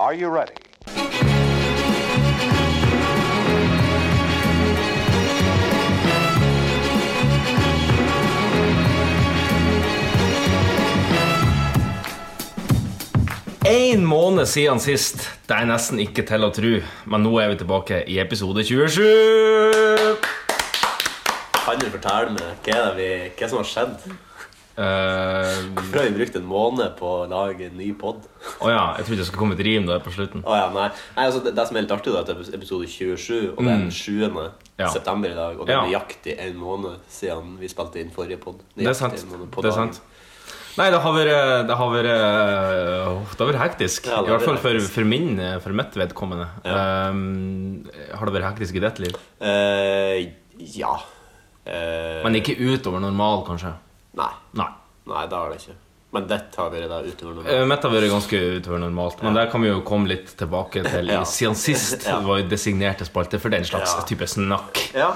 Are you ready? En måned siden sist. Det er nesten ikke til å tro. Men nå er vi tilbake i episode 27. Kan du fortelle meg hva, er det vi, hva som har skjedd? Eh, Hvorfor har vi brukt en måned på å lage en ny pod? oh ja, jeg trodde det skulle komme et rim da på slutten. Oh ja, nei. nei altså, det, det som er litt artig, da, er at det er episode 27, og det er den 7. Ja. september i dag. Og det er nøyaktig en måned siden vi spilte inn forrige pod. Det er sant. Det er sant. Nei, det har vært Det har vært, øh, det har vært hektisk. Ja, det I hvert fall for, for min For mitt vedkommende. Um, har det vært hektisk i ditt liv? Uh, ja. Uh, Men ikke utover normal, kanskje? Nei. Det har det ikke. Men dette har vært da utover normalt. Eh, Mitt har vært ganske utover normalt, men der kan vi jo komme litt tilbake til Ja. siden sist. Ja. Var designerte spalte for den slags Ja. type snakk. Ja.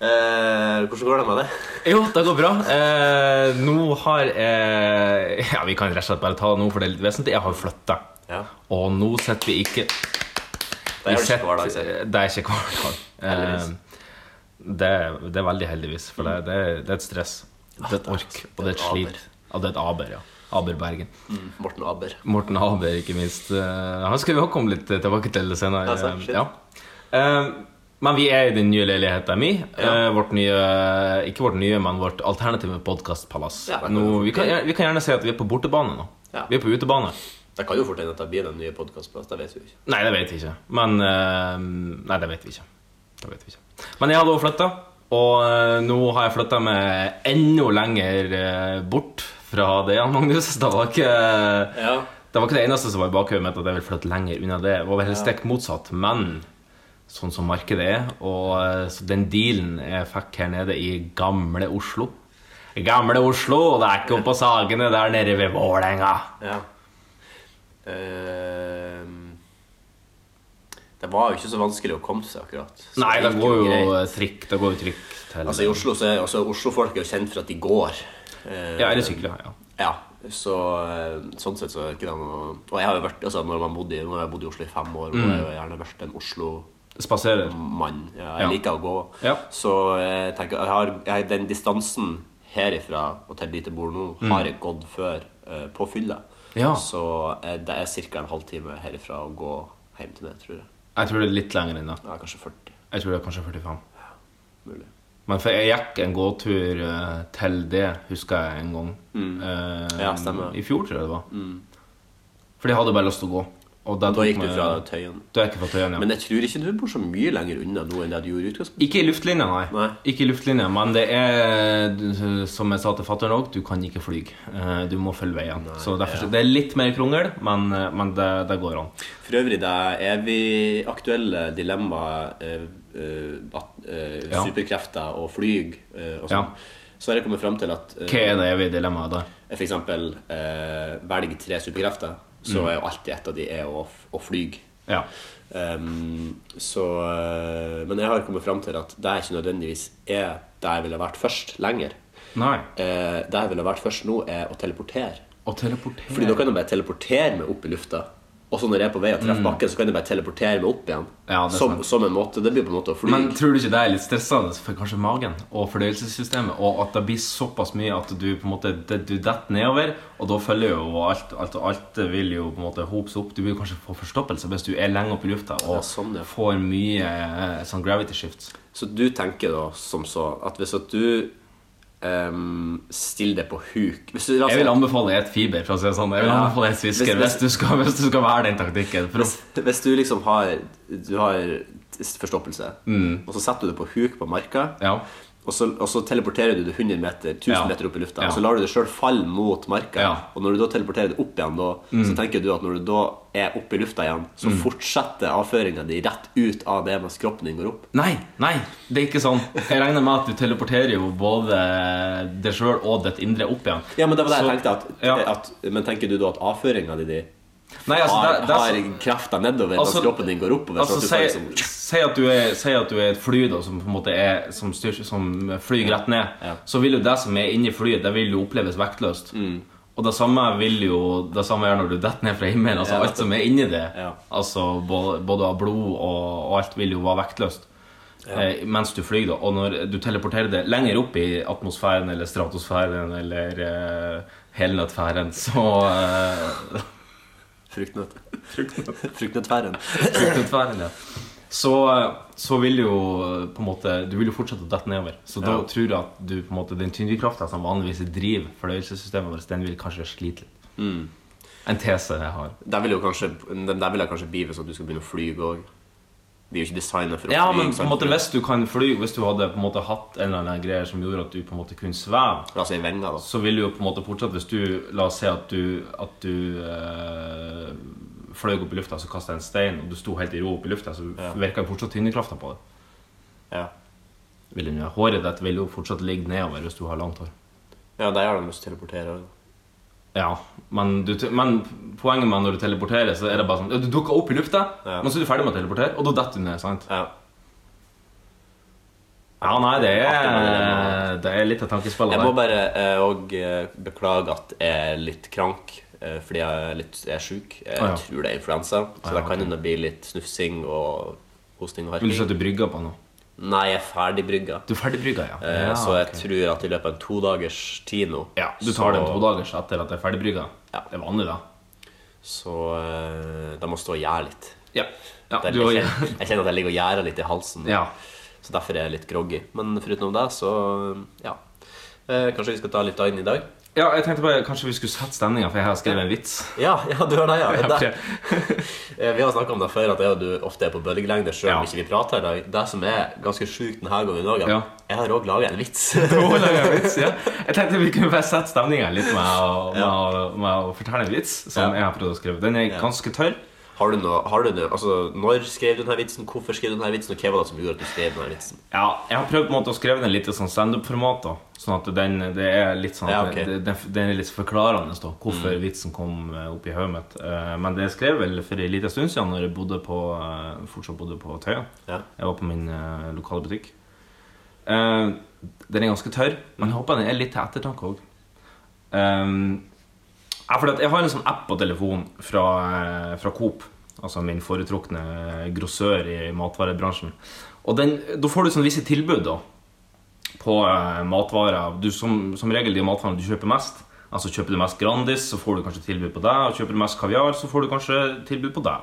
Eh, hvordan går det med det? Jo, det går bra. Eh, nå har eh, Ja, vi kan rett og slett bare ta det nå, for det er litt vesentlig. Jeg har flytta. Ja. Og nå sitter vi ikke Det er jo ikke hver dag. Det er ikke hver dag. Eh, det, det er veldig heldigvis, for det, det, det er et stress. Det er et ork, og det er et Det slit. Ja, det er et aber, ja. Aber Bergen. Mm, Morten Aber. Morten Aber, ikke minst. Eh, Han skal vi også komme litt tilbake til senere. Ja. Ja. Eh, Men vi er i den nye leiligheten min. Ja. Eh, Vårt nye, ikke vårt nye, men vårt alternative podkastpalass. Ja, vi vi, kan, gjerne si at vi er på bortebane nå. Ja. Vi er på utebane. Det kan jo fort hende at det blir den nye podkastplassen. Det vet vi ikke. Nei, det vet vi ikke. Men eh, Nei, det vet vi ikke. Det vet vi ikke. Men jeg hadde også flytta, og eh, nå har jeg flytta meg enda lenger eh, bort fra det, Magnus. Det var ikke Ja. Det var ikke det eneste som var i bakhodet mitt, at jeg ville flytte lenger unna det. Det var vel stikk motsatt, men sånn som markedet er, og eh, så den dealen jeg fikk her nede i gamle Oslo Gamle Oslo, og det er ikke oppå Sagene det er nede ved Vålerenga. Ja. Ehm, det var jo ikke så vanskelig å komme til seg, akkurat. Så Nei, det går jo greit. trikk Det går jo trikk til Altså, I Oslo så er altså, Oslo-folk er jo kjent for at de går. Eh, Ja, eller sykler. Ja. Ja, så eh, sånn sett så er ikke det noe Og jeg har jo vært, altså når man bodde når jeg bodd i Oslo i fem år, og jeg har gjerne vært en Oslo-mann. Ja, jeg Ja. liker å gå. Ja. Så jeg tenker, jeg har, jeg, den distansen herifra og til dit jeg bor nå, har jeg gått før uh, på fylla. Ja. Så eh, det er ca. en halvtime herifra å gå hjem til det, tror jeg. Jeg tror det er litt lenger enn det. Ja, kanskje 40. Jeg tror det er kanskje 45. Ja, Mulig. Men for jeg gikk en gåtur eh, til det, husker jeg en gang. Eh, Ja, stemmer. I fjor, tror jeg det var. For jeg hadde bare lyst til å gå. Og da Da gikk du fra Tøyen. Da gikk jeg fra Tøyen, ja. Men jeg tror ikke du bor så mye lenger unna nå enn det du gjorde i utgangspunktet. Ikke i luftlinja, nei. Nei. Ikke i luftlinja, Men det er, som jeg sa til fatter'n òg, du kan ikke fly. Eh, Du må følge veien. så derfor, ja. Det er litt mer krongel, men, eh, men det, det går an. For øvrig, det er evig aktuelle dilemmaet eh, eh, eh, Superkrefter og flyg eh, og sånn. Ja. Så har jeg kommet fram til at Hva er det evige dilemmaet da? for eksempel velg tre superkrefter, så Mm. er jo alltid et av de er å, å fly. Ja. Um, så eh, Men jeg har kommet fram til at det ikke nødvendigvis er der jeg ville vært først lenger. Nei. Uh, der jeg ville vært først nå, er å teleportere. Å teleportere Fordi da kan jeg bare teleportere meg opp i lufta. Og så når jeg er på vei og treffer bakken, så kan jeg bare teleportere meg opp igjen. Mm. Ja, som, som en måte, Det blir på en måte å fly. Men tror du ikke det er litt stressende for kanskje magen og fordøyelsessystemet? Og at det blir såpass mye at du på en måte det, du detter nedover, og da følger jo alt alt, alt vil jo på en måte hopes opp. Du vil kanskje få forstoppelse hvis du er lenge oppe i lufta og Ja, sånn, får mye eh, sånn gravity shifts. Så du tenker da som så at hvis at du ehm, stiller deg på huk hvis du, Jeg vil anbefale et fiber. For å si det sånn. Jeg vil Ja. anbefale et svisker Hvis- hvis, du skal, hvis du skal være den taktikken. Hvis du liksom har Du har forstoppelse, og så setter du det på huk på marka, Mm. ja. Og, så, og så teleporterer du det 100 meter, 1000 Ja. meter opp i lufta, Ja. og så lar du det sjøl falle mot marka. Ja. Og når du da teleporterer det opp igjen, da, så tenker du at når du da er oppe i lufta igjen, så Mm. fortsetter avføringa di rett ut av det mens kroppen din går opp. Nei, nei, det er ikke sånn. Jeg regner med at du teleporterer jo både deg sjøl og ditt indre opp igjen. Ja, men det var det jeg tenkte at, at Men tenker du da at avføringa di Nei, altså, har, det, det har så- krefter nedover Altså- mens kroppen din går oppover? Altså, si, liksom, at at du er et fly da, som på en måte er Som, styr, som flyr rett ned. Ja. Så vil jo det som er inni flyet, det vil jo oppleves vektløst. Mm. Og det samme vil jo Det samme gjør når du detter ned fra himmelen. Altså Ja. Alt som er inni det, Ja. altså både, både av blod og, og alt, vil jo være vektløst. Eh, mens du flyr, da. Og når du teleporterer det lenger opp i atmosfæren eller stratosfæren eller eh, helnøttfæren, så eh, Fruktnøtt. Fruktnøttfæren. Fruktnøttfæren, ja. Så, så vil jo på en måte Du vil jo fortsette å dette nedover. Så da Ja. tror jeg at du på en måte den tyngdekrafta som vanligvis driver fordøyelsessystemet vårt, den vil kanskje slite litt. Mm. En tese jeg har. Der vil kanskje der vil jeg kanskje bli hvis at du skal begynne å fly òg. De er jo ikke designa for å Ja, men på en måte hvis du kan fly Hvis du hadde på en måte hatt en eller annen greie som gjorde at du på en måte kunne sveve, La oss si vinger, da. så vil du jo på en måte fortsatt Hvis du La oss si at du, at du eh, fløy opp i lufta, så kasta en stein, og du sto helt i ro opp i lufta, så Ja. virka jo fortsatt tyngdekrafta på det. Ja, Vil den Håret ditt vil jo fortsatt ligge nedover hvis du har langt hår. ja der har de lyst til å teleportere òg. Ja, men, du, men poenget med når du teleporterer, så er det bare sånn ja, Du dukker opp i lufta, Ja. men så er du ferdig med å teleportere, og da detter du ned. sant? Ja. Ja, nei, det er, det er litt av tankespillet Jeg må bare òg og eh, beklage at jeg er litt krank eh, fordi jeg er, litt, jeg er sjuk. Jeg ah, tror det er influensa, så Ja, da kan det bli litt snufsing og hosting og Vil du harking. sette brygga på nå? Nei, jeg er ferdig brygga. Du er ferdigbrygga, ja. Eh, ja så jeg okay. tror at i løpet av en todagers tid nå Ja, Du tar så, den to dagers etter at det er ferdigbrygga? Ja. Det er vanlig, da. Så eh, da må stå og gjære litt. Ja. ja er, du jeg, kjenner, jeg kjenner at jeg ligger og gjærer litt i halsen. ja. Så derfor er jeg litt groggy. Men foruten det, så ja. Eh, kanskje vi skal ta litt inn i dag? Ja, jeg tenkte bare kanskje vi skulle sette stemninga, for jeg har skrevet en vits. Ja, ja du har det, ja. Eh, vi har snakka om det før, at jeg og du ofte er på bølgelengde sjøl om Ja. ikke vi prater i dag. Det som er ganske sjukt denne gangen òg, Ja. jeg har òg laga en vits. du har laget en vits, ja. Jeg tenkte vi kunne bare sette stemninga litt med å, med, å, med å fortelle en vits som jeg har prøvd å skrive. Den er ganske tørr. Har du noe, har du noe, altså, Når skrev du denne vitsen? Hvorfor skrev du denne vitsen? Og hva var det som gjorde at du skrev denne vitsen? Ja, jeg har prøvd på en måte å skrive den litt i sånn standup-format. Sånn at den, det er litt sånn Ja, at ok. Mm. det, den, den er litt forklarende da hvorfor vitsen kom eh, opp i hodet mitt. Eh, Men det skrev vel for en liten stund siden, når jeg bodde på, eh, fortsatt bodde på Tøyen. Ja. Jeg var på min lokale butikk. Den er ganske tørr, men jeg håper den er litt til ettertanke òg. Ja, for jeg har en sånn app på telefonen fra, eh, fra Coop. Altså min foretrukne grossør i matvarebransjen. Og den, da får du sånn visse tilbud da på eh, matvarer. Du, som, som regel de matvarene du kjøper mest. Altså Kjøper du mest Grandis, så får du kanskje tilbud på det. Og kjøper du mest kaviar, så får du kanskje tilbud på det.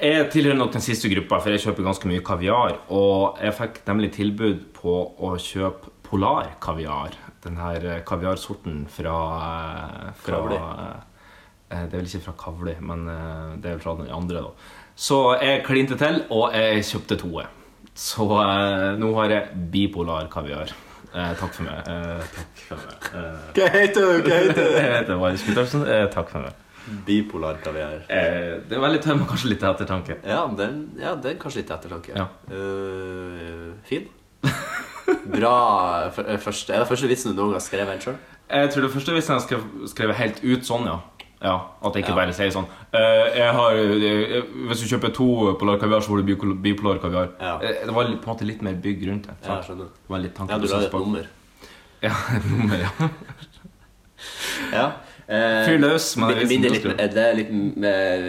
Jeg tilhører nok den siste gruppa, for jeg kjøper ganske mye kaviar. Og jeg fikk nemlig tilbud på å kjøpe Polar kaviar. Den her eh, kaviarsorten fra, eh, fra eh, Det er vel ikke fra Kavli, men det er vel fra den andre. da Så jeg klinte til, og jeg kjøpte to. Så nå har jeg bipolar kaviar. Eh, takk for meg. Eh, takk for meg. Eh, Hva heter du? Hva heter du? jeg heter Marius Guttormsen. Takk for meg. Bipolar kaviar. Eh, det er veldig tøy, men kanskje litt ettertanke. Ja, den, ja, det kanskje litt ettertanke. Ja. Uh, fin. Bra første, Er det første vitsen du noen gang har skrevet sjøl? Jeg tror det første vitsen jeg har skrevet helt ut sånn, ja. ja at jeg ikke Ja. bare sier sånn eh, jeg har, jeg, Hvis du kjøper to Polar kaviar, så får du bipol- bipolar kaviar. Ja. Eh, det var på en måte litt mer bygg rundt det. Ja, skjønner. Det var litt tanken, Ja, du la et nummer. Ja, et nummer, ja. Ja. Eh, Fyr løs med min- vitsen er litt, skrev. er det litt mer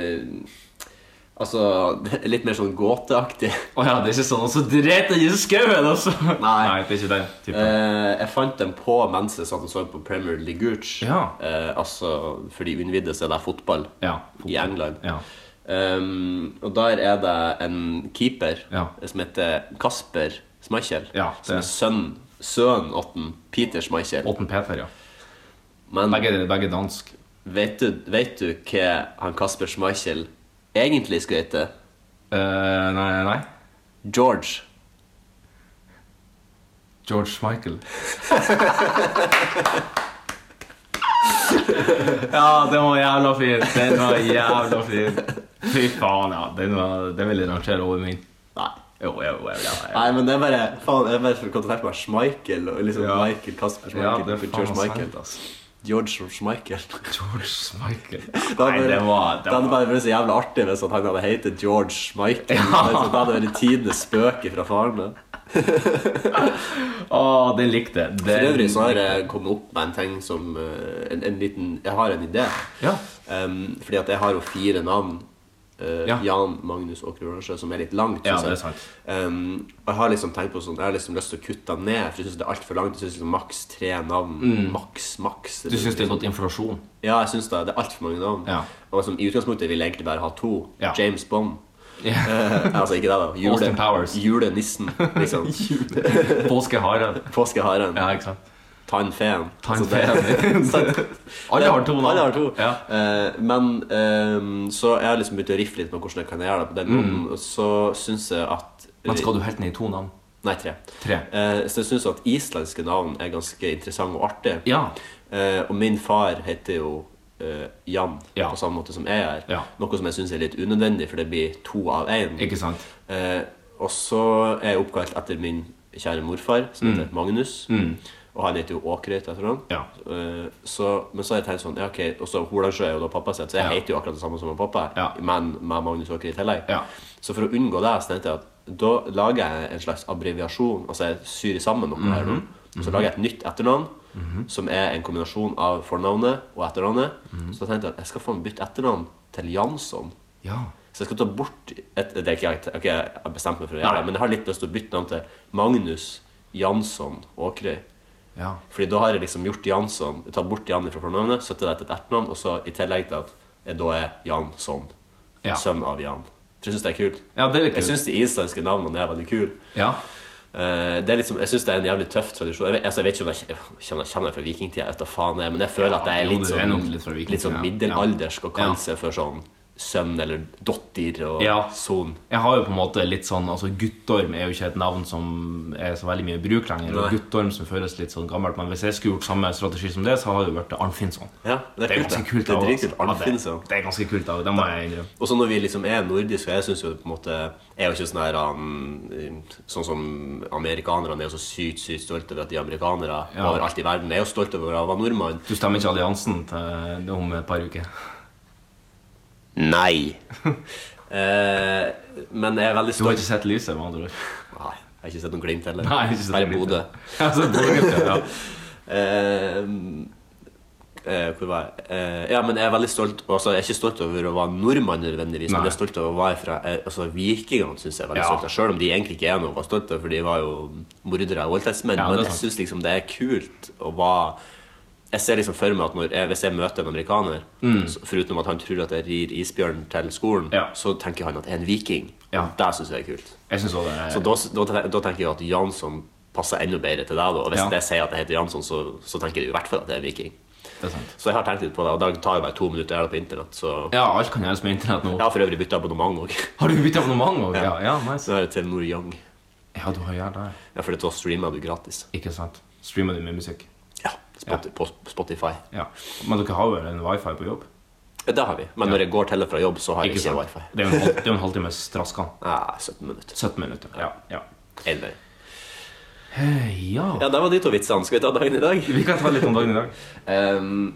Altså litt mer sånn gåteaktig. Å ja, det er ikke sånn Og så dreit jeg i skauen, altså! Nei. det er ikke den typen. Eh, jeg fant den på mens jeg satt og så på Premier League Gooch. Ja. Eh, altså, for de uinnvidde så er det fotball ja. i England. Ja. Um, og der er det en keeper Ja. som heter Kasper Schmeichel. Ja, som er sønn sønnen åtten Peter Schmeichel. Åtten Peter, ja. Men Begge, begge dansk. vet du, vet du hva han Kasper Schmeichel egentlig skal hete? Eh, nei, nei. George. George Michael. ja, den var jævla fin. Den var jævla fin. Fy faen, ja. Den, var, den ville jeg rangere over min. Nei. Jo, jo, jo, jo, ja. Nei, men det er bare faen, det er bare for å til meg Schmeichel og liksom Ja. Michael Kasper Ja, Schmeichel. det er George faen Michael. sant, altså. George Schmeichel. George Michael. Det Nei, det var, Det det hadde var bare vært så jævlig artig hvis han hadde hett George Michael. Ja. Det hadde vært tidenes spøk fra faren. min. Å, den likte jeg. For øvrig så har jeg kommet opp med en ting som eh, En, en liten Jeg har en idé. Ja. Um, fordi at jeg har jo fire navn. Eh, Ja. Jan Magnus Åkre Oransjø, som er litt langt. Ja, det er sant. Um, jeg har liksom tenkt på sånn Jeg har liksom lyst til å kutte den ned, for jeg syns det er altfor langt. Jeg synes liksom Maks tre navn. Maks, maks. Mm. Du syns det er gått inflasjon? Ja, jeg syns det. Det er altfor mange navn. Ja. Og liksom, I utgangspunktet vil jeg egentlig bare ha to. Ja. James Bond. Yeah. Uh, altså ikke det, da. Jule, Austin Powers. Julenissen, liksom. Påskeharen. Påskeharen. Ja, ikke sant? Tannfeen. Tannfeen. Altså, det- Alle har to. Alle har to. Ja. Eh, men eh, så jeg har liksom begynt å riffe litt med hvordan jeg kan gjøre det på den måten. Og så syns jeg at Mm. Men skal du helt ned i to navn? Nei, tre. Tre. Eh, så jeg syns at islandske navn er ganske interessante og artige. Ja. Eh, og min far heter jo eh, Jan, Ja. på samme måte som jeg er. Ja. Noe som jeg syns er litt unødvendig, for det blir to av én. Eh, og så er jeg oppkalt etter min kjære morfar, som heter Magnus. Og han heter jo Åkreit etter han. Mm. Ja. Eh, så, men så har jeg tenkt sånn ja, ok, Og så Holandsjø er jo da pappa sitt, så jeg Ja. heter jo akkurat det samme som pappa, Ja. men med Magnus Åker i tillegg. Ja. Så for å unngå det, så tenkte jeg at da lager jeg en slags abbreviasjon. Altså jeg syr sammen noe her Mhm. nå. Så lager jeg et nytt etternavn, som er en kombinasjon av fornavnet og etternavnet. Mhm. Så da tenkte jeg at jeg skal få bytte etternavn til Jansson. Ja. Så jeg skal ta bort et, Det er ikke jeg, okay, jeg har bestemt meg for å gjøre det, men jeg har litt lyst til å bytte navn til Magnus Jansson Åkrøy. Ja. Fordi da har jeg liksom gjort Jansson Tatt bort Jan fra fornavnet, satt det til et etternavn, og så i tillegg til at jeg da er Jansson. Ja. Sønn av Jan. For jeg syns det er kult. ja, det er litt Jeg kult. syns de islandske navnene er veldig kule. Ja. Det er liksom, jeg syns det er en jævlig tøff tradisjon. Jeg vet, altså, jeg vet ikke om jeg kjenner, kjenner, kjenner fra vikingtida, jeg vet da faen jeg, men jeg føler at det er litt det er sånn, litt litt sånn middelaldersk Ja. seg for sånn sønn eller datter og Ja. son. Jeg har jo på en måte litt sånn Altså Guttorm er jo ikke et navn som er så veldig mye i bruk lenger. Og Guttorm som føles litt sånn gammelt. Men hvis jeg skulle gjort samme strategi som det, så hadde det vært Arnfinnsson. Ja, det er, Det er ganske kult. Det er av, dritkult. altså. Det, det er ganske kult, av, det må jeg innrømme. Og så når vi liksom er nordiske, og jeg synes jo på en måte Jeg er jo ikke sånn her um, Sånn som amerikanerne er jo så sykt sykt stolte over at de er amerikanere Ja. overalt i verden. Er jo stolt over å være nordmann. Du stemmer ikke alliansen til om et par uker? Nei. eh, men jeg er veldig stolt. Du har ikke sett lyset, med andre? Nei, jeg har ikke sett noen glimt heller. Nei, jeg har ikke sett Bare Bodø. Ja. Eh, eh, hvor var jeg? Eh, ja, men jeg er veldig stolt altså, Jeg er ikke stolt over å være nordmann, nødvendigvis, men jeg er stolt over å være fra eh, altså, Vikingene synes jeg er veldig Ja. stolt av, selv om de egentlig ikke er noe å være stolt av, for de var jo mordere og voldtektsmenn. Ja, det er men jeg sant. syns liksom det er kult å være jeg ser liksom for meg at når jeg, Hvis jeg møter en amerikaner, så, foruten at han tror at jeg rir isbjørn til skolen, Mm. Ja. så tenker han at jeg er en viking. Ja. Det syns jeg er kult. Jeg synes også det er Så da, da, da tenker jeg at Jansson passer enda bedre til deg. Da. Og hvis Ja. jeg sier at jeg heter Jansson, så, så tenker jeg i hvert fall at jeg er viking. Er. Så jeg har tenkt litt på det, og det tar jo bare to minutter jeg er på internett. Så Ja, alt kan gjøres med internett nå. jeg har for øvrig bytta abonnement òg. Har du byttet abonnement òg? Ja. ja, nice. Så er det Telenor Young. Ja, du har gjort det. Ja, for da streamer du gratis. Ikke sant. Streamer du med musikk? Ja, på Spotify. Ja. Men dere har vel en wifi på jobb? Ja, Det har vi. Men når jeg går til og fra jobb, så har jeg Ikke ikke, sant. wifi. Det er jo en, halv, en halvtime traskan. Nei, 17 minutter. 17 minutter. Ja. ja. Vei. Eh, ja. Ja, det var de to vitsene. Skal vi ta dagen i dag? Vi kan ta litt om dagen i dag. Um,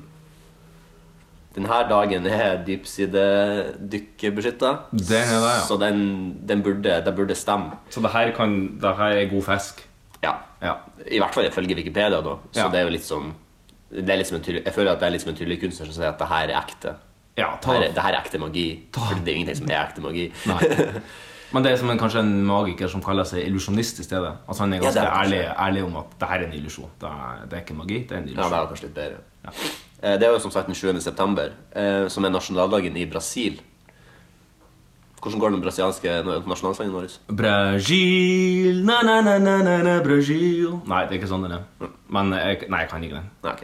denne dagen er dypsidedykkerbeskytta. Det er det, ja. Så den, den burde, det burde stemme. Så det her, kan, det her er god fisk. Ja. Ja. I hvert fall ifølge Wikipedia, da. Så Ja. det er jo litt som, det er litt som en tydelig, Jeg føler at det er litt som en kunstner som sier at det her er ekte. Ja, ta det. her, det her er ekte magi. For det er ingenting som er ekte magi. Nei. Men det er som en, kanskje en magiker som kaller seg illusjonist i stedet. Altså Han er ganske ja, er ærlig, ærlig om at det her er en illusjon. Det er, det er ikke magi, det er en Ja, det er kanskje litt bedre. Ja. Det er jo som sagt den 7. september, eh, som er nasjonaldagen i Brasil. Hvordan går den brasilianske nasjonalsangen vår? Brasil, na, na, na, na, na, na, Brasil Nei, det er ikke sånn den er. Men jeg, nei, jeg kan ikke den. Nei, ok.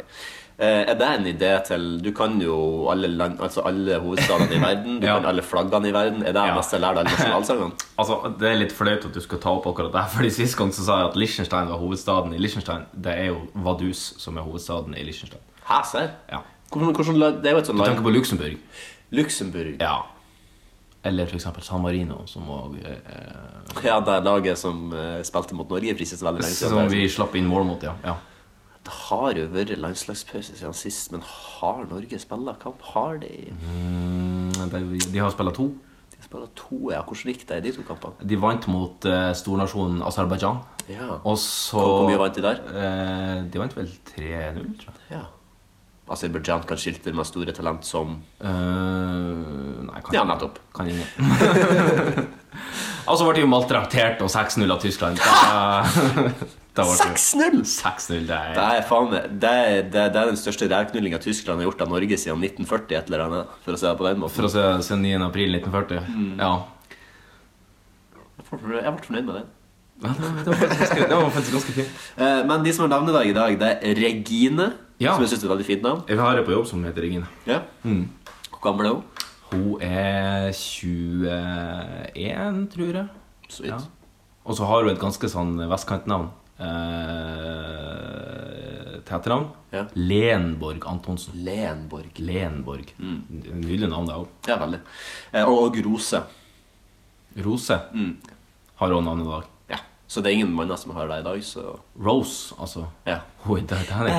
Eh, Er det en idé til Du kan jo alle, land, altså alle hovedstadene i verden. Du Ja. kan alle flaggene i verden. Er det Ja. mest jeg lærer deg nasjonalsangene? Altså, Det er litt flaut at du skal ta opp akkurat det. Fordi Sist gang så sa jeg at Liechtenstein var hovedstaden i Liechtenstein. Det er jo Vaduz som er hovedstaden i Liechtenstein. Hæ, serr? Ja. Hvordan, hvordan, det er jo et sånt Du tenker på Luxembourg? Luxembourg. Ja. Eller f.eks. San Marino, som, også, eh, Ja, det laget som eh, spilte mot Norge prises veldig lenge som vi slapp inn mål mot, ja. ja. Det har jo vært landslagspause siden sist, men har Norge spilla kamp? Har de? Mm, de, de har spilt to. De har spiller to, ja. Hvordan gikk det i de to kampene? De vant mot eh, stornasjonen Aserbajdsjan. Ja. Og så Hvor mye vant de der? Eh, de vant vel 3-0, tror jeg. ja. Aserbajdsjan kan skilte med store talent som uh, nei, kan Ja, nettopp. Kan ingen. Og så ble de jo maltraktert og 6-0 av Tyskland. Da, da 6-0! 6-0. Det er Det er, faen, det, er, det, er- det den største rævknullinga Tyskland har gjort av Norge siden 1940. et eller annet, For å si det på den måten. For å se, Siden 9. april 1940. Mm. Ja. Jeg ble fornøyd med det. Ja, Det var, faktisk ganske, det var faktisk ganske fint. Eh, Men de som har navnedag i dag, det er Regine. Ja. Som jeg synes er et veldig fint navn. Vi har ei på jobb som heter Regine. Ja. Hvor gammel er hun? Hun er 21, tror jeg. Så vidt. Ja. Og så har hun et ganske sånn vestkantnavn. Eh, Teternavn. Ja. Lenborg Antonsen. Lenborg. Lenborg. Nydelig navn, det òg. Ja, veldig. Eh, Og, og Rose. Rose har hun navn i dag. Så det er ingen manner som har det i dag, så Rose, altså. ja. Hun er Titanic.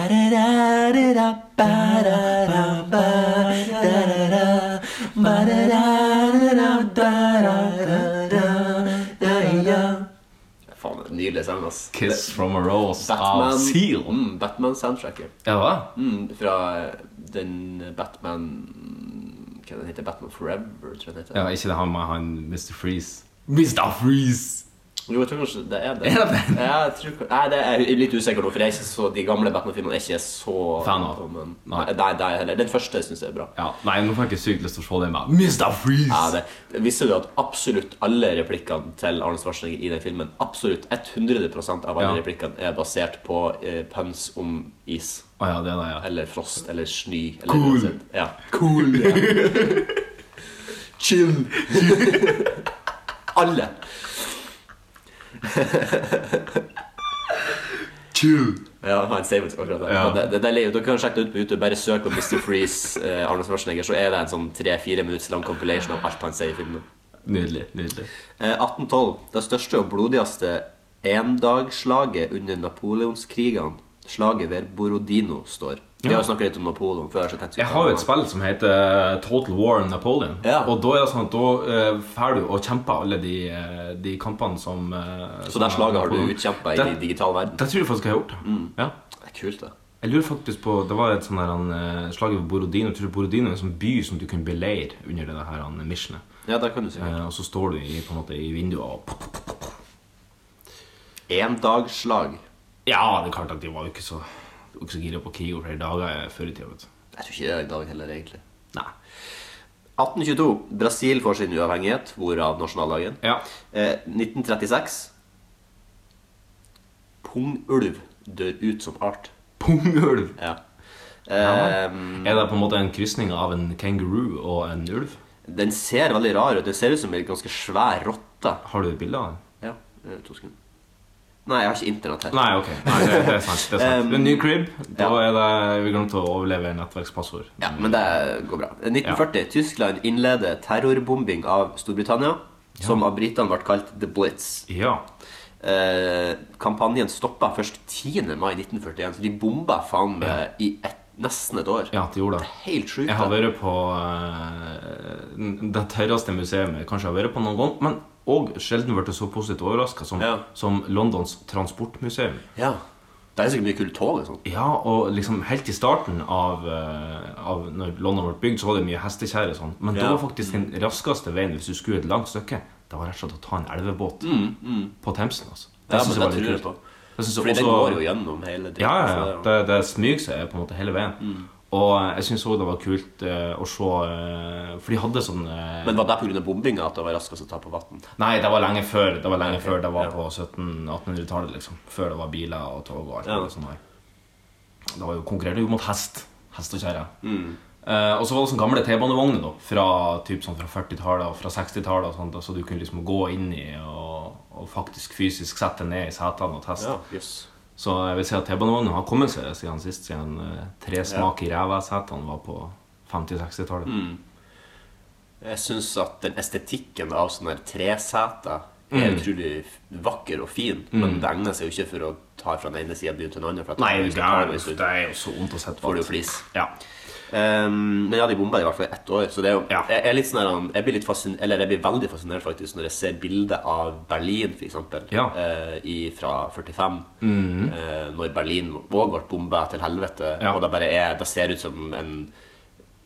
Faen, en nydelig sang, ass. Kiss from a Rose Batman, av Seal. mm, Batman-soundtracket. Ja, hva? Mm, fra den Batman Hva den heter Batman Forever, tror jeg den heter. Ja, ikke det han med han Mr. Freeze. Mr. Freeze! Jo, jeg tror kanskje det er det. Er det? Jeg tror, nei, det er jeg litt usikker nå, for jeg er ikke så, de gamle Batman-filmene er ikke så Fan av. Men, Nei. nei, nei, heller. Den første syns jeg er bra. Ja, Nei, nå får jeg ikke sykt lyst til å se det med Mr. Freeze! Ja, det, visste du at absolutt alle replikkene til Arne Schwarzenegger i den filmen Absolutt 100% av alle Ja. replikkene er basert på eh, puns om is. Å ja, det er det, ja. Eller frost, eller snø. Eller Cool. Ja. Cool. Ja. Chill. alle. Ja, han sier vel akkurat det. Ja. Det, det, det er Dere kan sjekke det ut på YouTube. Bare søk på Mr. Freeze, eh, Arne Schwarzenegger, så er det en sånn tre-fire minutts lang compilation av alt han sier i filmen. Nydelig. nydelig Eh, 1812. Det største og blodigste endagsslaget under napoleonskrigene. Slaget ved Borodino står. Vi har jo snakket litt om Napoleon før. så jeg Jeg har jo et spill som heter Total War Napoleon. Ja. Og da er det sånn at da uh, får du å kjempe alle de, eh, de kampene som eh, Så som det slaget har du utkjempa i digital verden? Det tror jeg faktisk jeg har gjort. Ja. Det er kult, det. Jeg lurer faktisk på Det var et sånn eh, slag ved Borodino. Jeg tror Borodino er en sånn by som du kunne beleire under det her han, missionet. Ja, det kan du si. Eh, og så står du i, på en måte i vinduet og Endagsslag. Ja, det er klart at de var jo ikke så, var ikke så gira på krig over flere dager før i tida. Jeg tror ikke det er i dag heller, egentlig. Nei. 1822. Brasil får sin uavhengighet, hvorav nasjonaldagen. Ja. Eh, 1936. Pungulv dør ut som art. Pungulv. Ja. Ja. Eh, Er det på en måte en krysning av en kenguru og en ulv? den ser veldig rar ut. Den ser ut som en ganske svær rotte. Har du et bilde av den? Ja, eh, to sekunder. Nei, jeg har ikke internett her. Nei, ok. Nei, det, det er sant. Det er sant. Er en ny crib. Da ja. er det Vi glemte å overleve nettverkspassord. Ja, men det går bra. 1940. Tyskland innleder terrorbombing av Storbritannia, som av britene ble kalt The Blitz. Ja. Eh, kampanjen stoppa først 10. mai 1941, så de bomba faen meg i ett nesten et år. ja, det gjorde det. det er Helt sjukt. Jeg har vært på uh, det tørreste museet jeg kanskje har vært på noen gang. Men òg sjelden blitt så positivt overraska som, Ja. som Londons transportmuseum. Ja. Det er sikkert mye kult tog og sånn. Ja, og liksom helt i starten av, eh, av når London ble bygd, så var det mye hestekjerre sånn. Men Ja. da var faktisk den raskeste veien hvis du skulle et langt stykke, det var rett og slett å ta en elvebåt på Themsen. altså. Det Ja, synes men var det litt jeg kult. på. også, den går jo gjennom hele tiden. Ja, ja, ja. det er Det, det smyger seg på en måte hele veien. Mm. Og jeg syns òg det var kult uh, å se uh, For de hadde sånn uh, Men var det pga. bombinga at det var raskest å ta på vann? Nei, det var lenge før. Det var lenge okay. før det var ja. på 1700-1800-tallet. liksom Før det var biler og tog og alt Ja. det sånt der. Det var jo konkurrerte jo mot hest. Hest og kjerre. Mm. Og så var det sånne gamle T-banevogner da fra, typ sånn fra 40-tallet og fra 60-tallet. og sånt, Så du kunne liksom gå inn i og, og faktisk fysisk sette ned i setene og teste. Ja, jøss. Så jeg vil si at T-banevognene har kommet seg siden sist, siden uh, tresmak i ræva-setene var på 50-60-tallet. Mm. Jeg syns at den estetikken av sånne treseter er Mm. utrolig vakker og fin, men det egner seg jo ikke for å ta fra den ene sida til den andre. Nei, det er, det er jo så vondt å sette får du jo flis. Ja. Um, men ja, de bomba i hvert fall i ett år. Så det jo, Ja. jeg, litt sånn jeg blir litt fascin Eller jeg blir veldig fascinert faktisk når jeg ser bilder av Berlin, f.eks. Ja. Uh, fra 45. Eh, når Berlin òg ble bomba til helvete. Ja. Og det bare er Det ser ut som en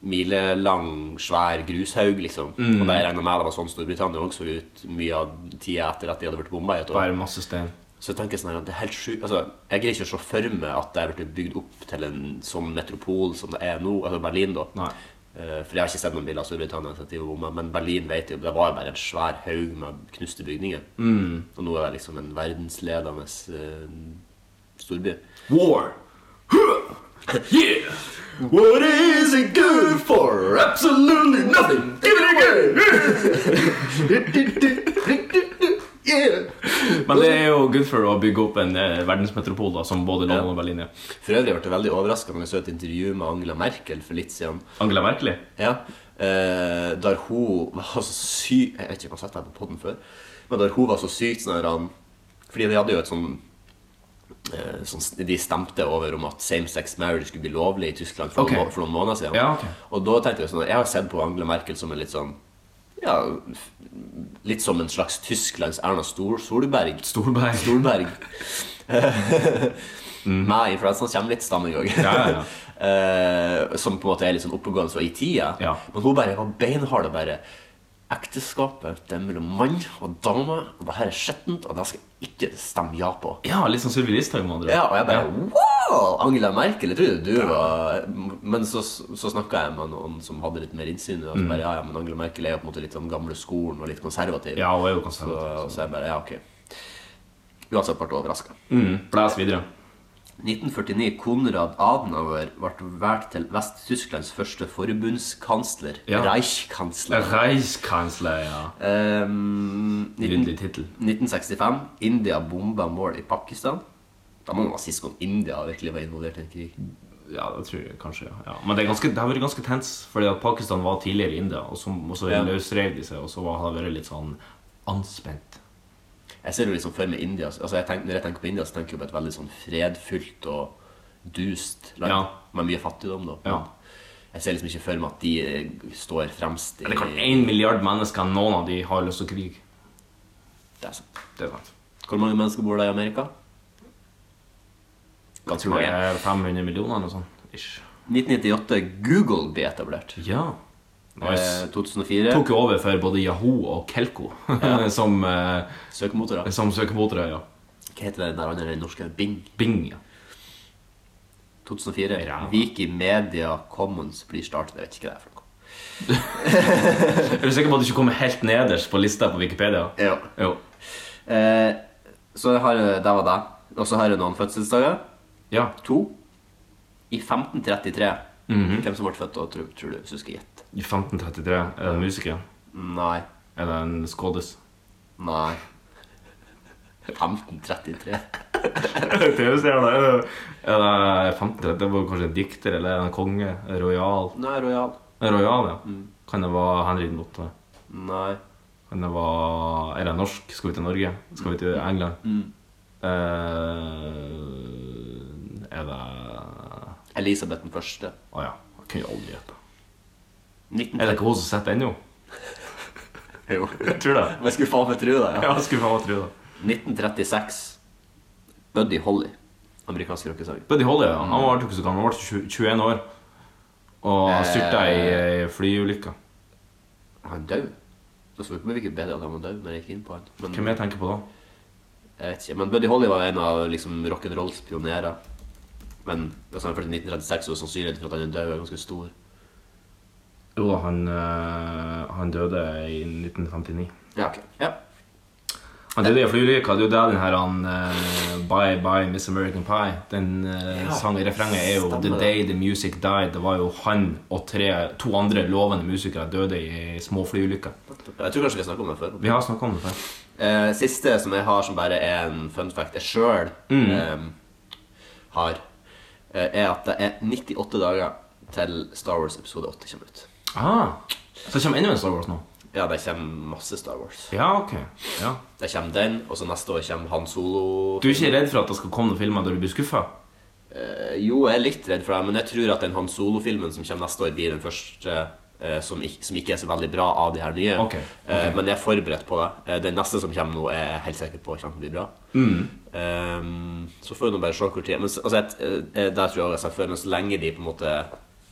milelang, svær grushaug, liksom. Mm. Og det jeg regner med det var sånn Storbritannia også så ut mye av tida etter at de hadde blitt bomba i et år. Bare masse stein. Så jeg tenker sånn at det er helt sjukt altså, Jeg greier ikke å se for meg at det er blitt bygd opp til en sånn metropol som det er nå. Altså Berlin, da. Nei. Eh, For jeg har ikke sett noen bilder av Storbritannia. Men Berlin vet jo, det var bare en svær haug med knuste bygninger. Og nå er det liksom en verdensledende eh, storby. War! Yeah! What is it good for? Absolutely nothing! Give it a yeah! Men det er jo good for å bygge opp en eh, verdensmetropol da, som både London og Berlin er. For øvrig ble jeg veldig overraska når jeg så et intervju med Angela Merkel for litt siden. Angela Merkel? Ja, eh, Der hun var så syk Jeg vet ikke om jeg har sett deg på podden før. Men der hun var så sykt sånn her han- Fordi de hadde jo et sånn eh, sånn, De stemte over om at same-sex marriage skulle bli lovlig i Tyskland for, Ok. noen, må- for noen måneder siden. Ja, ok. Og da tenkte jeg sånn Jeg har sett på Angela Merkel som en litt sånn Ja, litt som en slags Tysklands Erna Stor Solberg. Storberg. Storberg. Med influensaen kommer litt stamming òg. Ja, ja, ja. Eh, som på en måte er litt sånn oppegående og i tida. Ja. Men hun bare var beinhard og bare Ekteskapet det er mellom mann og dame, og det her er skittent, og det skal jeg ikke stemme ja på. Ja, litt sånn Sylvi Listhaug, med andre. Ja, og jeg bare Wow! Angela Merkel, jeg trodde du var Men så, så snakka jeg med noen som hadde litt mer innsyn. Og så bare, ja, ja, men Angela Merkel er jo på en måte litt sånn gamle skolen og litt konservativ. Ja, hun er jo Så, konservativ. så jeg bare, ja, ok Uansett ble jeg overraska. Mm, Blæs videre. 1949 Konrad Adenauer ble valgt til Vest-Tysklands første forbundskansler. Ja. Reichkansler. Reichkansler, ja. Um, 19, tittel. 1965 India bomba mål i Pakistan. Da må man sist gang India virkelig var involvert i en krig. Ja, det tror jeg kanskje, ja. ja. Men det, er ganske, det har vært ganske tens, fordi at Pakistan var tidligere i India, og så, og så løsrev de seg, og så var- har det vært litt sånn anspent. Jeg ser jo liksom for meg India altså jeg tenker, Når jeg tenker på India, så tenker jeg på et veldig sånn fredfullt og dust land Ja. med mye fattigdom. da Ja. Jeg ser liksom ikke for meg at de eh, står fremst i Det kan én milliard mennesker, noen av de har lyst til krig. Det er sant. Det er sant. Hvor mange mennesker bor det i Amerika? Ganske mange. er 500 millioner eller noe sånt. Ish. 1998 Google ble etablert. Ja. Nice. Eh, 2004 Tok jo over for både Yahoo og Kelko som, eh, søkemotorer. som søkemotorer. Ja. Hva heter den der andre den norske? Bing. Bing. ja. 2004 Ja. Wikimedia Commons blir startet. Jeg vet ikke hva det er for noe. Er du sikker på at du ikke kommer helt nederst på lista på Wikipedia? Ja. Jo. Eh, så jeg har, det var det. Og så har jeg noen fødselsdager. Ja. To. I 1533. Mhm. Hvem som ble født da, tror, tror du? Hvis du skal gjette. I 1533. Er det en musiker? Nei. Er det en skådis? Nei. 1533. TV-stjerne? Er det, er det 1530? Det var kanskje en dikter eller en konge? En Royal? Nei, Royal. Royal, ja. Kan det være Henry åttende? Nei. Kan det være Er det norsk? Skal vi til Norge? Skal vi til England? Mm. Uh, er det Elisabeth den første. Å ja. Jeg kunne aldri gjette. 19... Er det ikke hun som sitter ennå? Jo. Jeg tror det. Men jeg skulle faen meg tro det. Ja. Ja, jeg skulle faen meg tro det. 1936. Buddy Holly. Amerikansk rockesanger. Buddy Holly, ja. Han var ikke så gammel. Han var 20 21 år. Og Eh. styrta i ei flyulykke. Er han døde? Det spurte ikke på bedre at han var død når jeg gikk inn på han. Men, Hvem jeg tenker på da? jeg vet ikke. Men Buddy Holly var en av liksom, rock'n'rolls pionerer. Men hvis han er født i 1936, så sannsynligheten for at han er død, er ganske stor. Jo han, eh, han døde i 1959. Ja, ok. Ja. Han døde i en flyulykke. Det er jo der den her han, uh, Bye Bye Miss American Pie Den uh, Ja, sangrefrenget er jo The. Day The Music Died. Det var jo han og tre, to andre lovende musikere døde i små flyulykker. Jeg tror kanskje vi har snakket om det før. Vi har snakka om det før. uh, siste som jeg har, som bare er en fun fact jeg sjøl Mm. har, eh, er at det er 98 dager til Star Wars episode 8 kommer ut. Ah, så det kommer enda en Star Wars nå? Ja, det kommer masse Star Wars. Ja, ok. Ja. Det kommer den, og så neste år kommer Han Solo. Du er ikke redd for at det skal komme noen filmer der du blir skuffa? Eh, jo, jeg er litt redd for det, men jeg tror at den Han Solo-filmen som kommer neste år, blir den første eh, som, ikke, som ikke er så veldig bra av de her nye. Okay, okay. Eh, men jeg er forberedt på det. Eh, den neste som kommer nå, er jeg helt sikker på kommer til å bli bra. Mm. Eh, så får vi nå bare se hvor tid Men altså, et, eh, der tror jeg jeg har sagt før, men så lenge de på en måte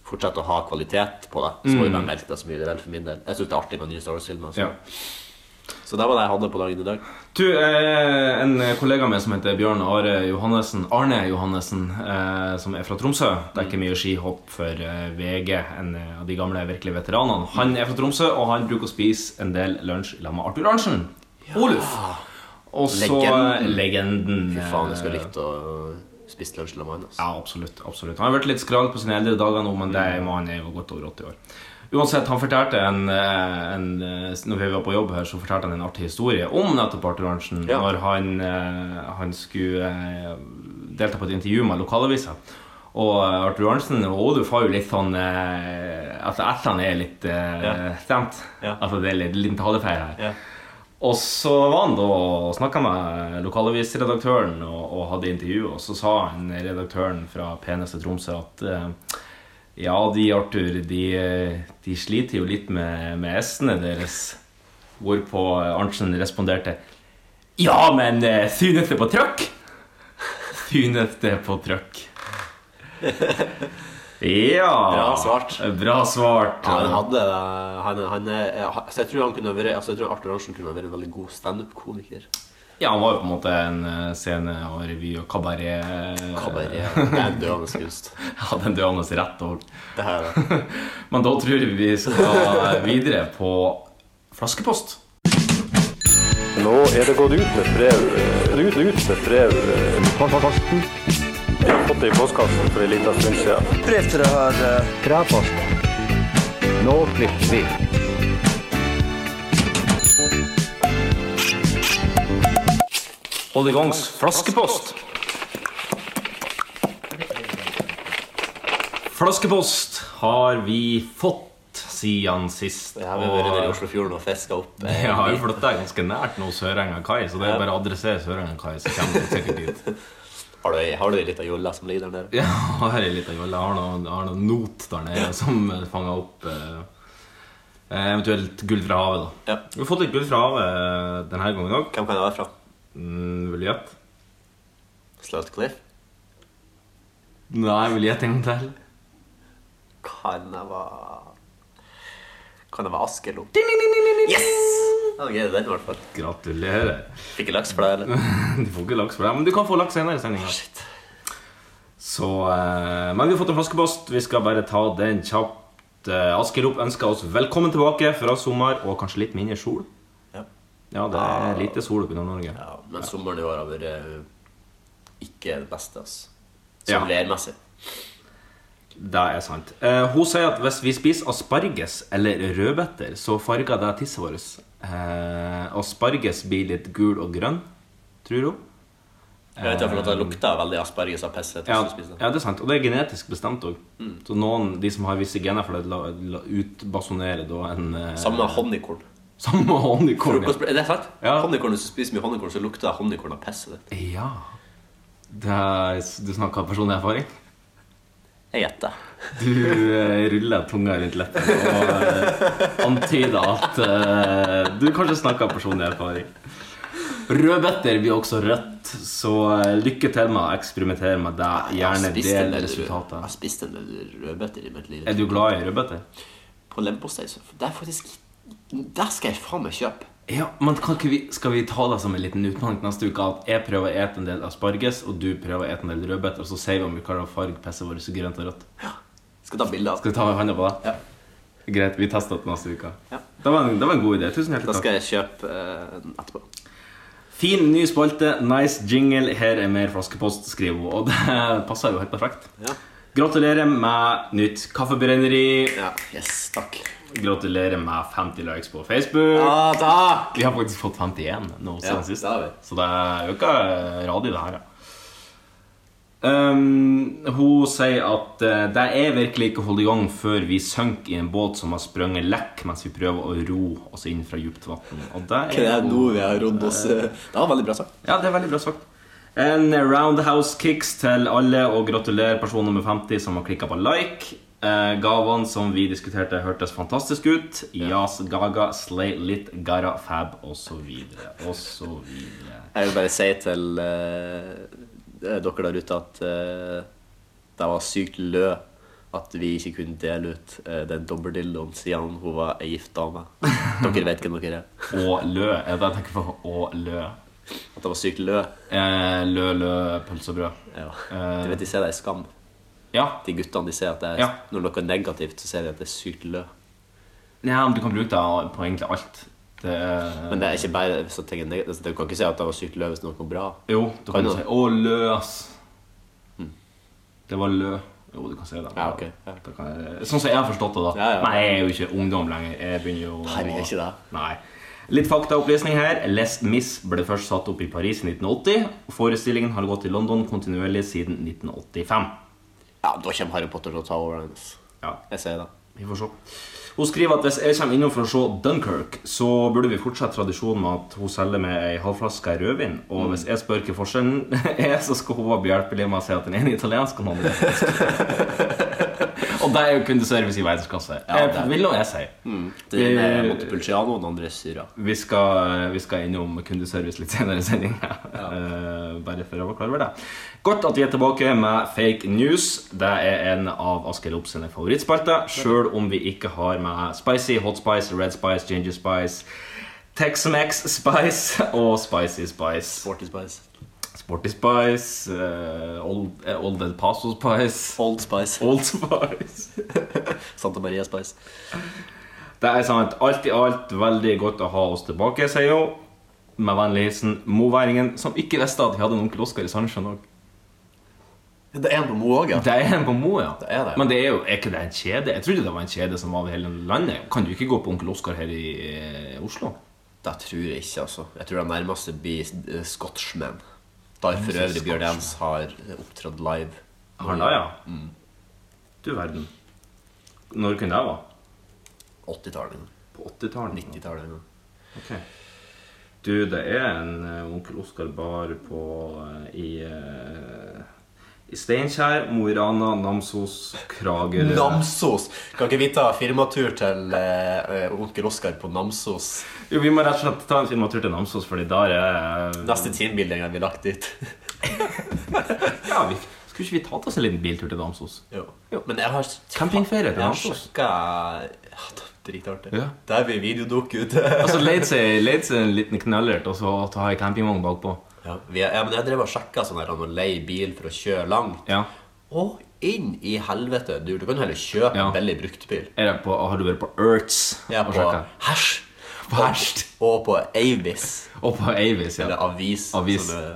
fortsetter å ha kvalitet på det, så må mm. bare melke det så mye det vil for min del. Jeg syns det er artig med nye Star Wars-filmer. Så. Ja. så det var det jeg hadde på dagen i dag. Du, eh, en kollega med som heter Bjørn Are Johannessen Arne Johannessen, eh, som er fra Tromsø. Dekker mye skihopp for eh, VG, en eh, av de gamle virkelige veteranene. Han er fra Tromsø, og han bruker å spise en del lunsj sammen med Arthur Arntzen. Oluf. Og så Legenden. legenden. legenden Fy faen, jeg skulle eh, likt å spise lunsj med han. Altså. Ja, absolutt. absolutt Han har vært litt skral på sine eldre dager nå, men det er han er jo godt over 80 år. Uansett, han fortalte en, eh, en eh, Når vi var på jobb her, så fortalte han en artig historie om nettopp Arthur. Ja. Når han, eh, han skulle delta på et intervju med lokalavisa. Og Arthur Arntzen og Oduf har jo litt sånn Altså, etterne er litt Ja. stemt. Ja. Altså, det er litt litt talefeil her. Og så var han da og snakka med lokalavisredaktøren og, og hadde intervju, og så sa han redaktøren fra peneste Tromsø at eh, ja, de Arthur, de, de sliter jo litt med, med S-ene deres. Hvorpå Arntzen responderte Ja, men eh, synes det på trøkk? Synes det på trøkk. Ja Bra svart. Bra svart. Ja, han hadde han, han, altså, Jeg tror han kunne vært Altså, jeg tror Arthur Arntzen kunne vært en veldig god standup-komiker. Ja, han var jo på en måte en eh, scene- og revy- og kabaret Kabaret. Det er en døende kunst. ja, det er en døende rett òg. Det her er det. Men da tror jeg vi skal videre på flaskepost. Nå er det gått ut med brev eh, ut, ut med brev eh, Posten. Jeg har fått det i postkassen for en liten stund siden. brev til det her eh, Kravpost. Nå klipper vi. Hold i gangs flaskepost. Flaskepost har vi fått siden sist. Jeg har vært nede i Oslofjorden og fiska opp eh, jeg har jo flytta ganske nært nå Sørenga kai, så det er bare å adressere Sørenga kai, så kommer du sikkert dit. Har du, har du ei lita jolle som ligger der nede? Ja, jeg har ei lita jolle. Jeg har noen, har not der nede som fanger opp eh, eh, eventuelt gull fra havet. da Ja. Vi har fått litt gull fra havet eh, denne gangen òg. Hvem kan det være fra? Mm, vil du gjette? Slotcliffe? Nei, vil du gjette en gang til? Kan det være Kan det være Askelo? Yes! Ja, ok, det er den i hvert fall. Gratulerer. Fikk ikke laks for deg, eller? Du får ikke laks for deg, men du kan få laks senere i sendinga. Shit. Så, eh, men vi har fått en flaskepost. Vi skal bare ta den kjapt. Eh, Askerop ønsker oss velkommen tilbake fra sommer og kanskje litt mindre sol. Ja. Ja, det er lite sol oppe i Nord-Norge. ja, men sommeren i år har vært eh, ikke det beste, altså. Ja. Det er sant. Eh, hun sier at hvis vi spiser asparges eller rødbeter, så farger det tisset vårt. Eh, asparges blir litt gul og grønn, tror hun. Jeg vet iallfall at det lukter veldig asparges av piss. Ja, ja, det er sant. Og det er genetisk bestemt òg. Så noen, de som har visse gener for det, la, la, utbasunerer da en eh, Samme honningkorn. Samme honningkorn. ja. er det sant? Ja. Honningkorn, Hvis du spiser mye honningkorn, så lukter honningkorn av pisset ditt. Ja. Det er, du snakker av personlig erfaring? Jeg gjetter. Du eh, ruller tunga rundt leppene og eh, antyder at eh, du kanskje snakker av personlig erfaring. Rødbeter blir også rødt, så lykke til med å eksperimentere med det. Gjerne del resultatet. Jeg har spist en del rødbeter i mitt liv. Er du glad i rødbeter? På leverpostei Der, Det er faktisk der skal jeg faen meg kjøpe. Ja, men vi, Skal vi ta det som en liten utfordring neste uke? At jeg prøver å ete en del asparges, og du prøver å ete en del rødbeter, og så sier vi om vi klarer å farge pisset vårt grønt og rødt. Ja. Skal ta bilde av Skal vi ta hånda på det? Ja. Greit, vi tester det neste uke. Ja. Det, var en, det var en god idé. Tusen hjertelig takk. Da skal jeg kjøpe uh, den etterpå. Fin ny spalte, nice jingle. Her er mer flaskepost, skriver hun. Og det passer jo helt perfekt. Ja. Gratulerer med nytt kaffebrenneri. ja. Yes, takk. Gratulerer med 50 likes på Facebook. Ja, takk! Vi har faktisk fått 51 nå siden Ja, sist. Så det øker radig, det her. Ja. Um, hun sier at uh, det er virkelig ikke å holde i gang før vi synker i en båt som har sprunget lekk mens vi prøver å ro oss inn fra dypt vann. Det er det jo- nå vi har rodd oss eh, Det var veldig bra sagt. Ja, det er veldig bra sagt. En roundhouse kicks til alle, og gratulerer person nummer 50 som har klikka på like. Eh, gavene som vi diskuterte, hørtes fantastisk ut. Yas, Gaga, Slay, Lit, Gara, Fab osv. osv. Jeg vil bare si til uh, dere der ute at uh, det var sykt lø at vi ikke kunne dele ut uh, den dobbeldildoen siden hun var ei gift dame. Dere vet hvem dere er. Og lø. Er det jeg tenker på? Og lø. At det var sykt lø. Lø, lø, pølse og brød. Ja. Du vet, De ser deg i Skam. Ja. De guttene de ser at det er Ja. Når noe er negativt, så ser de at det er sykt lø. ja, men du kan bruke det på egentlig alt. Det er, Men det er ikke bare hvis jeg tenker negativt. Altså, Du kan ikke si at det var sykt lø hvis noe var bra. Jo, du kan Kan du? si 'Å, lø, ass'. Det var lø. Jo, du kan si det. Ja, okay. Ja. Det kan sånn som jeg har forstått det, da. Ja. Men jeg er jo ikke ungdom lenger. Jeg begynner jo Nei, er ikke det. Nei. Litt faktaopplysning her. Les Mis ble først satt opp i Paris i 1980. Forestillingen har gått i London kontinuerlig siden 1985. Ja, Da kommer Harry Potter til å ta over altså. Ja, Jeg sier det. vi får se. Hun skriver at hvis jeg kommer innom for å se Dunkerque, så burde vi fortsette tradisjonen med at hun selger med ei halvflaske rødvin. Og hvis jeg spør hva forskjellen er, så skal hun være behjelpelig med å si at den ene er italiensk og den andre er fransk. Og det er jo kundeservice i verdensklasse. Ja, det vil nå jeg si. Den er Eh, Montepulciano, den andre syra. Vi skal, vi skal innom kundeservice litt senere i sendinga. Eh, bare for å være klar over det. Godt at vi er tilbake med fake news. Det er en av Askild Opp sine favorittspalter. Sjøl om vi ikke har med spicy, hot spice, red spice, ginger spice, Tex-Mex spice og spicy spice. Sporty Spice. Sporty spice, uh, old, eh, old El Paso spice, Old Spice. old spice. Santa Maria Spice. Det er sant. Alt i alt veldig godt å ha oss tilbake, sier hun. Med vennlig hilsen moværingen, som ikke visste at vi hadde en onkel Oskar i Sandnessjøen òg. Det er en på Mo òg, ja. Det er en på Mo, ja. Det er det. Men det er jo er ikke det en kjede? Jeg trodde det var en kjede som var over hele landet. Kan du ikke gå på onkel Oskar her i eh, Oslo? Det tror jeg ikke, altså. Jeg tror det nærmeste blir eh, Scotchman. Der for øvrig Bjørn Jens har opptrådt live. Har han da, ja? Du verden. Når kunne det være? 80-tallet. På 80-tallet? 90-tallet. ja. Ok. Du, det er en eh, onkel Oskar-bar på eh, i eh, i Steinkjer, Mo i Rana, Namsos, Kragerø Namsos! Kan ikke vi ta firmatur til eh, eh, onkel Oskar på Namsos? Jo, vi må rett og slett ta en filmatur til Namsos, fordi der er Neste teambuilding har vi lagt dit. Ja, vi, Skulle ikke vi tatt oss en liten biltur til Namsos? Jo. Men jeg har Campingferie til Namsos. ja, Dritartig. Ja. Der blir videodukk ute. Altså leid seg en liten knallert og så ta ei campingvogn bakpå. Ja, vi er, ja, men jeg drev og sjekka sånn her å leie bil for å kjøre langt. Ja. Og inn i helvete! Du, du kan heller kjøpe Ja. en billig bruktbil. Har du vært på Earths? Ja, og på. På Hasj. Og på Avis. Og på Avis, ja. Eller Avis, Avis. som jeg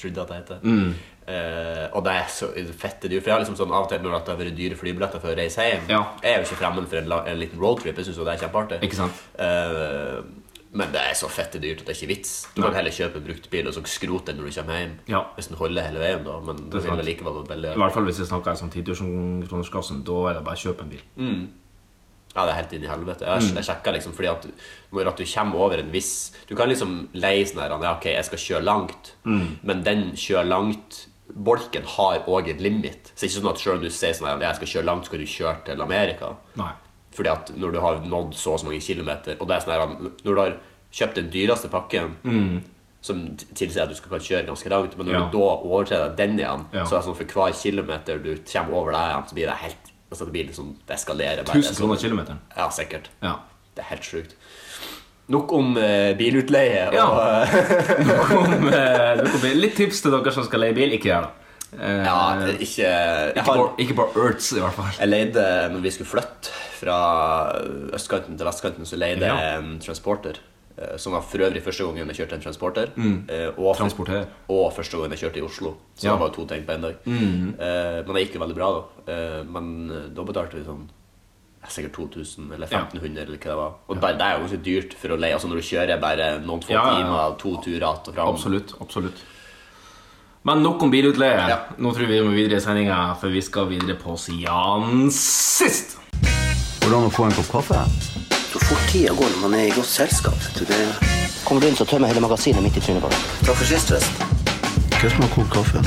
trodde at det heter. Uh, og det er så fette dyrt. For jeg har liksom sånn av og til når det har vært dyre flybilletter for å reise hjem. Ja. Jeg er jo ikke fremmed for en, en liten roadtrip. Jeg syns jo det er kjempeartig. Ikke sant? Eh, men det er så fette dyrt at det er ikke vits. Du kan heller kjøpe en bruktbil og så skrote den når du kommer hjem. Ja. Hvis den holder hele veien, da. Men det vil likevel være veldig I hvert fall hvis jeg snakker om sånn 10 000 kronersklassen. da er det bare å kjøpe en bil. Ja, det er helt inn i helvete. Jeg, jeg sjekka liksom fordi at når at du kommer over en viss Du kan liksom leie sånn her Ja, ok, jeg skal kjøre langt, men den kjører langt-bolken har òg en limit. Så det er ikke sånn at selv om du sier sånn her Jeg skal kjøre langt, skal du kjøre til Amerika. Nei. Fordi at når du har nådd så og så mange kilometer Og det er sånn her Når du har kjøpt den dyreste pakken som t- tilsier at du skal kan kjøre ganske langt, men når Ja. du da overtreder den igjen, Ja. så er det sånn for hver kilometer du kommer over deg igjen, så blir det helt Altså det blir liksom Det eskalerer bare. 1000 kroner kilometeren. Ja, sikkert. Ja. Det er helt sjukt. Nok om eh, bilutleie. Og, Ja. eh, Kom, eh, om bil. litt tips til dere som skal leie bil. Ikke gjør det. Eh, ja, ikke ikke, har, på, ikke på Earths, i hvert fall. jeg leide når vi skulle flytte fra østkanten til vestkanten, så leide jeg Ja. en transporter. eh, Som var for øvrig første gangen jeg kjørte en transporter. Mm. Og, Transporter. og første gangen jeg kjørte i Oslo. Så Ja. det var to ting på én dag. Mm. Men det gikk jo veldig bra, da. Eh, Men eh, da betalte vi sånn Sikkert 2000 eller Ja. 1500 eller hva det var. Og ja. det er jo ganske dyrt for å leie. Altså når du kjører bare noen få Ja, ja, ja. timer, to turer att og fram. Absolutt. absolutt Men nok om bilutleie. Ja. Nå tror vi vi må videre i sendinga, for vi skal videre på siden sist. Hvordan å få en kopp kaffe? Så fort tida går når man er i godt selskap. du. Det... Kommer du inn, så tømmer hele magasinet midt i trynet på deg. Takk for sist, forresten. Hvem som har kokt kaffe?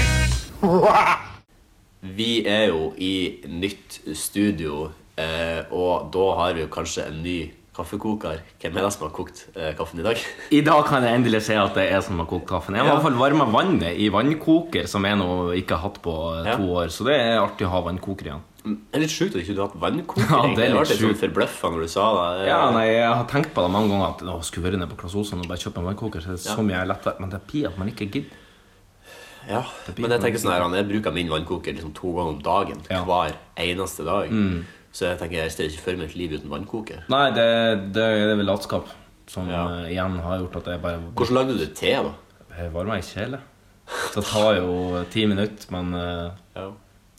Vi er jo i nytt studio, eh, og da har vi jo kanskje en ny kaffekoker. Hvem er det som har kokt eh, kaffen i dag? I dag kan jeg endelig si at det er som har kokt kaffen. Jeg har i hvert fall varma vannet i vannkoker, som jeg nå ikke har hatt på eh, Ja. to år. Så det er artig å ha vannkoker igjen. Det er litt sjukt at ikke du har hatt vannkoker. Ja, egentlig. det er litt sånn forbløffa når du sa det. Ja, nei, Jeg har tenkt på det mange ganger at jeg skulle vært nede på Klas Olsson og bare kjøpe en vannkoker. Så det er så Ja. mye lettere Men det blir at man ikke gidder. Ja, men jeg tenker sånn her, jeg bruker min vannkoker liksom to ganger om dagen Ja. Mm. hver eneste dag. Så jeg tenker jeg ser ikke for meg et liv uten vannkoker. Nei, det, det, det er vel latskap som Ja. eh, igjen har gjort at jeg bare Hvordan lagde du te, da? Jeg varmer ikke hele. Så det tar jo ti minutter, men eh, Ja.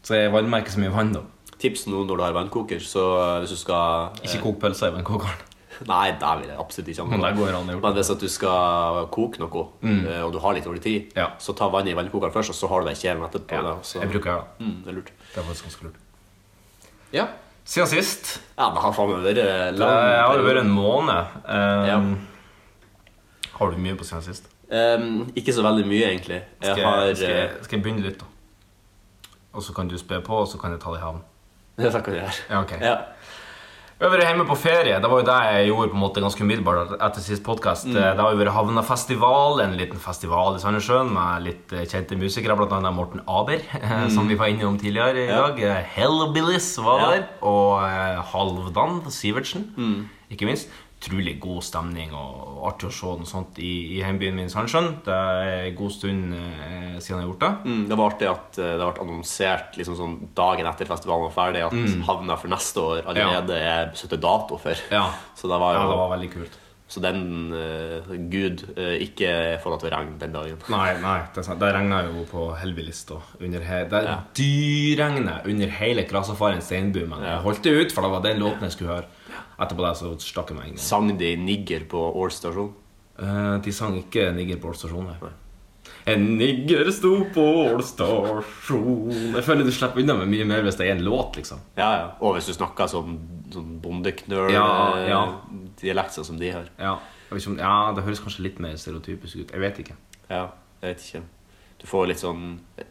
Så jeg varmer ikke så mye vann, da. Tips nå når du har vannkoker, så eh, hvis du skal Ikke kok pølser i vannkokeren. Nei, det vil jeg absolutt ikke anbefale. Men hvis du skal koke noe, mm. og du har litt dårlig tid. Ja. så ta vannet i vannkokeren først, og så har du deg kjelen etterpå. Ja, så. jeg bruker det. mm, Det er lurt. Det er faktisk ganske lurt. Ja. Siden sist ja, det har faen meg vært eh, Det har vært en måned. Um, Ja. Har du mye på siden sist? Um, Ikke så veldig mye, egentlig. Jeg Skal har skal, eh, jeg, skal jeg begynne litt, da? Og så kan du spe på, og så kan jeg ta det i havn. Det kan du gjøre. Ja, ok. Ja. Vi har vært hjemme på ferie. Det var jo det jeg gjorde på en måte ganske umiddelbart etter sist podkast. Mm. Det har jo vært Havnafestival, en liten festival i Sandnessjøen med litt eh, kjente musikere, bl.a. Morten Aber, mm. som vi var innom tidligere i. Ja. dag. Eh, Hellbillies var Ja. der, og eh, Halvdan Sivertsen, Mm. ikke minst. Utrolig god stemning og artig å se noe sånt i, i hjembyen min Sandsjøen. Det er en god stund eh, siden jeg har gjort det. Mm, det var artig at eh, det ble annonsert liksom sånn dagen etter festivalen var ferdig, at havna for neste år allerede er satt dato for. Mm. Ja. Så det var Ja, det var veldig kult. Så den uh, Gud uh, ikke får det til å regne den dagen. Nei, nei, det, er sant. det regna jo på Hellbillies. da, Det Ja. dyrregnet under hele Krasafaren steinbu. Men Ja. jeg holdt det ut, for det var den låten jeg skulle høre. Etterpå det så stakk jeg meg inn. Sang de nigger på Ål stasjon? Eh, de sang ikke 'Nigger på Ål stasjon'. nei. En nigger sto på Ål stasjon Jeg føler du slipper unna med mye mer hvis det er en låt, liksom. Ja, ja. Og hvis du snakker sånn, sånn bondeknøl Ja, eh, ja. som de har. Ja, ja, Det høres kanskje litt mer stereotypisk ut. Jeg vet ikke. Ja, jeg vet ikke. Du får litt sånn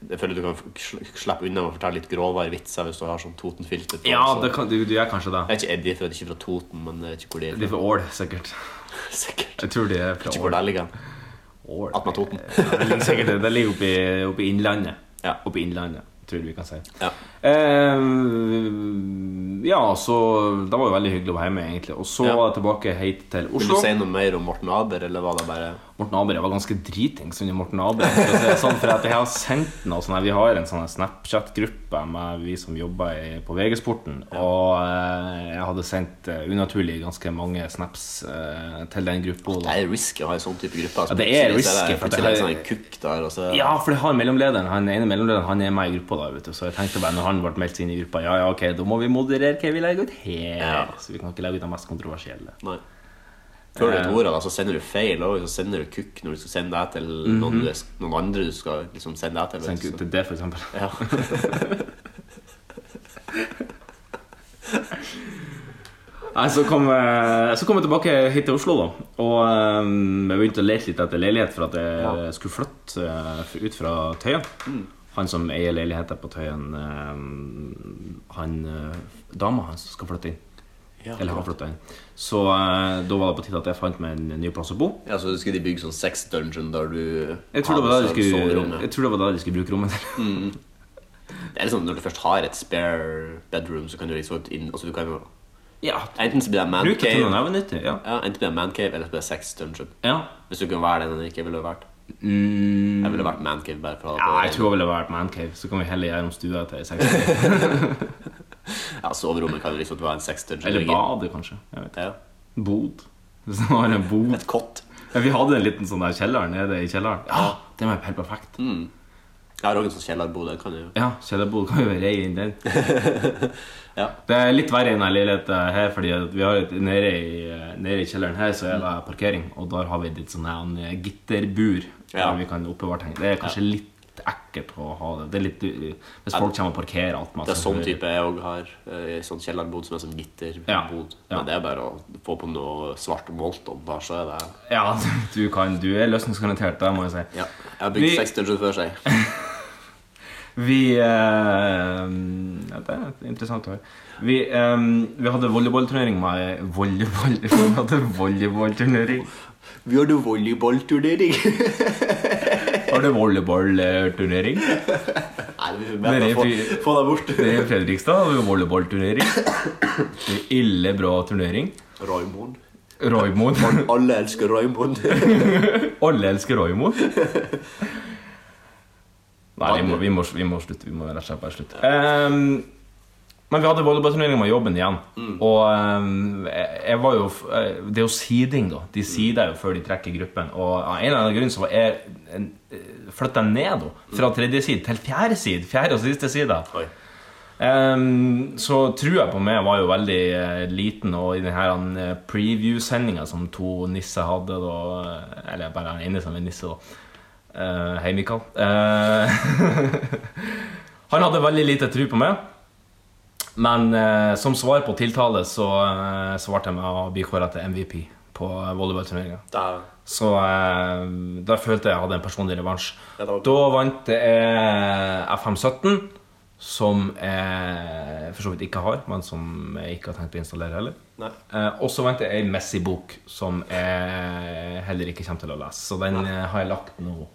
Jeg føler du kan slippe unna med å fortelle litt grovere vitser hvis du har sånn Toten-filter på. Ja, det kan, du, du gjør kanskje det. Jeg er ikke Eddie, for jeg er ikke fra Toten, men jeg vet ikke hvor de er De er fra. Ål, sikkert. Sikkert. Jeg tror de er fra Ikke hvor Ål. det ligger. Ål. Attmed Toten. Ja, det ligger sikkert det ligger oppe i, oppe i Innlandet. Ja. Oppe i Innlandet, tror vi kan si. Ja. Eh, ja, så det var jo veldig hyggelig å være hjemme, egentlig. Og så Ja. var jeg tilbake hit til Oslo. Vil du si noe mer om Morten Aber, eller var det bare Morten Abre var ganske dritings under Morten Abre. For, si sånn, for at jeg har sendt noe sånn Vi har en sånn Snapchat-gruppe med vi som jobber på VG-sporten. Og eh, jeg hadde sendt eh, unaturlig ganske mange snaps eh, til den gruppa. Det er risky å ha en sånn type gruppe. altså. Ja, det er risky, for det er sånn kukk der, så Ja, for det har mellomlederen Han ene mellomlederen Han er med i gruppa da, vet du Så jeg tenkte bare når han ble meldt inn i gruppa Ja, ja, ok, da må vi moderere hva vi legger ut her Ja. Så vi kan ikke legge ut det mest kontroversielle Nei. Før du et vet ordet, da, så sender du feil òg. så sender du kukk når du skal sende det til noen, mm -hmm. noen andre du skal liksom sende det til. Send så- til det for eksempel Ja. Nei, så kom, jeg, så kom jeg tilbake hit til Oslo da Og um, jeg begynte å lete litt etter leilighet For at jeg skulle flytte eh, ut fra Tøyen Han som eier leiligheter på Tøyen um, Han, eh, dama hans skal flytte inn Ja, Eller har flytta inn Så eh, da var det på tide at jeg fant meg en ny plass å bo ja, så skulle de bygge sånn sex dungeon der du Jeg tror det var da de skulle, jeg tror det var da de skulle bruke rommet mm. Det er liksom Når du først har et spare bedroom, så kan du liksom inn altså du kan jo, Ja, Enten så blir det bruk det til noe mancave, nevenyttig. Ja. ja, enten blir det man cave eller så blir det sex dungeon. ja. Hvis du kunne være den du ikke ville vært. Mm, Jeg ville vært mancave bare for å ja, jeg tror jeg ville vært man cave, Så kan vi heller gjøre om stua til sex. Ja, soverommet kan liksom være en sex. Eller badet, kanskje. Jeg vet. Ja. Bod. Bod. Et kott. Ja, vi hadde en liten sånn der kjeller nede i kjelleren. Ja, det var helt perfekt. Jeg har også en sånn kjellerbod. Kan jo Ja, kjellerbod kan jo være rei inn den. Ja. Det er litt verre i denne leiligheten her, fordi vi har et, nede, i, nede i kjelleren her så er det parkering, og der har vi litt sånn gitterbur Ja. der vi kan oppbevare ting. Det er kanskje litt ekkelt å ha det. det er litt, hvis folk kommer og parkerer alt Det er sånn type jeg òg har. eh, I sånn kjellerbod som er som gitterbod. Ja, ja. Men det er bare å få på noe svart Molton, bare så er det Ja, du, kan, du er løsningsgarantert, det må jeg si. Ja. Jeg har bygd Vi- 60 før sier Vi eh, Det er interessant å høre. Vi, eh, vi hadde volleyballturnering med Volleyball Vi hadde volleyballturnering. Vi hadde volleyballturnering. Har du volleyballturnering? Nei, vi får Det få, få deg bort. Det er i Fredrikstad har vi volleyballturnering. Er Ille bra turnering. Raymond. Raymond. Alle elsker Raymond. Alle elsker Raymond. Nei, vi må, vi, må, vi må slutte. Vi må rett og slett bare slutte. Ehm, men vi hadde volleyballturnering med jobben igjen. Og um, jeg, var jo eh, Det er jo seeding, da. De seeder jo før de trekker gruppen. Og av en eller annen grunn så var jeg flytta ned da, fra tredje side til fjerde side. Fjerde og siste side. Oi. Ehm, så trua på meg var jo veldig uh, liten, og i denne uh, preview-sendinga som to nisser hadde da eh, Eller bare den ene som er nisse, da. Uh, hei, Mikael. Eh, han hadde veldig lite tro på meg. Men eh, som svar på tiltale så eh, svarte jeg med å bli kåra til MVP på volleyballturneringa. Så eh, da følte jeg jeg hadde en personlig revansj. Ja, var- Da vant jeg FM17, som jeg for så vidt ikke har, men som jeg ikke har tenkt å installere heller. Eh, og så vant jeg ei Messi-bok som jeg heller ikke kommer til å lese. Så den eh, har jeg lagt nå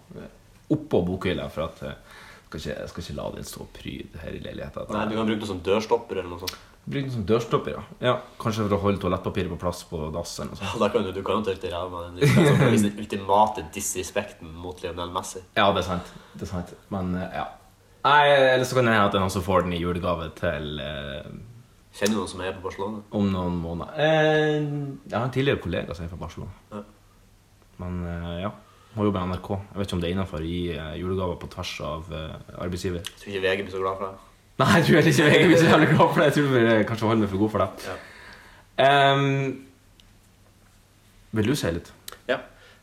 oppå bokhylla, for at eh, ikke, jeg skal ikke la den stå og pryde her i leiligheten. Nei, du kan bruke den som dørstopper eller noe sånt. Bruk den som dørstopper, ja. ja. Kanskje for å holde toalettpapiret på plass på dassen. Ja. Da kan du, du kan jo tørke ræva med den. Det er sånn den ultimate disrespekten mot Lionel Messi. Ja, det er sant. Det er sant. Men eh, ja. Nei, eller så kan det hende at det er noen som får den i julegave til eh, Kjenner du noen som er på Barcelona? om noen måneder. Eh, jeg har en tidligere kollega som er fra Barcelona. Ja. Men eh, ja, må jobbe i NRK. Jeg vet ikke om det er innafor å gi eh, julegaver på tvers av eh, arbeidsgiver. Jeg tror ikke VG blir så glad for det. Nei, jeg tror heller ikke VG blir så jævlig glad for det. Jeg tror vi kanskje holder meg for god for det. Ja. Um, vil du si litt? Ja.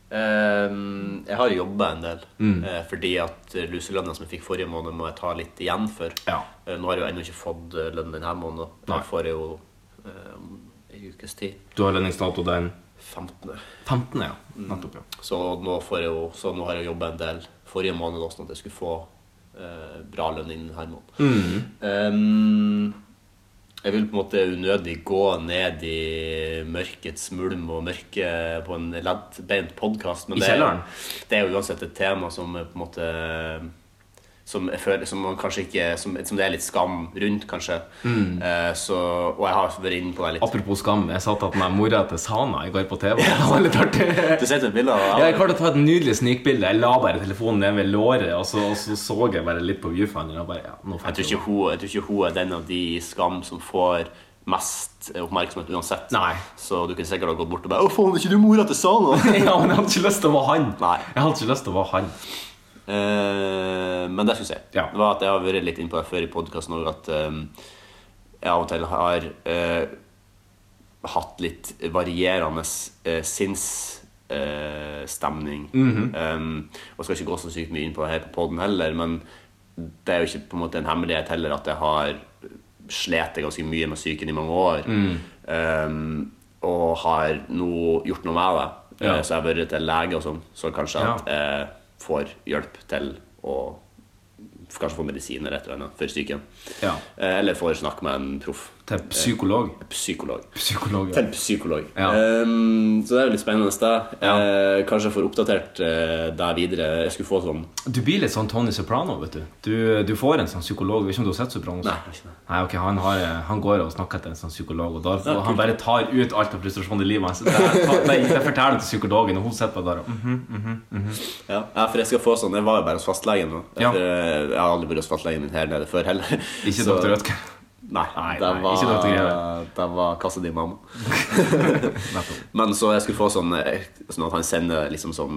Um, jeg har jobba en del, Mm. eh, fordi at eh, luselønna som jeg fikk forrige måned, må jeg ta litt igjen for. Ja. Eh, nå har jeg jo ennå ikke fått eh, lønn denne måneden. Jeg får jeg jo eh, om en ukes tid. Du har lønningsdato den 15. 15., ja. Nettopp, ja. Så nå, får jeg jo, så nå har jeg jobba en del forrige måned også, sånn at jeg skulle få eh, bra lønn innen denne måneden. Ehm, jeg vil på en måte unødig gå ned i mørkets mulm og mørke på en leddbeint podkast. I kjelleren? det er jo uansett et tema som er på en måte som føler som ikke Som, som det er litt skam rundt, kanskje. Eh, så, og jeg har vært inne på det litt. Apropos skam, jeg satt at med mora til Sana i går på TV. Det var litt artig. Du sendte et bilde av Ja, jeg klarte å ta et nydelig snikbilde. Jeg la bare telefonen ned ved låret, og så, og så så jeg bare litt på viewfinderen. Og bare, ja, nå Jeg tror, ikke hun, jeg tror ikke hun er den av de i Skam som får mest oppmerksomhet uansett. Nei. Så du kunne sikkert ha gått bort og bare 'Å, faen, er ikke du mora til Sana?' Ja, men jeg hadde ikke lyst til å være han. Nei. Jeg hadde ikke lyst til å være han. Eh, men det syns jeg. Ja. Det var at Jeg har vært litt innpå det før i podkasten at eh, jeg av og til har uh, hatt litt varierende uh, sinnsstemning. Mhm. um, og skal ikke gå så sykt mye inn på det her på poden heller, men det er jo ikke på en måte en hemmelighet heller at jeg har slitt ganske mye med psyken i mange år. Mm. Um, og har nå gjort noe med det. Ja. Så jeg har vært til lege og sånn, så kanskje Ja. at får hjelp til å Kanskje få medisiner eller et eller annet for psyken. Ja. Eh, Eller får snakke med en proff. Til psykolog. Psykolog. Psykolog, ja. Til psykolog. Ja. Um, så det er jo litt spennende sted. Ja. Uh, kanskje jeg får oppdatert uh, deg videre. Jeg skulle få sånn Du blir litt sånn Tony Soprano, vet du. Du, du får en sånn psykolog. Jeg vet ikke om du har sett Soprano? Nei, ikke det. Nei, ok, han, har, Han går og snakker til en sånn psykolog, og da Ja, han bare tar ut alt av frustrasjon i livet hans. Det, det, det forteller til psykologen, og hun sitter bare der og mhm. Ja, ja, for jeg skal få sånn Jeg var jo bare hos fastlegen nå. Ja. Eh, Jeg har aldri vært hos fastlegen min her nede før heller. Ikke Så-. Rødtger. Nei, Nei, det nei, var, ikke. Det var kassa di mamma. Men så jeg skulle få sånn eh, Sånn at han sender liksom sånn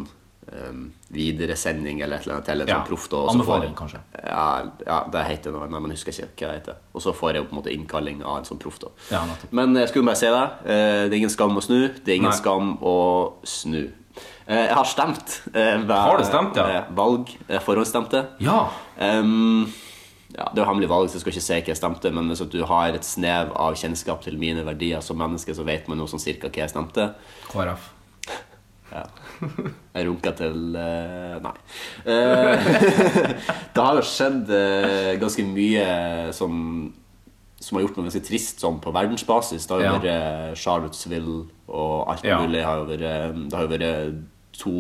um, videresending eller et eller annet til en Ja, sånn proff. anbefaling, kanskje. Ja, ja, det heter noe, nei, men husker jeg ikke hva det heter. Og så får jeg på en måte innkalling av en sånn proff. da. Ja. Men jeg skulle bare si det. eh, Det er ingen skam å snu. Det er ingen Nei. skam å snu. Eh, Jeg har stemt. ved, Har du stemt, ja? Valg. Forhåndsstemte. Ja. Ehm, ja, det er jo hemmelig valg, så jeg skal ikke si hva jeg stemte, men hvis du har et snev av kjennskap til mine verdier som menneske, så vet man jo sånn cirka hva jeg stemte. KrF. Ja. Jeg runka til uh, Nei. Uh, det har jo skjedd uh, ganske mye som som har gjort noe ganske trist sånn på verdensbasis. Det har jo Ja. vært Charlottesville og alt Ja. mulig. Har vært, det har jo vært to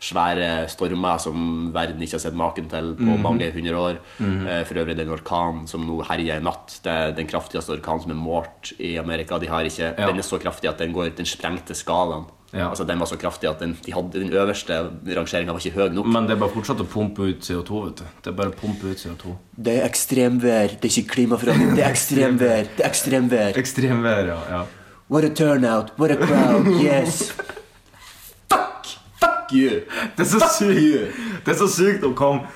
svære stormer som verden ikke har sett maken til på mm. mange hundre år. Mm. For øvrig den orkanen som nå herjer i natt. Det er den kraftigste orkanen som er målt i Amerika. De har ikke, Ja. Den er så kraftig at den går den sprengte skalaen. Ja. Altså Den var så kraftig at den, de hadde, den øverste rangeringa var ikke høy nok. Men det er bare fortsatt å pumpe ut CO2, vet du. Det er bare å pumpe ut CO2. Det er ekstremvær, det er ikke klimaforandring. Det er ekstremvær. Det er ekstremvær. Ekstremvær, ja. ja. What a turnout, what a crowd, yes. You! Det er så sykt Det er så sykt å komme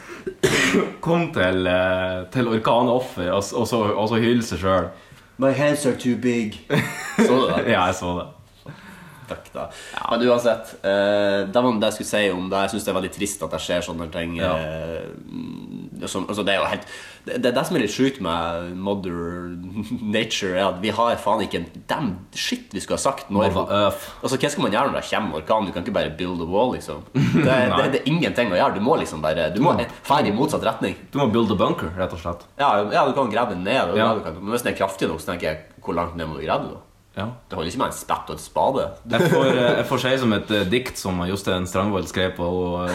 Kom til, eh, til orkanoffer og, og, så, og så hylle seg sjøl. My hands are too big. Så du det? Ja, jeg så det. Takk, da. Men uansett, eh, det var det jeg skulle si om det. Jeg syns det er veldig trist at det skjer sånne ting. Ja. eh, som, altså det er jo helt det, det det som er litt sjukt med mother nature, er at vi har faen ikke en damn shit vi skulle ha sagt. Når, altså, hva skal man gjøre når det kommer orkan? Du kan ikke bare build a wall, liksom. Det, det, det er ingenting å gjøre. Du må liksom bare Du må dra i motsatt retning. Du må build a bunker, rett og slett. Ja, ja du kan grave den ned. Ja. kan, men hvis den er kraftig nok, så tenker jeg hvor langt ned må du grave da? Ja. Det holder ikke med en spett og et spade. Jeg får, eh, jeg får si som et eh, dikt som Jostein Strangvold skrev på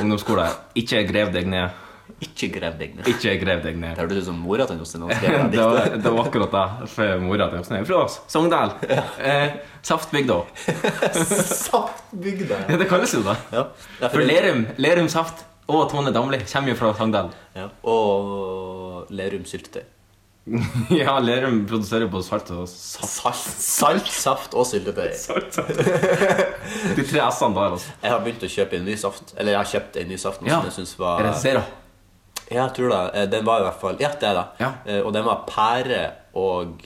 ungdomsskolen. Ikke grev deg ned. Ikke grev deg ned. Ikke grev deg Det ned. hørtes ut som mora til Jostein han skrev det Det var, diktet. det var akkurat det. For mora til Jostein. Fra oss. Sogndal. Eh, Saftbygda. Saftbygda. Ja, det kalles jo det. Ja. Ja, For Lerum, Lerum Saft og Tone Damli kommer jo fra Sogndal. Ja. Og Lerum syltetøy. Ja, Lerum produserer både salt og saft. Salt, salt, saft og syltetøy. De tre S-ene der, altså. Jeg har begynt å kjøpe en ny saft. Eller jeg har kjøpt en ny saft nå Ja. som jeg synes var Er det? Ja, jeg tror det. Eh, Den var i hvert fall Ja, det er det. Ja. Eh, Og den var pære og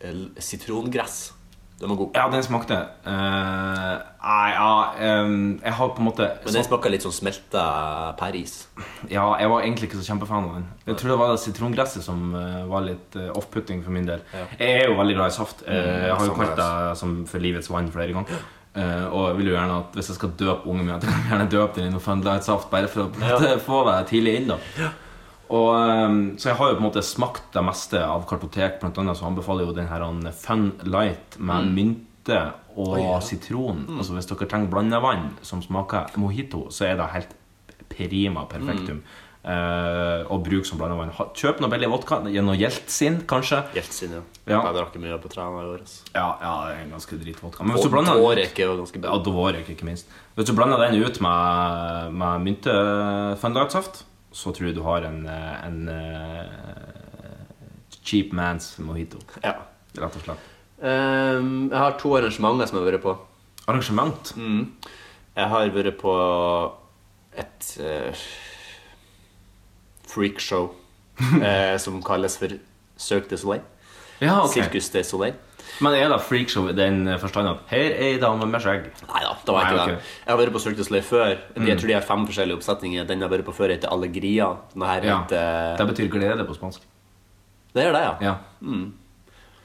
eh, sitrongress. Den var god. Ja, den smakte eh, Nei, ja em, Jeg har på en måte Men den smaker litt sånn smelta pæreis. Ja, jeg var egentlig ikke så kjempefan av den. Jeg tror det var det sitrongresset som var litt off-putting for min del. Jeg er jo veldig glad i saft. Eh, jeg har jo kalt det som for livets vann flere ganger. Og jeg vil jo gjerne at hvis jeg skal døpe ungen min, at jeg kan gjerne døpe den i noe Funlight-saft, bare for å ja. få det tidlig inn. da og, ehm, så jeg har jo på en måte smakt det meste av kartotek. Blant annet så anbefaler jeg jo den her Fun Light med mynte og sitron. Altså Hvis dere trenger blandevann som smaker mojito, så er det helt prima perfektum. Eh, og bruk som blandevann. Kjøp noe billig vodka gjennom Jeltsin, kanskje. Jeltsin, ja. Ja. Jeg drakk mye på trærne i år. altså. Ja, ja, det er en ganske dritvodka. Men hvis du blander Dvorek er jo ganske bra. ja, Dvorek, ikke minst. Hvis du blander den ut med, med mynte-funlight-saft, så tror jeg du har en, eh, en eh, cheap man's mojito, Ja. rett og slett. Um, jeg har to arrangementer som jeg har vært på. Arrangement? Jeg har vært på et uh, freakshow uh, som kalles for Cirque du Soleil. Ja, ok. Circus du Soleil. Men er det freakshow i den forstand at her er ei dame med skjegg? Nei da, det var Nei, ikke det. Jeg har vært på Cirque du Soleil før. De- Jeg tror de har fem forskjellige oppsetninger. Den jeg har vært på før, heter Allegria. Den her Ja. heter Det betyr glede på spansk. Det gjør det, ja. Ja.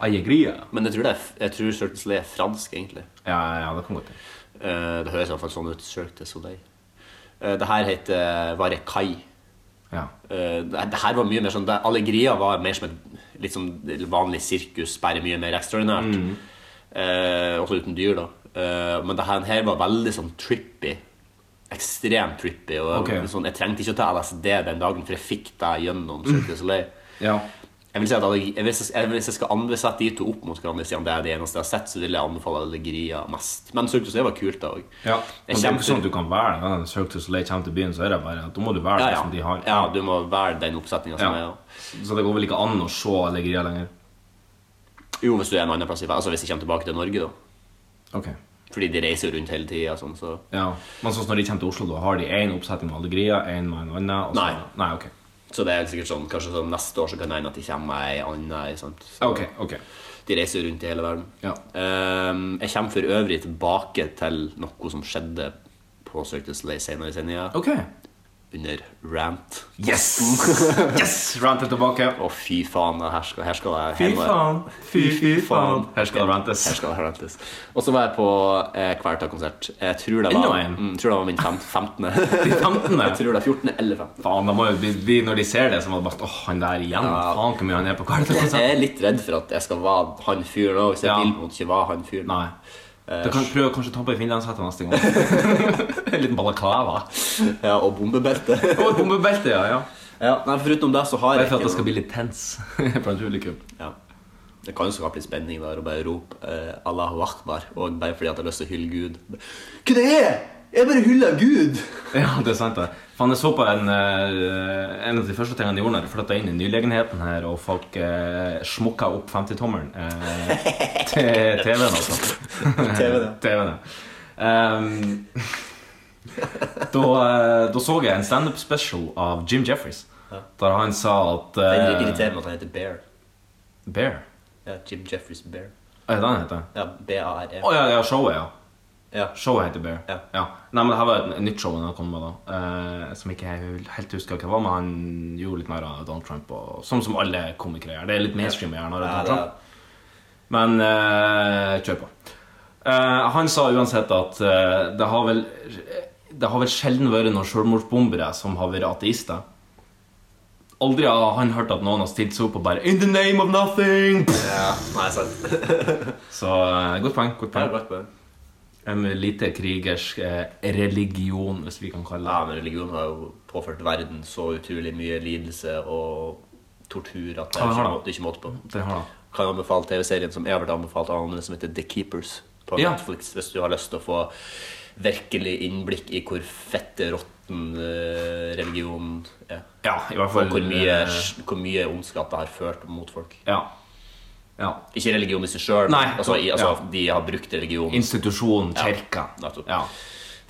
Alegria. Men jeg tror, det er, jeg tror Cirque du Soleil er fransk, egentlig. Ja, ja, det kan godt hende. Eh, det høres i hvert fall sånn ut. Cirque du Soleil. Eh, det her heter Varekai. Ja. Uh, det, her var mye mer sånn det, Allegria var mer som et litt som vanlig sirkus, bare mye mer ekstraordinært. Mm. Uh, også uten dyr, da. Uh, men det her, her var veldig sånn trippy. Ekstremt trippy. Og okay. sånn, jeg trengte ikke å ta LSD den dagen, for jeg fikk det gjennom Soleil. ja. Jeg vil si at hvis, jeg, hvis jeg skal anbefale de to opp mot hverandre, siden det er det eneste jeg har sett, så vil jeg anbefale Allegria mest. Men Cirque du Soleil var kult, da òg. ja. Det er ikke sånn at du kan være det. Når Cirque du Soleil kommer til byen, så er det bare at da må du være Ja, det som de har. ja, du må være den oppsetninga som Ja. er. Ja. Så det går vel ikke an å se Alegria lenger? Jo, hvis du er en annen plass i verden. Altså hvis de kommer tilbake til Norge, da. Ok. Fordi de reiser rundt hele tida. Sånn, så. Ja, Men sånn når de kommer til Oslo, da har de én oppsetning med Allegria, én med en annen? Nei. Nei, ok. Så det er sikkert sånn Kanskje sånn neste år så kan det hende at de kommer med ei anna. Okay, okay. Ok, ok. De reiser rundt i hele verden. Ja. Um, jeg kommer for øvrig tilbake til noe som skjedde på Circus Lay senere i sendinga. Ok. Under rant. Yes! yes! Rant er tilbake. Å, fy faen. Her skal, her skal jeg Fy faen. Fy, fy faen. Her skal det rantes. Her skal det rantes. Og så var jeg på eh, Kvelertak-konsert. Jeg tror det var, mm, tror det var min fem, 15. De 15. jeg tror det er 14. eller 15. Faen, da må jo bli, bli, Når de ser det, så må det bare Åh, han der igjen. Ja. Faen hvor mye han er på Jeg er litt redd for at jeg skal være han fyren òg, hvis jeg Ja. vil på en måte ikke være han fyren. Nei. Du kan prøve å kanskje ta på deg finlandshetta neste gang. en liten balaklava. Ja, og bombebelte. Og bombebelte, ja. ja. ja, nei, foruten det så har Bare jeg for at det skal bli litt tens blant publikum. ja. Det kan jo skape litt spenning der å bare rope eh, Allahu akbar, og bare fordi at jeg har lyst til å hylle Gud. Hva det er? Jeg bare hyller Gud! Ja, det er sant det. Faen, jeg så på en, eh, en av de første tingene de gjorde når de flytta inn i nylegenheten her, og folk eh, smukka opp 50-tommelen eh, til TV-en, altså. TV-en, ja. Ehm, da, eh, da så jeg en standup special av Jim Jeffries, der han sa at Det eh, irriterer meg at han heter Bear. Bear? Ja, Jim Jeffries Bear. Er det det han heter? Ja, B-A-R-E. Å ja, ja, showet, ja. Ja. Showet heter Bear. Ja. Nei, men det her var et nytt show han kom med, da. Eh, som ikke jeg helt husker hva det var, men han gjorde litt mer av Donald Trump. Og, sånn som alle komikere gjør. Det er litt mainstream å gjøre når det er Ja, Donald Trump. Men eh, kjør på. Eh, han sa uansett at eh, det har vel Det har vel sjelden vært noen selvmordsbombere som har vært ateister. Aldri har han hørt at noen har stilt seg opp og bare In the name of nothing! ja. Nei, sant. Så eh, godt poeng godt poeng. En lite krigersk eh, religion, hvis vi kan kalle Ja, det men religion har jo påført verden så utrolig mye lidelse og tortur at det er ikke, måte på. det. har det. Kan anbefale TV-serien som Evert har anbefalt av andre, som heter The Keepers på Ja. Netflix, hvis du har lyst til å få virkelig innblikk i hvor fette råtten religionen religion er. Ja, i hvert Og fall hvor mye, eh, hvor mye ondskap det har ført mot folk. Ja. Ja. Ikke religion i seg sjøl, Nei, altså, i, altså, ja. de har brukt religion Institusjon, kirka. Ja.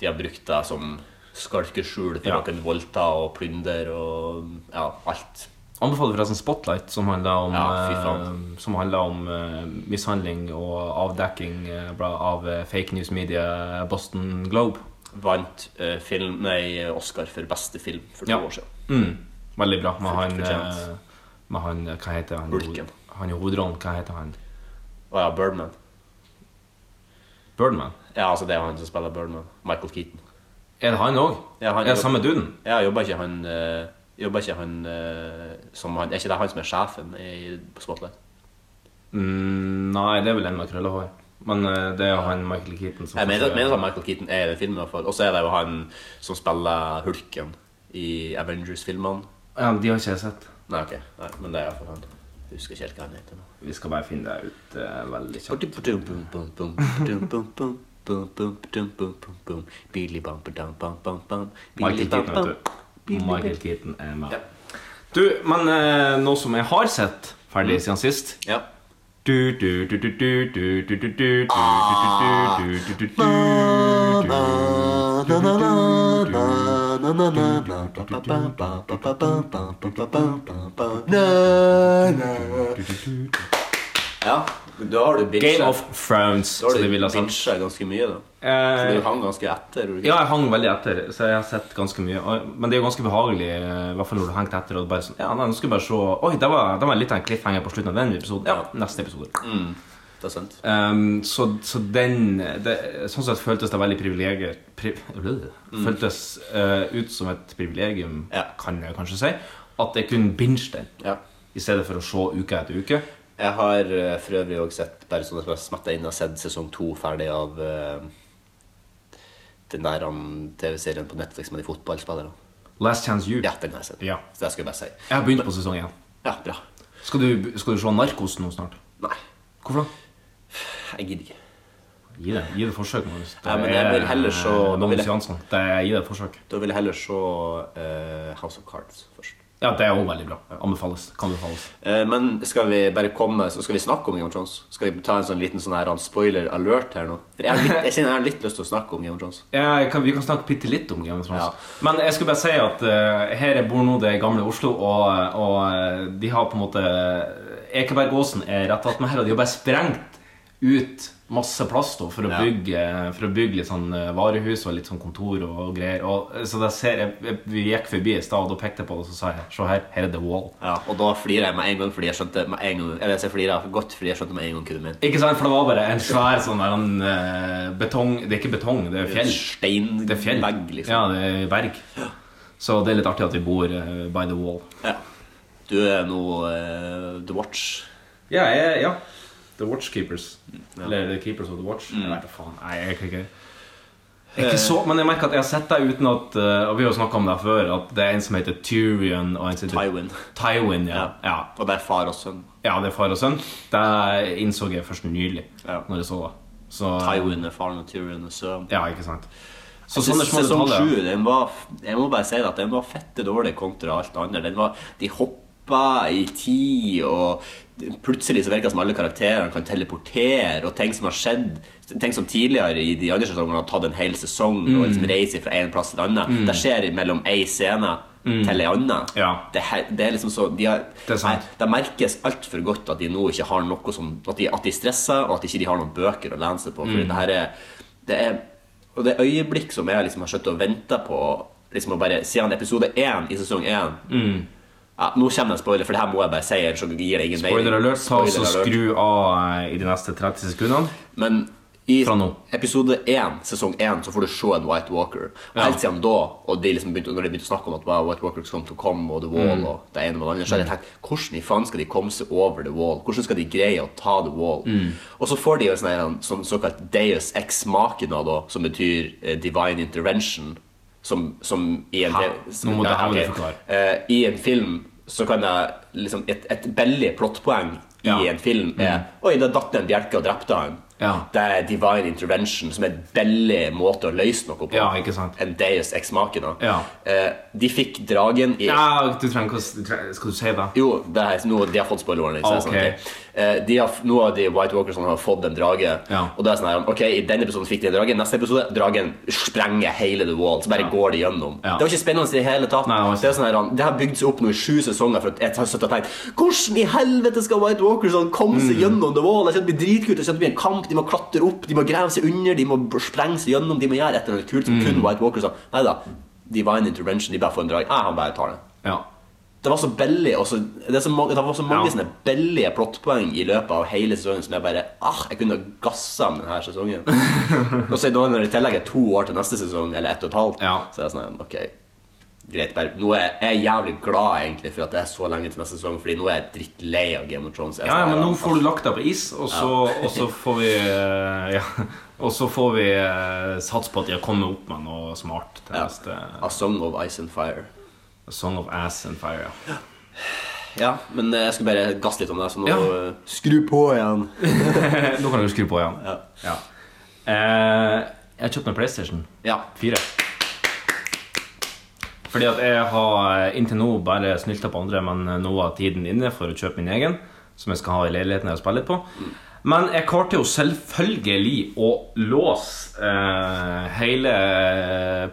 De har brukt det som skalkeskjul for å kunne voldta og plyndre og ja, alt. Anbefaler forresten Spotlight, som handler om, Ja, eh, som handler om eh, mishandling og avdekking eh, av fake news media Boston Globe. Vant film, nei, Oscar for beste film for to Ja. år siden. Mm. Veldig bra. Med Fullt han, med han Hva heter han? Hulken. Han i hovedrollen. Hva heter han? Å ja, Birdman. Birdman? Ja, altså det er han som spiller Birdman. Michael Keaton. Er det han òg? Ja, er det samme duden? Ja, jobber ikke han eh, Jobber ikke han eh, som han Er ikke det han som er sjefen i på Spotlight? Mm, nei, det er vel en med krøllehår. Men eh, det er jo han Michael Keaton som Jeg mener, mener at Michael Keaton er i den filmen, i hvert fall. Og så er det jo han som spiller Hulken i Avengers-filmene. Ja, De har ikke jeg sett. Nei, ok. Nei, men det er iallfall han. Husker ikke helt hva han heter nå. Vi skal bare finne det ut uh, veldig kjapt. Michael Keaton, vet du. Michael Keaton er med. Ja. Du, men uh, noe som jeg har sett ferdig siden sist Ja. du, ja, da har du bitcha. Game of Thrones. Da har du bitcha ganske mye, da. Eh, så du hang ganske etter? Ja, jeg hang veldig etter. Så jeg har sett ganske mye. Men det er jo ganske behagelig, eh, i hvert fall når du har hengt etter. Og bare sånn, ja, nei, nå skal jeg bare se Oi, det var, det var litt av en cliffhanger på slutten av den episoden. Ja, neste episode. Mm. Det er sant. Um, så, så den det, Sånn sett føltes det veldig privilegier pri, øh, Føltes uh, ut som et privilegium, Ja. kan jeg kanskje si, at jeg kunne binge den Ja. i stedet for å se uke etter uke. Jeg har eh, for øvrig også sett bare sånn at jeg smetta inn og sett sesong to ferdig av uh, den der um, TV-serien på Netflix med de fotballspillerne. Last Chance You. Ja, den har jeg sett. Ja. Så det skulle jeg bare si. Jeg har begynt på sesong én. Ja, bra. Skal du, skal du se Narkos nå snart? Nei, Hvorfor da? Jeg gidder ikke. Gi det, gi det et forsøk. Det Ja, men jeg vil heller Magnus Jansson. Det, gi det et forsøk. Da vil jeg heller se uh, House of Cards først. Ja, det er også veldig bra. Anbefales. Kan befales. Uh, men skal vi bare komme Så skal vi snakke om Game of Thrones? Skal vi ta en sånn liten sånn her spoiler alert her nå? Jeg, har litt, jeg jeg har litt lyst til å snakke om Game of Thrones. Ja, kan, vi kan snakke bitte litt om Game of Thrones. Ja. Men jeg skulle bare si at uh, her jeg bor nå det gamle Oslo, og, og eh, de har på en måte Ekebergåsen er rett attmed her, og de har bare sprengt ut masse plass da, for, å Ja. bygge, for å bygge litt sånn eh, varehus og litt sånn kontor og greier. Og, eh, så da ser jeg, Vi gikk forbi i stad, og da pekte jeg på det og så sa jeg, se her, her er The Wall. Ja, og da flirer jeg med en gang fordi jeg skjønte med en gang Eller jeg flirer godt fordi jeg skjønte med en gang kuden min. Ikke sant? For det var bare en svær sånn der, en, uh, betong Det er ikke betong, det er fjell. Det er fjell. Steinvegg, liksom. Ja, det er berg. Så det er litt artig at vi bor uh, by the wall. Ja. Du er nå uh, The Watch. Ja, jeg, ja. The Watchkeepers. Eller The Keepers of the Watch. Jeg vet da faen. Nei, jeg kan ikke jeg er ikke så, Men jeg merker at jeg har sett deg uten at eh, Og vi har jo snakka om det før, at det er en som heter Tyrion og en som heter Tywin. Tywin, ja. ja. Og det er far og sønn. Ja, det er far og sønn. Det innså jeg først nylig. Ja. Når jeg så det. Så, Tywin er faren og Tyrion er sønnen. Ja, ikke sant. Så sånne små Sesong detaljer. sju, den var Jeg må bare si at den var fette dårlig kontra alt annet. var, de hoppa i tid, og plutselig så virker det som alle karakterene kan teleportere, og ting som har skjedd Ting som tidligere i de andre sesongene har tatt en hel sesong og Mm. liksom reiser fra en plass til en annen. Det skjer mellom ei scene til ei anna. Ja. Det, det er liksom så de har, Det er sant. Det merkes altfor godt at de nå ikke har noe som At de, at de stresser, og at ikke de har noen bøker å lene seg på. Fordi det her er Det er Og det øyeblikk som jeg liksom har sittet og venta på liksom å bare, Siden episode én i sesong én ja, Nå kommer det en spoiler, for det her må jeg bare si. Så gir det ingen Spoiler alert. Ta og skru av eh, i de neste 30 sekundene. Men i episode 1, sesong 1, så får du se en White Walker. Og Ja. Helt siden da, og de liksom begynte, når de begynte å snakke om at wow, White Walkers come to come, og The Wall, Mm. og det ene med det andre, så har jeg tenkt hvordan i faen skal de komme seg over The Wall? Hvordan skal de greie å ta The Wall? Mm. Og så får de jo en sånn såkalt Deus ex machina, da, som betyr eh, divine intervention. Som, som i en Hæ? som- Nå må Ja, du forklare. Uh, I en film så kan jeg liksom Et, et billig plottpoeng i en film er Oi, da datt det en bjelke og drepte han. Ja. Det er divine intervention, som er en billig måte å løse noe på. Ja, ikke sant. En deus ex machina. Ja. Uh, de fikk dragen i Ja, du trenger ikke å Skal du si det? Jo, det er, no, de har fått så det er sånn, Ok. Eh, de har, noen av de White Walkers har fått en drage. Ja. Og det er sånn her, ok, I denne episoden fikk de en drage. Neste episode dragen sprenger hele The Wall. Så bare Ja. går de gjennom. Ja. Det var ikke spennende i det hele tatt. Nei, det det, sånn her, det har bygd seg opp nå i sju sesonger. For jeg har sittet og tenkt Hvordan i helvete skal White Walkers sånn komme Mm. seg gjennom The Wall? Det blir dritkult. Det blir en kamp. De må klatre opp, de må grave seg under, de må sprenge seg gjennom. De må gjøre et eller annet kult som Mm. kun White Walkers har. Nei da. Divine intervention. De bare får en drage. Jeg, han bare tar den. Ja. Det var så billig så, det, så mange, det var så mange Ja. sånne billige plottpoeng i løpet av hele sesongen som jeg bare ah, Jeg kunne ha gassa med denne sesongen. og så når det i tillegg er to år til neste sesong, eller ett og et halvt, Ja. så er det sånn Ok, greit. Bare, nå er jeg jævlig glad egentlig for at det er så lenge til neste sesong, Fordi nå er jeg drittlei av Game of Thrones. Ja, sånn, men nå får du lagt deg på is, og så, og så får vi eh, Ja. Og så får vi eh, satse på at de har kommet opp med noe smart til Ja. neste A Song of Ice and Fire. Song of Ass and Fire. Ja. Ja, men eh, jeg skulle bare gasse litt om det, så nå Ja. eh, Skru på igjen! Nå kan du skru på igjen. Ja. Ja. Eh, jeg har kjøpt meg PlayStation ja. 4. Fordi at jeg har inntil nå bare snylta på andre, men nå er tiden inne for å kjøpe min egen. Som jeg skal ha i leiligheten jeg spiller litt på. Men jeg klarte jo selvfølgelig å låse eh, hele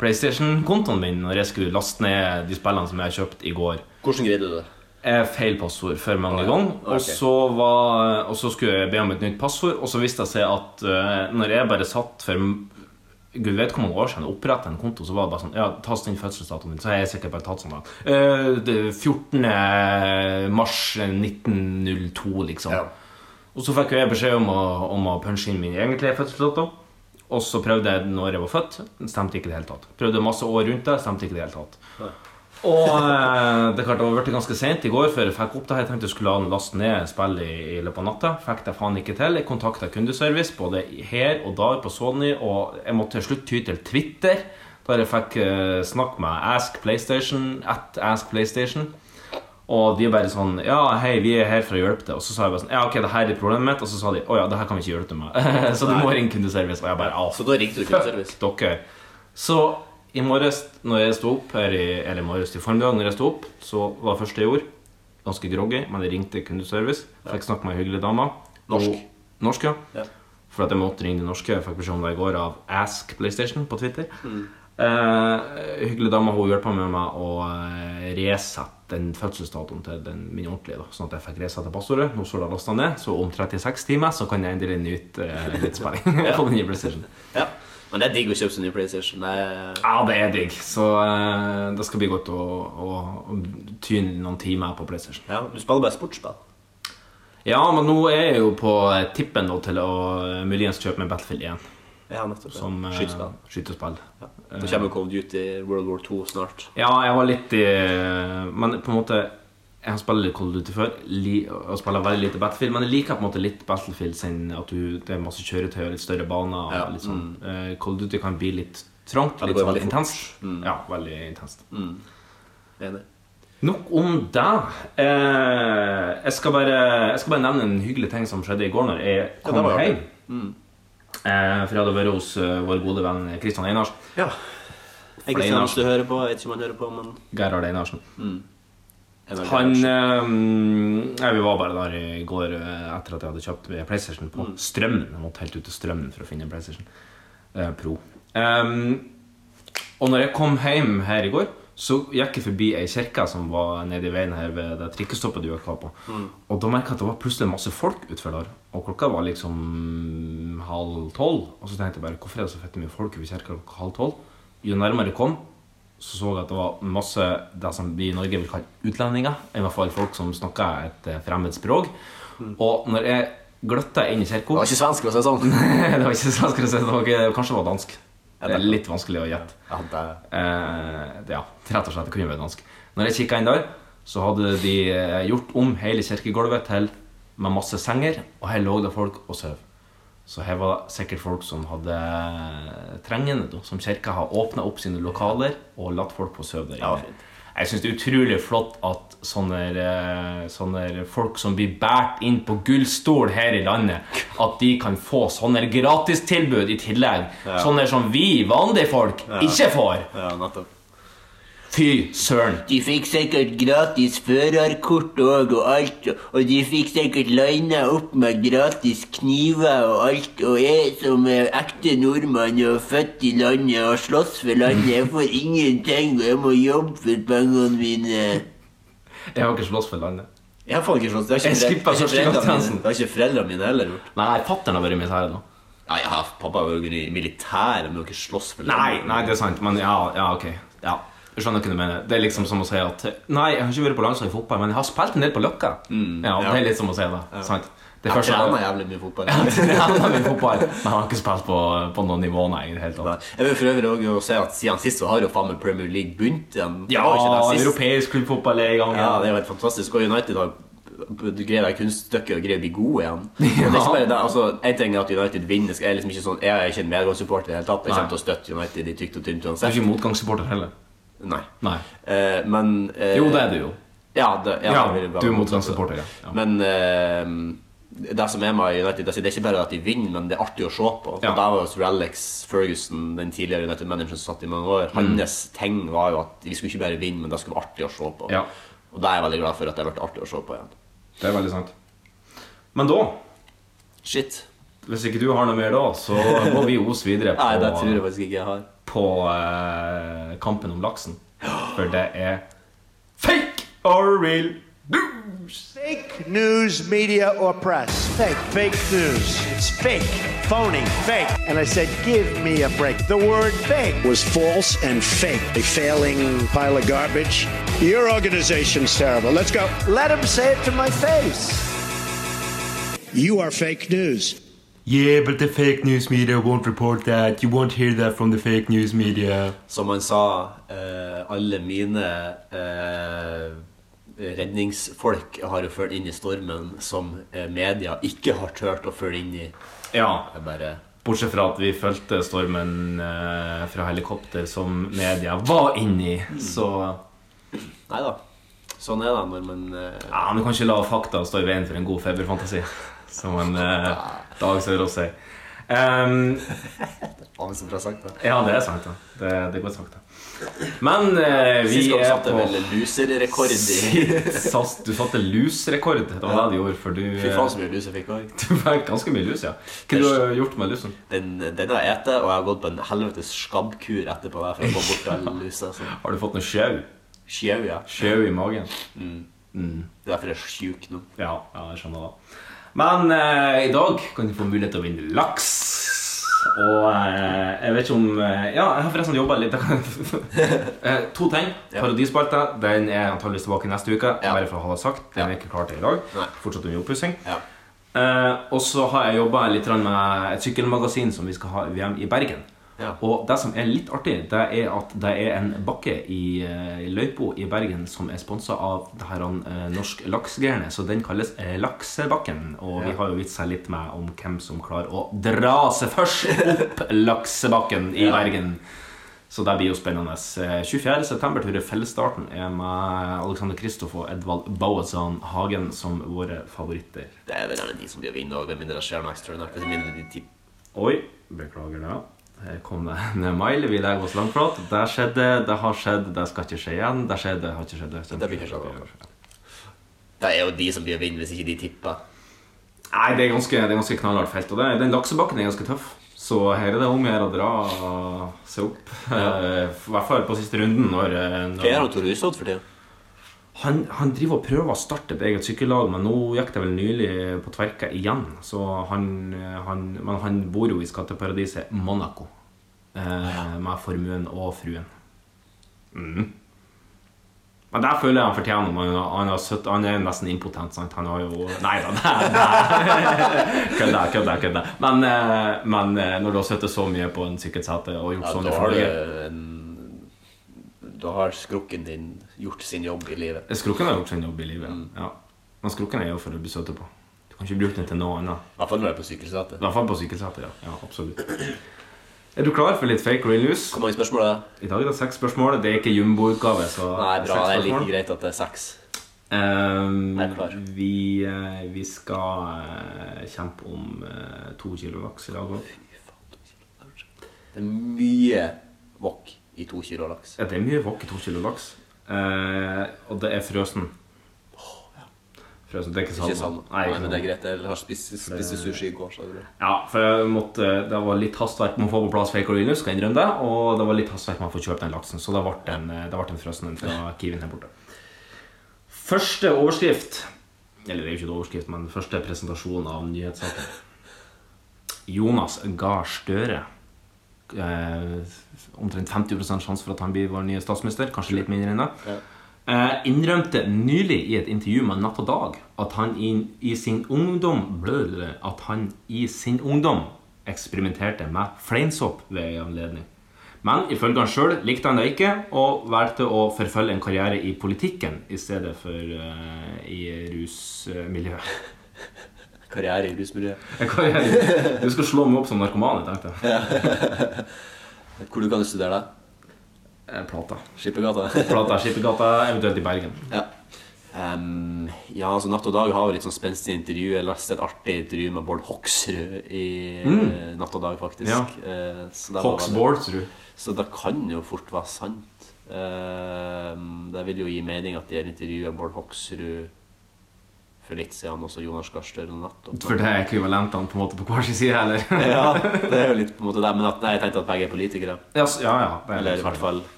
PlayStation-kontoen min når jeg skulle laste ned de spillene som jeg kjøpte i går. Hvordan greide du det? Eh, feil passord for mange ja. ganger. Og, så var, og så skulle jeg be om et nytt passord, og så viste det seg at eh, når jeg bare satt for Gud vet hvor mange år siden jeg opprettet en konto, så var det bare sånn Ja, tast inn fødselsdatoen din. Så har jeg sikkert bare tatt sånn da. Uh, det 14. mars 1902, liksom. Ja. Og så fikk jeg beskjed om å, om å punche inn min egentlige fødselsdato. Og så prøvde jeg når jeg var født. Stemte ikke i det hele tatt. Prøvde masse år rundt det. Stemte ikke i det hele tatt. Og eh, det er klart det var blitt ganske sent i går før jeg fikk opp det. Jeg tenkte jeg skulle la den laste ned spillet i, i løpet av natta. Fikk det faen ikke til. Jeg kontakta kundeservice både her og der på Sony, og jeg måtte til slutt ty til Twitter. Der jeg fikk uh, snakke med Ask PlayStation, at Ask PlayStation. Og de bare sånn Ja, hei, vi er her for å hjelpe deg. Og så sa jeg bare sånn Ja, ok, det her er problemet mitt. Og så sa de Å ja, det her kan vi ikke hjelpe deg med. så du må ringe kundeservice. Og jeg bare Ja, Så da ringte du kundeservice? Dere. Så i morges når jeg sto opp her i, Eller i morges til formiddag når jeg sto opp, så var det første jeg gjorde Ganske groggy, men jeg ringte kundeservice. Fikk snakke med ei hyggelig dame. Norsk? Og- Norsk, ja. Ja. For at jeg måtte ringe det norske. Jeg fikk beskjed om det i går av Ask PlayStation på Twitter. Eh, hyggelig dame hun hjelpa med meg å eh, resette den fødselsdatoen til den, min ordentlige. da Sånn at jeg fikk resette passordet. Nå står det lasta ned, så om 36 timer så kan jeg endelig nyte eh, litt spilling på den nye PlayStation. Ja. Men det er digg å kjøpe seg ny PlayStation. Det er... Ja, det er digg. Så eh, det skal bli godt å, å, å tyne noen timer på PlayStation. Ja, du spiller bare sportsspill. Ja, men nå er jeg jo på tippen nå til å eh, muligens kjøpe meg Battlefield 1. Ja, nettopp. Som uh, Skytespill. skytespill. Ja. Nå kommer of Duty World War 2 snart. Ja, jeg var litt i Men på en måte Jeg har spilt litt of Duty før. Og spiller veldig lite Battlefield. Men jeg liker på en måte litt Battlefield sin at du, det er masse kjøretøy og litt større baner. Ja, litt sånn. mm. Call of Duty kan bli litt trangt. Ja, litt sånn intenst. Mm. Ja, veldig intenst. Enig. Nok om det. Eh, jeg, skal bare, jeg skal bare nevne en hyggelig ting som skjedde i går når jeg kom var hjem. artig. Eh, for jeg hadde vært hos eh, vår gode venn Kristian Einarsen. Ja. Jeg vet ikke om du hører på, jeg vet ikke om han hører på, men Gerhard Einarsen. Mm. Han eh, Vi var bare der i går eh, etter at jeg hadde kjøpt PlayStation på strømmen. Jeg måtte helt ut til strømmen for å finne PlayStation eh, Pro. Um, og når jeg kom hjem her i går, så gikk jeg forbi ei kirke som var nede i veien her ved det trikkestoppet du var på. Og da merka jeg at det var plutselig masse folk utfor der. Og klokka var liksom halv tolv. Og så tenkte jeg bare hvorfor er det så fette mye folk ved kirka klokka halv tolv? Jo nærmere jeg kom, så så jeg at det var masse det som vi i Norge vil kalle utlendinger. I hvert fall folk som snakka et eh, fremmed språk. Og når jeg gløtta inn i kirka Det var ikke svensk, for å si det sånn. det var ikke svensk, det sånn. kanskje det var dansk. Det er litt vanskelig å gjette. Ja, det, Eh, ja, rett og slett. Det kunne vært vanskelig. Når jeg kikka inn der, så hadde de eh, gjort om hele kirkegulvet til med masse senger, og her lå det folk og sov. Så her var det sikkert folk som hadde trengende, som kirka har åpna opp sine lokaler og latt folk få sove der inne. Ja, Jeg syns det er utrolig flott at sånne, eh, sånne folk som blir båret inn på gullstol her i landet, at de kan få sånne gratistilbud i tillegg. Sånne som vi vanlige folk ikke får. ja, nettopp. Fy søren. De fikk sikkert gratis førerkort òg og alt, og de fikk sikkert lina opp med gratis kniver og alt, og jeg som er ekte nordmann og født i landet og slåss for landet, jeg får ingenting, og jeg må jobbe for pengene mine. Jeg har ikke slåss for landet. Jeg har faen ikke slåss. Det har ikke, foreldre, førstegangstjenesten. foreldrene mine- det har ikke foreldrene mine heller gjort. Nei, fatter'n har vært i militæret da. Ja, ja, pappa har vært i militæret, men har ikke slåss for landet. Nei, nei, det er sant, men ja, ja ok. Ja. Jeg skjønner hva du mener. Det er liksom som å si at Nei, jeg har ikke vært på landslaget i fotball, men jeg har spilt en del på Løkka. ja, ja. Det er litt som å si det. Sant? Det Jeg trener jævlig mye fotball. Ja, trener mye fotball, men jeg har ikke spilt på, på noe nivå, nei, i det hele tatt. Jeg vil for øvrig også si at siden sist så har jo faen meg Premier League begynt igjen. Ja, europeisk klubbfotball er i gang. Ja, det er jo helt fantastisk. Og United har greier deg kunststykket og greier å bli god igjen. Ja. Det er ikke bare det, altså, en ting er at United vinner. Jeg er liksom ikke sånn Jeg er ikke en medgangssupporter i det hele tatt. Jeg kommer til å støtte United i tykt og tynt Du er uansett. ikke motgangssupporter heller. Nei. Nei. Eh, men eh, Jo, det er du jo. Ja, det, ja, Ja, jeg du er motgangssupporter, ja. ja. Men eh, det som er med United, altså, det er ikke bare at de vinner, men det er artig å se på. Ja. Og der var jo Alex Ferguson, den tidligere United-manageren som satt i mange år, Mm. hans ting var jo at vi skulle ikke bare vinne, men det skulle være artig å se på. Ja. Og det er jeg veldig glad for at det har vært artig å se på igjen. Det er veldig sant. Men da, Shit. hvis ikke du har noe mer da, så må vi os videre på, Nei, det tror jeg faktisk ikke jeg har. på eh, kampen om laksen. For det er fake or real news. Fake news, media, or press. Fake. Fake news. It's fake. Phony. Fake. And I said, give me a break. The word fake was false and fake. A failing pile of garbage. Your organization's terrible. Let's go. Let him say it to my face. You are fake news. Yeah, but the fake news media won't report that. You won't hear that from the fake news media. Som han sa, eh, alle mine eh, redningsfolk har jo ført inn i stormen som eh, media ikke har turt å følge inn i. Ja, bare bortsett fra at vi fulgte stormen eh, fra helikopter som media var inni, så Nei da. Sånn er det når man eh, ja, Du kan ikke la fakta stå i veien for en god feberfantasi, som en eh, Dag Sørås sier. Um, Faen, så bra sagt, da. ja, det er sant. da. Det, det er godt sagt. da. Men eh, vi Sist gang er satte på vel luserekord i Sist Du satte lus-rekord. Det var det du gjorde, for du Fy faen, så mye lus jeg fikk òg. Du fikk ganske mye lus, ja. Hva har du gjort med lusen? Den, den har jeg spist, og jeg har gått på en helvetes skabbkur etterpå der for å få bort all lusa. Så. Har du fått noe sjau? Sjau, ja. Sjau i magen? Det er derfor jeg er sjuk nå. Ja, ja, jeg skjønner det. Men eh, i dag kan du få mulighet til å vinne laks. Og eh, jeg vet ikke om eh, Ja, jeg har forresten jobba litt. eh, to ting. Ja. Parodispalte. Den er antakeligvis tilbake neste uke. Ja. Bare for å ha det sagt. Den er ikke klar til i dag. Nei. Fortsatt under oppussing. Ja. Eh, og så har jeg jobba litt med et sykkelmagasin som vi skal ha VM i Bergen. Ja. Og det som er litt artig, det er at det er en bakke i, eh, i løypa i Bergen som er sponsa av det her eh, Norsk Laksegærne, så den kalles eh, Laksebakken. Og vi har jo vitsa litt med om hvem som klarer å dra seg først opp Laksebakken i Bergen. Så det blir jo spennende. Eh, 24.9. tror jeg fellesstarten er med Alexander Kristoff og Edvald Boazan Hagen som våre favoritter. Det er vel gjerne de som blir vinne, og med mindre det skjer noe ekstraordinært. Oi, beklager det. Her kom det en mail. Vi legger oss langflat. Det skjedde, det har skjedd, det skal ikke skje igjen. Det skjedde, det har ikke skjedd. Det. Det blir ikke. Det er jo de som blir å vinne hvis ikke de tipper. Nei, det er ganske, det er ganske knallhardt felt. Og det, den laksebakken er ganske tøff. Så her er det om å gjøre å dra seg opp. I hvert fall på siste runden. Når, eh, når Hva gjør han Tor Hushovd for tida? Han, han driver og prøver å starte et eget sykkellag, men nå gikk det vel nylig på tverka igjen. Så han, han, men han bor jo i skatteparadiset Monaco eh, med formuen og fruen. Mm. Men der føler jeg han fortjener noe. Han, søtt, han er nesten impotent. Sant? Han har jo Nei da. Kødda, kødda, kødda. Men, eh, men eh, når du har sittet så mye på en sykkelsete og gjort Ja, har følger en Da har skrukken din gjort sin jobb i livet. Skrukken har gjort sin jobb i livet. Ja. Men skrukken er jo for å bli søt på. Du kan ikke bruke den til noe annet. I hvert fall når du er på sykkelsetet. I hvert fall på sykkelsetet. Ja. ja, absolutt. Er du klar for litt fake real news? Hvor mange spørsmål er det? I dag er det seks spørsmål. Det er ikke jumbo-utgave. så Nei, bra. Det er like greit at det er seks. Um, vi, uh, vi skal uh, kjempe om uh, to kilo laks i dag òg. Det er mye wok i to kilo laks. Ja, det er mye wok i to kilo laks. Eh, og det er frøsen. Frøsen, Det er ikke salma. Nei, Nei, men det er greit. Jeg har spist, spist sushi i går, så det. Ja, for jeg måtte, det var litt hastverk med å få på plass fake orilus, skal jeg innrømme det. Og det var litt hastverk med å få kjøpt den laksen, så det ble en, det ble en frøsen en fra Kiwien her borte. Første overskrift Eller det er jo ikke en overskrift, men første presentasjon av nyhetssaken. Jonas Gahr Støre. Eh, omtrent 50 sjanse for at han blir vår nye statsminister. Kanskje litt mindre enn det. Eh, innrømte nylig i et intervju med Natt og Dag at han i, i sin ungdom blø, At han i sin ungdom eksperimenterte med fleinsopp ved en anledning. Men ifølge han sjøl likte han det ikke, og valgte å forfølge en karriere i politikken i stedet for eh, i rusmiljøet. Karriere i rusmiljøet. Du skal slå meg opp som narkoman, jeg tenkte. Hvor du kan studere det? Eh, Plata. Skippergata? Plata, Skippergata, eventuelt i Bergen. Ja. Um, ja, altså Natt og Dag har jo litt sånn spenstig intervju. Jeg leste et artig intervju med Bård Hoksrud i mm. Natt og Dag, faktisk. Ja. Eh, Så det Hox Bårdsrud. Så det kan jo fort være sant. Ehm, det vil jo gi mening at de har intervjuet Bård Hoksrud for litt siden, også Jonas Gahr Støre Natt For det er ekvivalentene på en måte på hver sin side, eller? Ja, det er jo litt på en måte det. Men at, nei, jeg tenkte at begge er politikere. Ja, ja, ja er Eller i hvert sånn. fall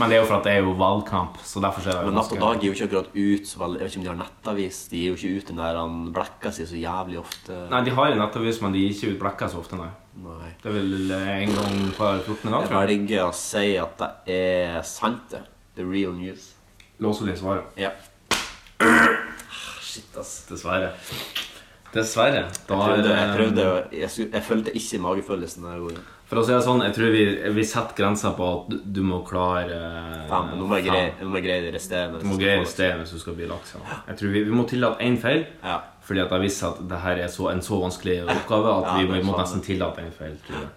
Men det er jo for at det er jo valgkamp, så derfor er det Men Natt og Dag gir jo ikke akkurat ut så veldig Jeg vet ikke om de har nettavis. De gir jo ikke ut den der han blekka si så jævlig ofte. Nei, de har en nettavis, men de gir ikke ut blekka så ofte, nei. Nei. Det er vel eh, en gang hver 14. dag, tror jeg. Jeg velger å si at det er sant, det. The real news. de svaret. Ja. Shit, ass. Dessverre. Dessverre. Da Jeg prøvde, jeg, prøvde jeg, jeg følte ikke magefølelsen denne. For å si det sånn, jeg tror vi, vi setter grensa på at du, du må klare eh, Fem. Nå må greie, det resterende. Du må greie resterende hvis du skal bli laks. Ja. Jeg tror vi, vi må tillate én feil, Ja. fordi at jeg visste at det her er så, en så vanskelig oppgave at Ja, vi, vi må nesten tillate en feil. tror jeg.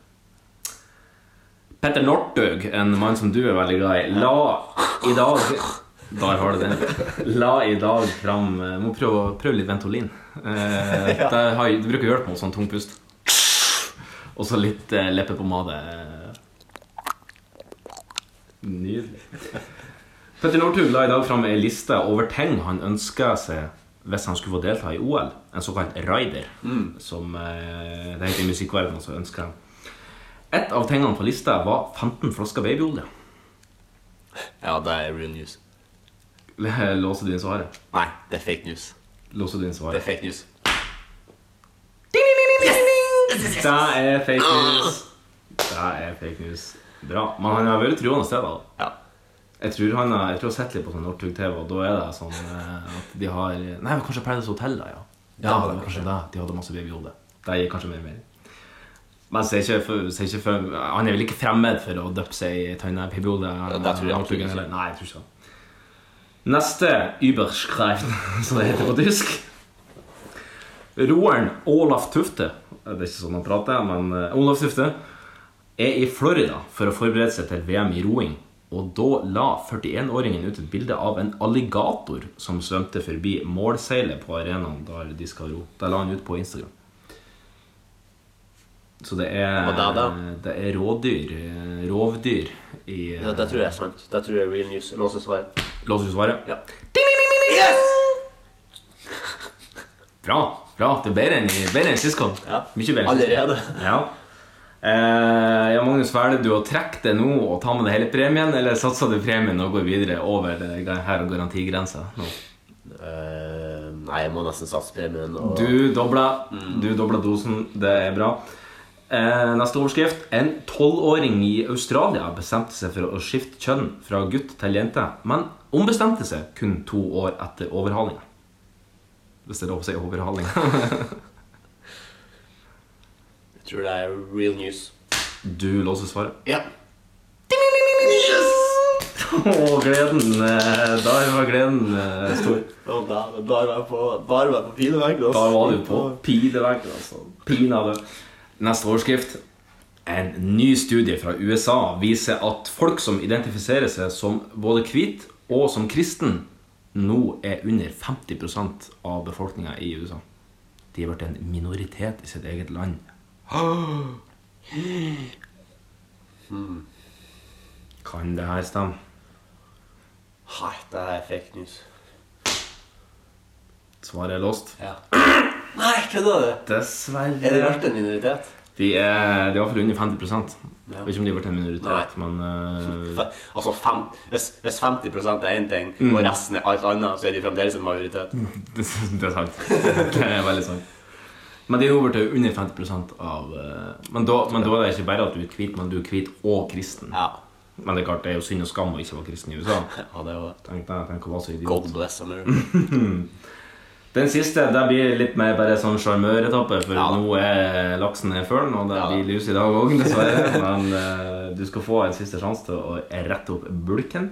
Petter Northug, en mann som du er veldig glad i, la i dag Der har du den. La i dag fram eh, Må prøve, prøve litt Ventolin. Eh, det, har, det bruker å hjelpe mot sånn tung pust. Og så litt eh, leppepomade. Nydelig. Petter Northug la i dag fram ei liste over ting han ønska seg hvis han skulle få delta i OL. En såkalt rider, som eh, det heter i musikkverdenen. som ønsker. Et av tingene på lista var 15 flasker babyolje. Ja, det er real news. Låser du inn svaret? Nei, det er fake news. Låser du inn Det er fake news. Det er fake news. Det er fake news. Bra. Men han har vært troende steder. det. Ja. Jeg tror han har, jeg tror jeg har sett litt på sånn Northug-TV, og da er det sånn eh, at de har Nei, det var kanskje Paradise Hotel, da, ja. Ja, det var kanskje det. De hadde masse babyhode. Det gir kanskje mer mening. Men så er ikke for, så er ikke for, han er vel ikke fremmed for å døppe seg i tønne det tror jeg absolutt ikke. Nei, jeg tror ikke det. Neste Überschreifen, som det heter på tysk. Roeren Olaf Tufte Det er ikke sånn han prater, men eh, Olaf Tufte er i Florida for å forberede seg til VM i roing. Og da la 41-åringen ut et bilde av en alligator som svømte forbi målseilet på arenaen der de skal ro. Det la han ut på Instagram. Så det er, det, da, det er rådyr, eh, rovdyr i Ja, det tror jeg er sant. Det tror jeg er real news. Låser svaret. Lås ut svaret? Ja. Bra. bra. Det er bedre enn, i- bedre enn sist gang. Ja. Mye bedre. Allerede. Ja. Eh, ja, Magnus, velger du å trekke det nå og ta med deg hele premien, eller satser du premien og går videre over her her garantigrensa? nå? Eh, nei, jeg må nesten satse premien. Og... Du dobla, du dobla dosen. Det er bra. Eh, neste overskrift. En tolvåring i Australia bestemte seg for å skifte kjønn fra gutt til jente, men ombestemte seg kun to år etter overhalinga. Hvis det er lov å si overhaling. Jeg tror det er real news. Du låser svaret. Ja. Å, gleden Da Der var gleden eh, stor. Og da, bare jeg på, bare være på pineveggen. Da var du på pineveggen, altså. Pinadø. Neste overskrift. En ny studie fra USA viser at folk som identifiserer seg som både hvit og som kristen, nå er under 50% av befolkninga i USA. De har blitt en minoritet i sitt eget land. Kan det her stemme? Nei, det er fake news. Svaret er låst. Ja. Nei, kødder du? Dessverre. Er det vært en minoritet? De er, de er iallfall under 50 Jeg Ja. ikke om de har vært en minoritet, Nei. men uh... Altså, fem, hvis, hvis 50% er én ting, Mm. og resten er alt annet, så er de fremdeles en majoritet. det, det er sant. Det er veldig sant. Men de er over til under 50% av uh... men, da, men da er det ikke bare at du er hvit, men du er hvit og kristen. Ja. Men det er klart, det er jo synd og skam å ikke være kristen i USA. ja det var Tenk deg, tenk å være så idiot. God bless America. Den siste det blir litt mer bare sånn sjarmøretappe, for Ja nå er laksen i følen, og det Ja blir lus i dag òg, dessverre. Men uh, du skal få en siste sjanse til å rette opp bulken.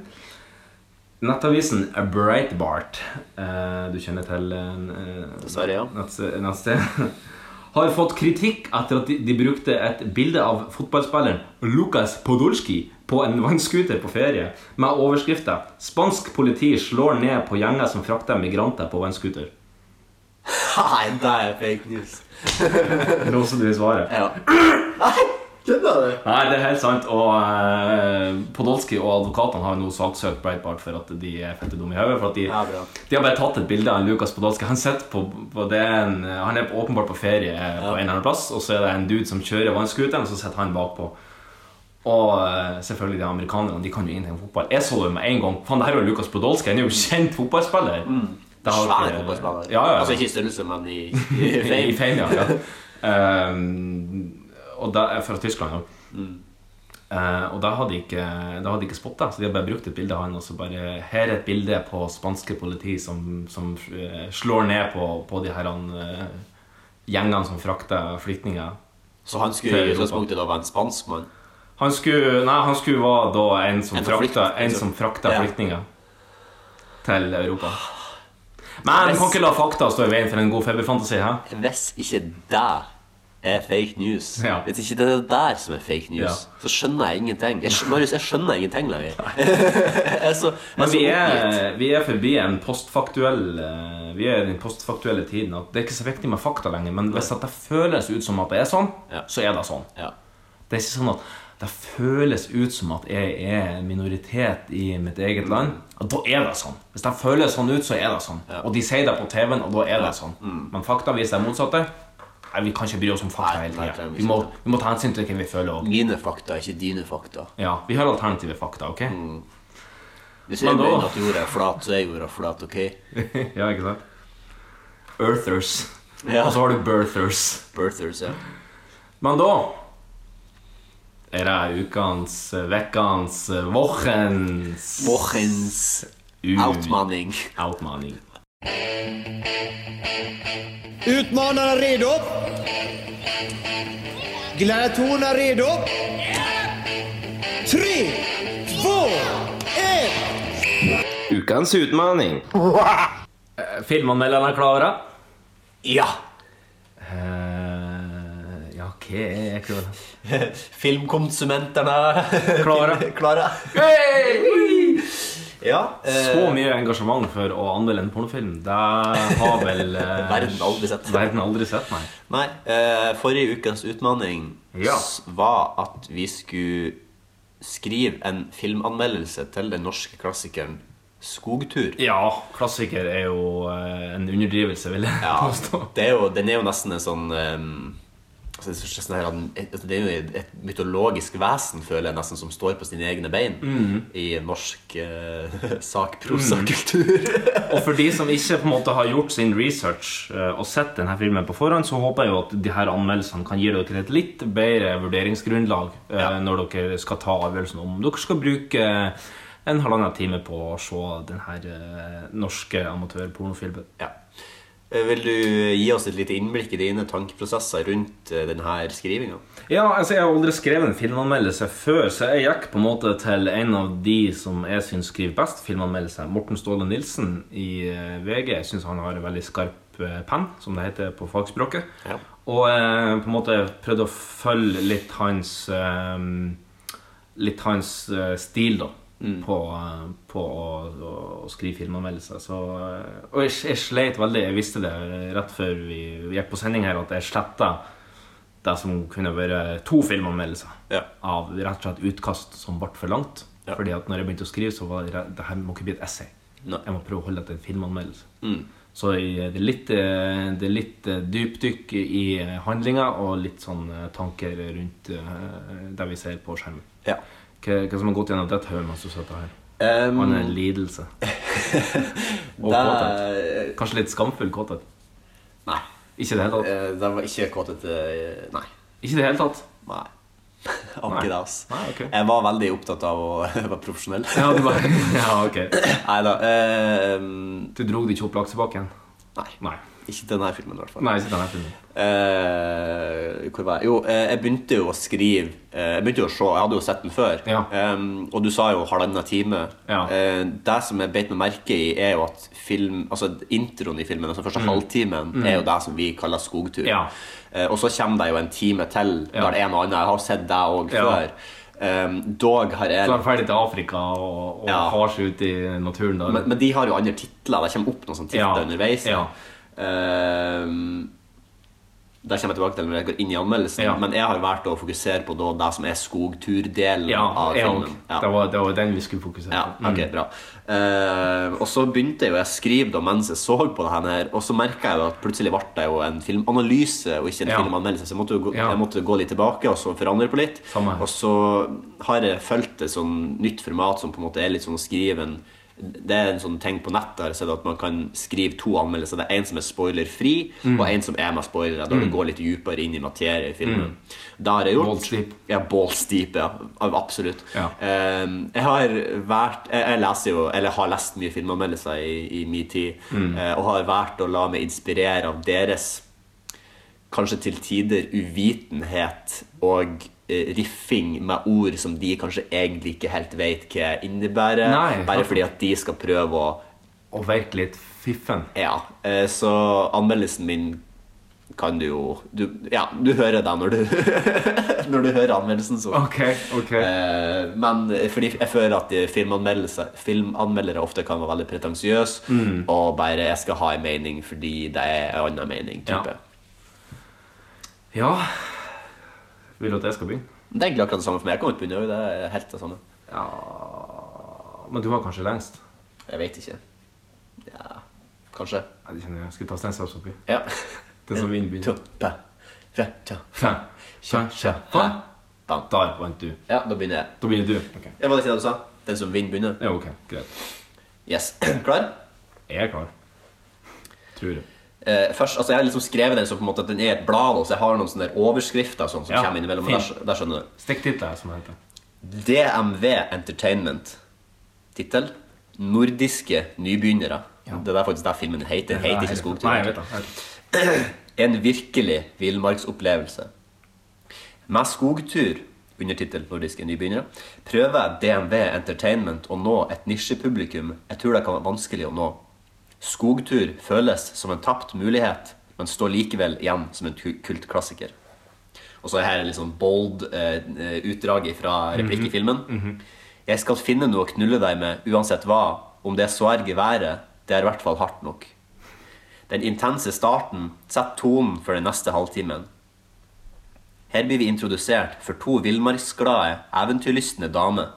Nettavisen Breitbart, uh, du kjenner til uh, Dessverre, ja. nettsted, har fått kritikk etter at de, de brukte et bilde av fotballspilleren Lukas Podolski på en vannskuter på ferie, med overskrifta 'Spansk politi slår ned på gjenger som frakter migranter på vannskuter'. Nei, det er fake news. Låser du svarer. Ja. Nei, kødder du? Nei, det er helt sant. Og eh, Podolsky og advokatene har nå saksøkt Breitbart for at de er fette dumme i hodet. For at de, Ja, de har bare tatt et bilde av Lukas Podolsky. Han, på, på den, er han er åpenbart på ferie ja. på en eller annen plass, og så er det en dude som kjører vannscooteren, og så sitter han bakpå. Og eh, selvfølgelig de amerikanerne de kan jo ingenting om fotball. Jeg så det med en gang. Faen, det her er jo Lukas Podolsky. Han er jo kjent fotballspiller. Det har Svær ikke- fotballspiller. Ja, ja, ja. Altså ikke i størrelse, men i, i I fame. fame, ja. ja. Um, og da er fra Tyskland òg. Eh, og da hadde de ikke, da hadde ikke spotta, så de hadde bare brukt et bilde av han. Og så bare Her er et bilde på spanske politi som, som uh, slår ned på, på de her uh, gjengene som frakter flyktninger. Så han skulle i utgangspunktet da være en spansk mann? Han skulle, nei, han skulle være da en som En frakta, en liksom. som frakta Ja. flyktninger til Europa. Men hvis, kan ikke la fakta stå i veien for en god feberfantasi. Hæ? Hvis ikke det er fake news. Ja. Hvis ikke det er det der som er fake news, Ja. så skjønner jeg ingenting. Jeg, skjønner, Marius, jeg skjønner ingenting lenger. er så, Men vi er, vi er forbi en postfaktuell eh, Vi er i den postfaktuelle tiden. At det er ikke så viktig med fakta lenger. Men hvis det føles ut som at det er sånn, Ja. så er det sånn. Ja. Det er ikke sånn at det føles ut som at jeg er en minoritet i mitt eget land. Og da er det sånn. Hvis det føles sånn ut, så er det sånn. Og de sier det på TV-en, og da er det sånn. Men fakta viser det motsatte. Nei, Vi kan ikke bry oss om fakta hele tida. Vi, vi må ta hensyn til hvem vi føler Også. Mine fakta, ikke dine fakta. Ja, vi har alternative fakta, ok? Hvis jeg Men mener at jorda er flat, så er jorda flat, OK? ja, ikke sant? Earthers. Ja. Og så har du birthers. Birthers, ja. Men da er det ukens, vekkens, vårens Wochens u- outmanning. Outmaning. Utmanarna redo? Gladiatorerna redo? Tre, två, ett! Ukens utmaning. Eh, Filmanmelderne er klare? Ja! Eh, ja, hva er klare? Filmkonsumenterne Klara. Klare. Ja. eh, Så mye engasjement for å anmelde en pornofilm, det har vel eh, Verden aldri sett. Verden aldri sett, nei. Nei, eh, forrige ukens utfordring Ja. var at vi skulle skrive en filmanmeldelse til den norske klassikeren Skogtur. Ja, klassiker er jo eh, en underdrivelse, vil jeg Ja, påstå. den er jo nesten en sånn um, sånn her, det er jo et, mytologisk vesen, føler jeg, nesten som står på sine egne bein i norsk eh, sakprosakultur. Og for de som ikke på en måte har gjort sin research eh, og sett denne filmen på forhånd, så håper jeg jo at de her anmeldelsene kan gi dere et litt bedre vurderingsgrunnlag eh, Ja. når dere skal ta avgjørelsen om dere skal bruke en halvannen time på å se denne uh, norske amatørpornofilmen. ja. Eh, Vil du gi oss et lite innblikk i dine tankeprosesser rundt uh, denne skrivinga? Ja, altså Jeg har aldri skrevet en filmanmeldelse før, så jeg gikk på en måte til en av de som jeg syns skriver best filmanmeldelse, Morten Ståle Nilsen i eh, VG. Jeg syns han har en veldig skarp eh, penn, som det heter på fagspråket. Ja. Og eh, på en måte prøvde å følge litt hans eh, Litt hans eh, stil, da. På, eh, på å, å, å skrive filmanmeldelser. Så, og jeg, jeg sleit veldig. Jeg visste det rett før vi, gikk på sending her, at jeg sletta det som kunne være to filmanmeldelser Ja. av rett og slett utkast som ble for langt. Ja. Fordi at når jeg begynte å skrive, så var det, det her må ikke bli et essay. Nei. Jeg må prøve å holde det til en filmanmeldelse. Mm. Så det er litt, det er litt eh, dypdykk i handlinga og litt sånn eh, tanker rundt eh, det vi ser på skjermen. Ja. Hva, hva som har gått gjennom ditt hode mens du sitter her? Um, Han er lidelse. Og det, kåthet. Kanskje litt skamfull kåthet. Nei. Ikke i det hele tatt. eh, Det var ikke kåthet Nei. Ikke i det hele tatt. Nei. Ikke det, ass. Nei, ok. Jeg var veldig opptatt av å være profesjonell. Ja, du bare, ja ok. Nei da. Eh, um, Du dro det ikke opp laksebakken? nei. Nei. Ikke denne filmen, i hvert fall. Nei, ikke denne filmen. Uh, hvor var jeg? Jo, eh, jeg begynte jo å skrive eh, Jeg begynte jo å se, jeg hadde jo sett den før. Ja. Um, og du sa jo halvannen time. Ja. Uh, det som jeg beit meg merke i, er jo at film, altså introen i filmen, altså første halvtimen, er jo det som vi kaller skogtur. Mm. Ja. Uh, og så kommer det jo en time til der det er noe annet. Jeg har sett det òg Ja. før. Um, dog har jeg Så han ferdig til Afrika og, og Ja. har seg ut i naturen men, men de har jo andre titler. Det kommer opp noen sånne titler Ja. underveis. Ja. Ehm, der kommer jeg tilbake til når jeg går inn i anmeldelsen. Ja. Men jeg har valgt å fokusere på da, det som er skogturdelen ja, av filmen. Ja. Det, var- det var den vi skulle fokusere Ja, ok, ok, bra Uh, Og så begynte jeg jo å skrive da mens jeg så på det her Og så merket jeg jo at plutselig ble det jo en filmanalyse Og ikke en filmanmeldelse Så jeg måtte, gå, jeg måtte gå litt tilbake og så forandre på litt. Og så har jeg følt et sånn nytt format Som på en måte er litt sånn å skrive en det er en sånn ting på nettet har jeg sett at man kan skrive to anmeldelser. Det er en som er spoilerfri, Mm. og en som er med spoilere. Da det går litt dypere inn i materie i filmen. Det har jeg gjort. Balls deep. Ja, balls deep, ja. Absolutt. Ja. Um, jeg har vært jeg, jeg leser jo, eller har lest mye filmanmeldelser i, i min tid, Mm. uh, og har vært å la meg inspirere av deres kanskje til tider uvitenhet og riffing med ord som de kanskje egentlig ikke helt vet hva innebærer, Nei, bare fordi at de skal prøve å Å virke litt fiffen. Ja. eh, Så anmeldelsen min kan du jo du, Ja, du hører det når du, når du hører anmeldelsen. Så. Okay, ok. Eh, men fordi jeg føler at filmanmeldere ofte kan være veldig pretensiøse Mm. og bare 'jeg skal ha en mening fordi det er en annen mening'. type. Ja Vil du at jeg skal begynne? Det er egentlig akkurat det samme for meg. Jeg kan ikke begynne, det er helt det samme. Ja Men du var kanskje lengst? Jeg vet ikke. Ja, kanskje. Nei, det kjenner jeg. Skal vi ta stein, saks, papir? Ja. Den som vinner, begynner. ba, fra. Bam. Der vant du. Ja, da begynner jeg. Da begynner du. Ok. Ja, Var det ikke det du sa? Den som vinner, begynner? Ja, ok. Greit. Yes. Klar? Jeg er klar. Tror jeg. Eh, først, altså Jeg har liksom skrevet den som på en måte at den er et blad, og så jeg har noen sånne overskrifter sånn, som Ja, kommer innimellom. Der, der skjønner du. Stikktitler, som det heter. DMV Entertainment. Tittel Nordiske nybegynnere. Det er faktisk der filmen heter. Heter ikke Skogtur. En virkelig villmarksopplevelse. Med skogtur, undertittel Nordiske nybegynnere, prøver DMV Entertainment å nå et nisjepublikum jeg tror det kan være vanskelig å nå. Skogtur føles som en tapt mulighet, men står likevel igjen som en ku- kultklassiker. Og så er her litt sånn bold eh, utdrag fra replikk i filmen. Jeg skal finne noe å knulle deg med uansett hva. Om det er været det er i hvert fall hardt nok. Den intense starten setter tonen for den neste halvtimen. Her blir vi introdusert for to villmarksglade, eventyrlystne damer.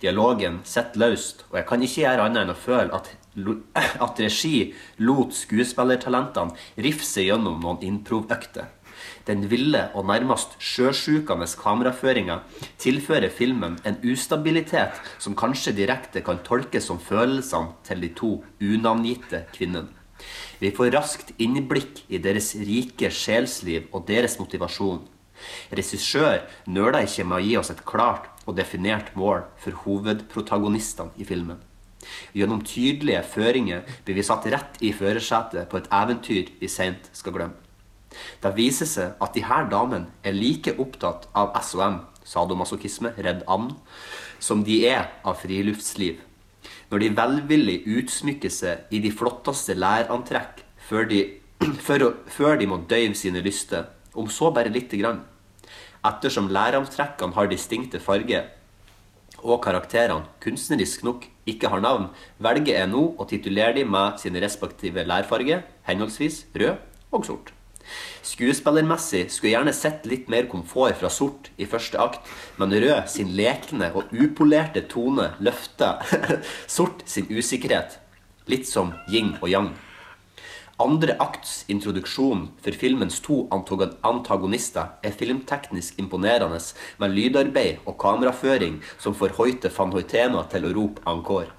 Dialogen sitter løst, og jeg kan ikke gjøre annet enn å føle at, at regi lot skuespillertalentene rifse gjennom noen improvøkter. Den ville og nærmest sjøsjukende kameraføringa tilfører filmen en ustabilitet som kanskje direkte kan tolkes som følelsene til de to unavngitte kvinnene. Vi får raskt innblikk i deres rike sjelsliv og deres motivasjon. Regissør nøler ikke med å gi oss et klart og definert mål for hovedprotagonistene i filmen. Gjennom tydelige føringer blir vi satt rett i førersetet på et eventyr vi seint skal glemme. Det viser seg at her damene er like opptatt av SOM, sadomasochisme, redd and, som de er av friluftsliv. Når de velvillig utsmykker seg i de flotteste lærantrekk før de, før, før de må døyve sine lyster, om så bare lite grann. Ettersom lærantrekkene har distinkte farger, og karakterene, kunstnerisk nok, ikke har navn, velger jeg nå å titulere dem med sine respektive lærfarger, henholdsvis rød og sort. Skuespillermessig skulle jeg gjerne sett litt mer komfort fra sort i første akt, men rød sin lekne og upolerte tone løfter sort sin usikkerhet. Litt som yin og yang. Andre akts introduksjon for filmens to antagonister er filmteknisk imponerende med lydarbeid og kameraføring som får Hoite van Hoitena til å rope encore.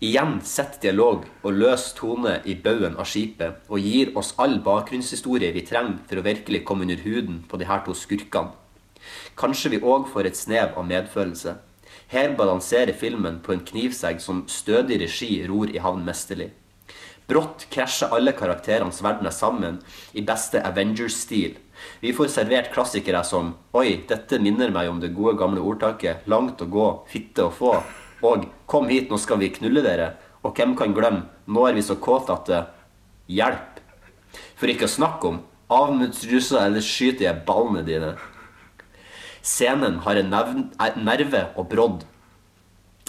Igjen sett dialog og løs tone i baugen av skipet og gir oss all bakgrunnshistorie vi trenger for å virkelig komme under huden på de her to skurkene. Kanskje vi òg får et snev av medfølelse. Her balanserer filmen på en knivsegg som stødig regi ror i havn mesterlig. Brått krasjer alle karakterenes verdener sammen i beste Avengers-stil. Vi får servert klassikere som Oi, dette minner meg om det gode gamle ordtaket Langt å gå, fitte å få. Og Kom hit, nå skal vi knulle dere. Og hvem kan glemme Nå er vi så kåte at det Hjelp! For ikke å snakke om Avmutsrusa, eller skyter jeg ballene dine. Scenen har en er nerve og brodd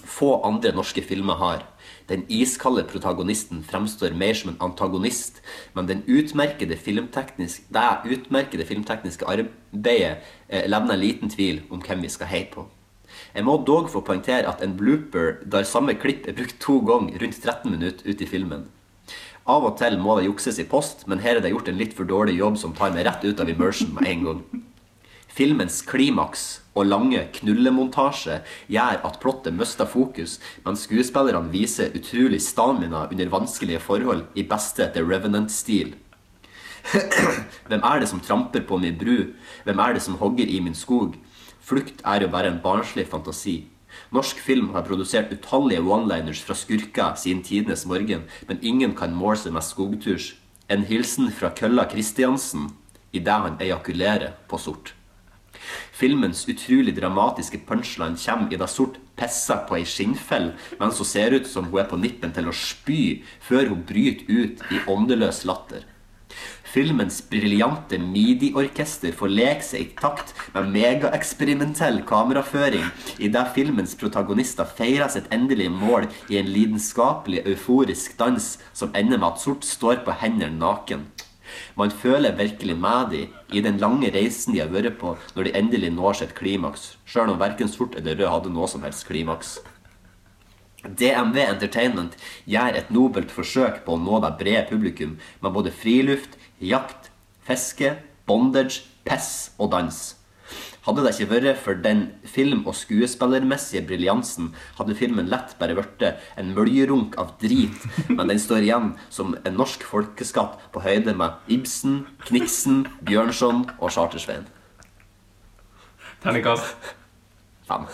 få andre norske filmer har. Den iskalde protagonisten fremstår mer som en antagonist, men den utmerkede filmteknisk, det utmerkede filmtekniske arbeidet eh, levner liten tvil om hvem vi skal heie på. Jeg må dog få poengtere at en blooper der samme klipp er brukt to ganger rundt 13 minutter ut i filmen. Av og til må det jukses i post, men her er det gjort en litt for dårlig jobb som tar meg rett ut av immersion med en gang. Filmens klimaks og lange knullemontasje gjør at plottet mister fokus, mens skuespillerne viser utrolig stamina under vanskelige forhold i beste The Revenant-stil. Hvem er det som tramper på min bru? Hvem er det som hogger i min skog? Flukt er jo bare en barnslig fantasi. Norsk film har produsert utallige one-liners fra skurker siden tidenes morgen, men ingen kan måle seg med skogturs. En hilsen fra kølla Kristiansen idet han ejakulerer på sort. Filmens utrolig dramatiske punchline kommer i da sort pisser på ei skinnfell mens hun ser ut som hun er på nippen til å spy, før hun bryter ut i åndeløs latter. Filmens briljante midi-orkester får leke seg i takt med megaeksperimentell kameraføring idet filmens protagonister feirer sitt endelige mål i en lidenskapelig, euforisk dans som ender med at Sort står på hendene naken. Man føler virkelig med de i den lange reisen de har vært på når de endelig når sitt klimaks, sjøl om verken Sort eller Rød hadde noe som helst klimaks. DMV Entertainment gjør et nobelt forsøk på å nå det brede publikum med både friluft, jakt, fiske, bondage, piss og dans. Hadde det ikke vært for den film- og skuespillermessige briljansen, hadde filmen lett bare blitt en møljerunk av drit, men den står igjen som en norsk folkeskatt på høyde med Ibsen, Kniksen, Bjørnson og Chartersveien. Terningkast. Fem.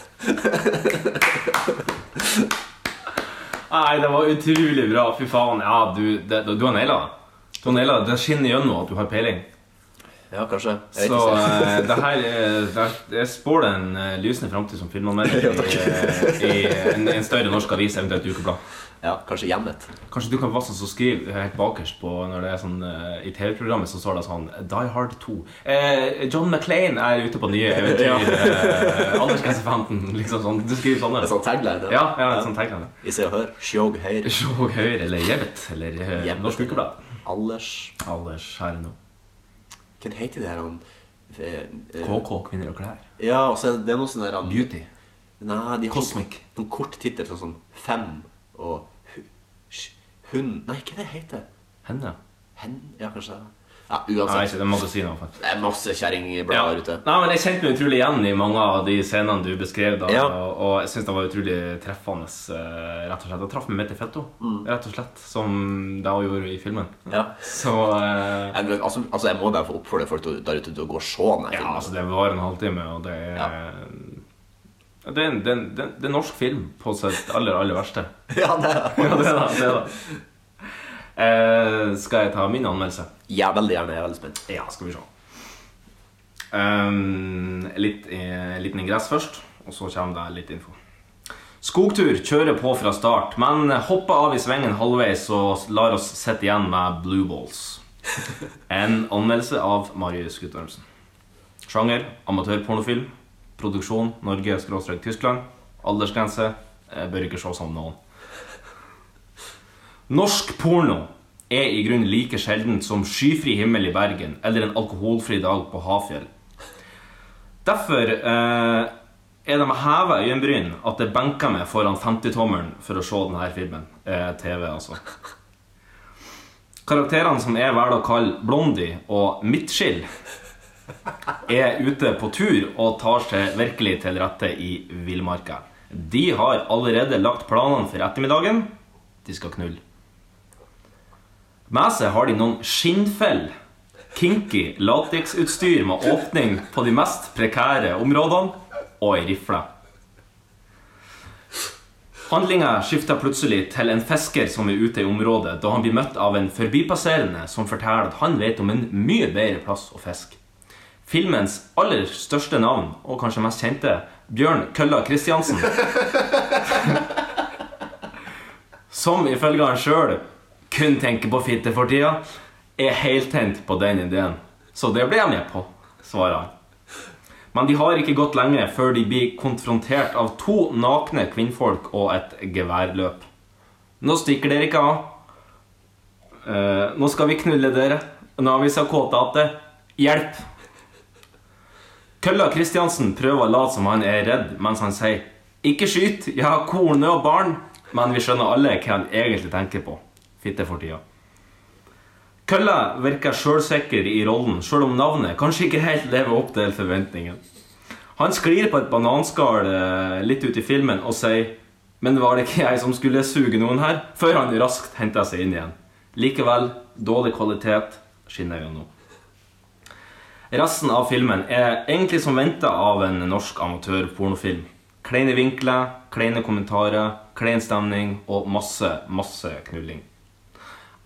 Nei, det var utrolig bra. Fy faen. Ja, du, det, du har naila det. Du har naila det. Det skinner gjennom at du har peiling. Ja, kanskje. Så eh, det her er- Jeg spår deg en uh, lysende framtid som filmanmelder i, eh, i en, en større norsk avis, eventuelt ukeblad. Ja, kanskje hjemmet. Kanskje du kan være sånn som skriver helt bakerst på når det er sånn uh, I TV-programmet så står det sånn Die Hard 2. Eh, John McClain er ute på nye eventyr. Anders Aldersgrense 15. Liksom sånn. Du skriver sånne. Det er sånn tagline. Ja, ja, sånn tagline. I Se og Hør. Sjåg høyre. Sjåg høyre eller Jevet. eller Norsk Ukeblad. Alders Alders her nå. Hva heter det her han eh, eh, KK, kvinner og klær. Ja, og så er det- det noe sånn der han Beauty. Nei, de har Cosmic. Noen kort tittel sånn som Fem og Hun Hund Nei, hva det heter Henne. Hen? Ja, kanskje Ja, Nei, ikke det er magasinet. i hvert fall. Det er masse Ja. kjerringblader ute. Nei, men Jeg kjente meg utrolig igjen i mange av de scenene du beskrev. da Ja. Og, jeg syns det var utrolig treffende. eh, rett og slett Jeg traff meg midt i fetto, rett og slett. Som det hun gjorde i filmen. Mm. Ja. Så eh, Jeg, altså, altså, jeg må bare få oppfordre folk der ute til å gå og se den Ja, altså det var en halvtime, og det er Det er, det, er en, det er en- det er norsk film på sitt aller, aller verste. Ja, det er Ja, det er det. det, er det. Eh, skal jeg ta min anmeldelse? Ja, veldig gjerne. Jeg er veldig spent. Ja, skal vi se. Um, litt, eh, liten ingress først, og så kommer det litt info. Skogtur kjører på fra start, men hopper av i svengen halvveis og lar oss sitte igjen med Blue Balls. En anmeldelse av Marius Guttormsen. Sjanger amatørpornofilm. Produksjon Norge-Tyskland. Aldersgrense eh, bør ikke se som noen. Norsk porno er i grunnen like sjeldent som skyfri himmel i Bergen eller en alkoholfri dag på Hafjell. Derfor eh, er det med heva øyenbryn at det benker meg foran 50-tommelen for å se denne filmen. Eh, TV, altså. Karakterene som jeg velger å kalle Blondie og Midtskill, er ute på tur og tar seg virkelig til rette i villmarka. De har allerede lagt planene for ettermiddagen. De skal knulle. Med seg har de noen skinnfell, kinky lateksutstyr med åpning på de mest prekære områdene, og ei rifle. Handlinga skifter plutselig til en fisker som er ute i området, da han blir møtt av en forbipasserende som forteller at han vet om en mye bedre plass å fiske. Filmens aller største navn, og kanskje mest kjente, Bjørn Kølla Kristiansen. Som ifølge han sjøl kun tenker på fitte for tida, er helt tent på den ideen. Så det ble jeg med på, svarer han. Men de har ikke gått lenge før de blir konfrontert av to nakne kvinnfolk og et geværløp. Nå stikker dere ikke av. Eh, nå skal vi knulle dere. Nå har vi så kåte at det Hjelp! Kølla Kristiansen prøver å late som han er redd, mens han sier Ikke skyt, jeg har kone og barn. Men vi skjønner alle hva han egentlig tenker på. Fitte for tida. Kølla virker sjølsikker i rollen, sjøl om navnet kanskje ikke helt lever opp til forventningen. Han sklir på et bananskall eh, litt ut i filmen og sier Men var det ikke jeg som skulle suge noen her? Før han raskt henter seg inn igjen. Likevel dårlig kvalitet skinner gjennom. Resten av filmen er egentlig som venta av en norsk amatørpornofilm. Kleine vinkler, kleine kommentarer, klein stemning og masse, masse knulling.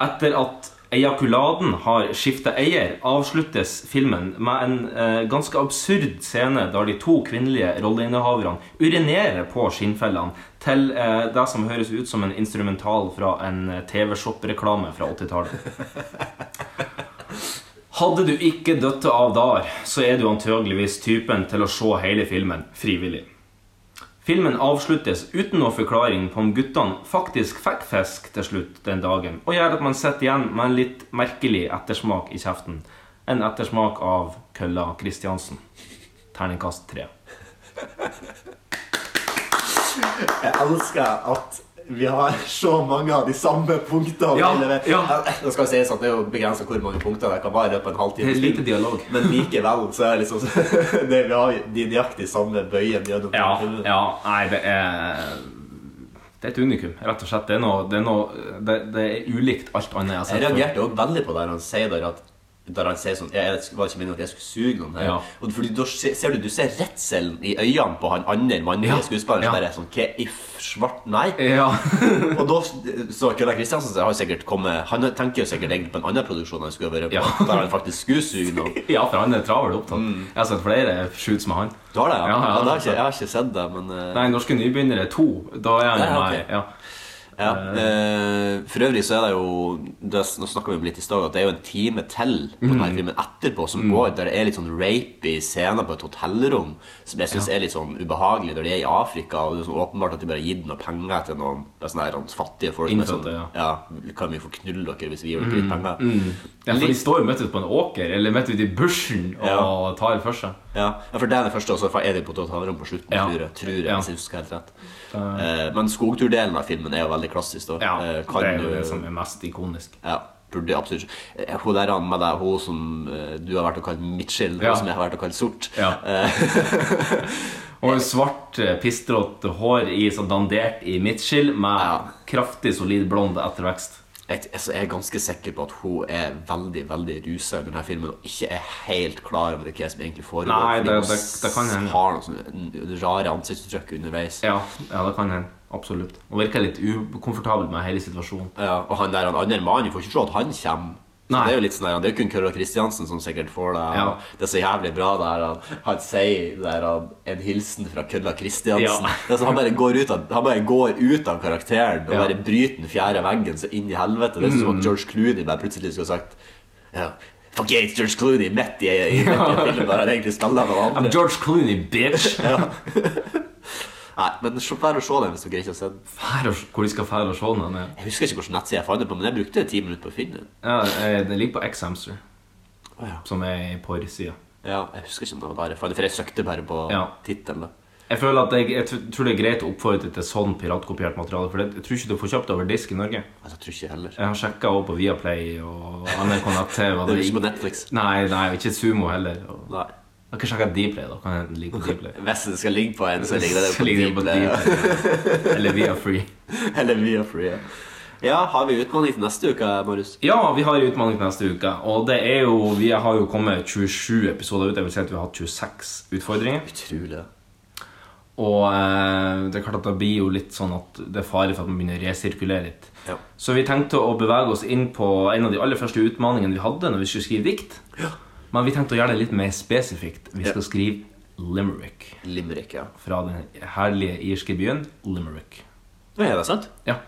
Etter at ejakuladen har skifta eier, avsluttes filmen med en eh, ganske absurd scene der de to kvinnelige rolleinnehaverne urinerer på skinnfellene til eh, det som høres ut som en instrumental fra en eh, TV-shop-reklame fra 80-tallet. Hadde du ikke dødd av der, så er du antageligvis typen til å se hele filmen frivillig. Filmen avsluttes uten noe forklaring på om guttene faktisk fikk fisk til slutt den dagen, og gjør at man sitter igjen med en litt merkelig ettersmak i kjeften. En ettersmak av kølla Kristiansen. Terningkast tre. Jeg elsker at vi har så mange av de samme punktene. Ja, ja. Nå skal sies at det er jo begrensa hvor mange punkter det kan være på en halvtime. Det er lite dialog. Men likevel så er det liksom det, Vi har de nøyaktig samme bøyen gjennom Ja, filmen. ja, nei, det er Det er et unikum, rett og slett. Det er noe, det er, noe, det, det er ulikt alt annet jeg har sett. Jeg reagerte også veldig på der han sier der at der han sier sånn jeg, Det var ikke meningen at jeg skulle suge noen her. Ja. Og fordi da ser, du, du ser redselen i øynene på han andre mannlige Ja, skuespilleren. ja. bare er sånn Hva if svart Nei. Ja. Og da så Kølla Kristiansen har sikkert kommet Han tenker jo sikkert egentlig på en annen produksjon han skulle vært på, Ja. der han faktisk skulle suge noen. ja, for han er travelt opptatt. Jeg har sett flere shoots med han. Du har det, ja? Ja, det har ikke, jeg har ikke sett det, men uh... Nei, Norske nybegynnere 2. Da er han med. Ja. Ja, Uh, For øvrig så er det jo det, Nå snakka vi om litt i stad at det er jo en time til på denne Mm. filmen etterpå som går, der det er litt sånn rapey scener på et hotellrom som jeg syns er litt sånn ubehagelig når de er i Afrika. Og det er sånn åpenbart at de bare har gitt noe penger til noen det er sånne her, fattige folk. Innfødte, sånn, ja. Kan vi få knulle dere hvis vi gir dere litt penger? ja, for de står jo midt ute på en åker eller midt ute i bushen og Ja. tar for seg. Ja, ja, for det er det første, og så er de på et hotellrom på slutten, Ja. tror jeg. Tror jeg, Ja. jeg husker helt rett. Uh, men skogturdelen av filmen er jo veldig klassisk. Da. Ja, kan det er jo det som er mest ikonisk. Ja, burde absolutt ikke. Hun der med deg, hun som eh, du har vært og kalt Mitchell, Ja. hun som jeg har vært og kalt Sort. Ja. Eh, Og svart, eh, pistrått hår i sånn dandert i Mitchell med Ja. kraftig, solid blond ettervekst. jeg, altså, jeg er ganske sikker på at hun er veldig veldig rusa i denne filmen og ikke er helt klar over hva som egentlig foregår. Nei, det- det- det kan hende. har noen sånne rare ansiktsuttrykk underveis. Ja, ja, det kan hende. Absolutt. Og virker litt ukomfortabel med hele situasjonen. Ja, og han der han andre mannen, får ikke se at han kommer. Det er jo litt sånn der, det er jo kun Kølla Kristiansen som sikkert får det. Ja. Det er så jævlig bra der han, han sier der han, en hilsen fra Kølla Kristiansen. Ja. Han, bare går ut av, han bare går ut av karakteren og Ja. bare bryter den fjerde veggen så inn i helvete. Det er som at George Clooney bare plutselig skulle sagt ja, Fuck yeah, it's George Clooney midt i, i, i, i en film der han egentlig spiller noen I'm andre. George Clooney, bitch! Nei, men Vær og se den hvis dere ikke har sett den. Hvor de skal fære og se den? Ja. Jeg husker ikke hvilken nettside jeg fant den på, men jeg brukte ti minutter på å finne den. Ja, Den ligger på X-Hamster, Å, ja. som er på porrsida. Ja, jeg husker ikke om det var der jeg fant det, for jeg søkte bare på Ja. tittelen. Jeg føler at jeg, jeg tror det er greit å oppfordre til sånn piratkopiert materiale. For det, jeg tror ikke du får kjøpt over disk i Norge. Jeg tror ikke heller. Jeg har sjekka også på Viaplay og NRK Nett-TV. Det er ikke på Netflix. Nei, nei, ikke Sumo heller. Og, Nei. Har ikke sjekka Dplay. da Kan jeg den ligger på Dplay. Hvis det skal ligge på en, så ligger det på ligger på Dplay. ja. Eller via Free. Eller via free. Ja. ja, har vi utfordring til neste uke, Marius? Ja, vi har utfordring til neste uke. Og det er jo Vi har jo kommet 27 episoder ut. Jeg vil si at vi har hatt 26 utfordringer. Utrolig. Og eh, det er klart at det blir jo litt sånn at det er fare for at man begynner å resirkulere litt. Ja. Så vi tenkte å bevege oss inn på en av de aller første utfordringene vi hadde når vi skulle skrive dikt. Men vi tenkte å gjøre det litt mer spesifikt. Vi skal skrive limerick Limerick, ja. fra den herlige irske byen Limerick. Ja, er det sant? Ja.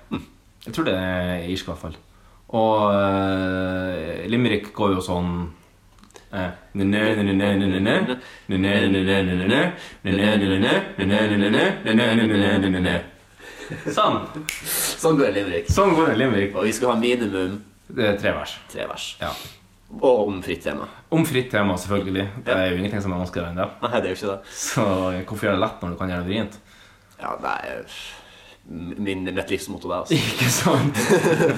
Jeg tror det er irsk, i hvert fall. Og uh, limerick går jo sånn eh, Sånn. Sånn går limerick. Sånn går en limerick. Og vi skal ha minimum er tre vers. tre vers. Ja. Og om fritt tema. Om fritt tema, selvfølgelig. Det er jo ingenting som er vanskeligere enn det. Nei, det er jo ikke det. Så hvorfor gjøre det lett når du kan gjøre det vrient? Ja, det er min, mitt livsmotto, det. altså Ikke sant?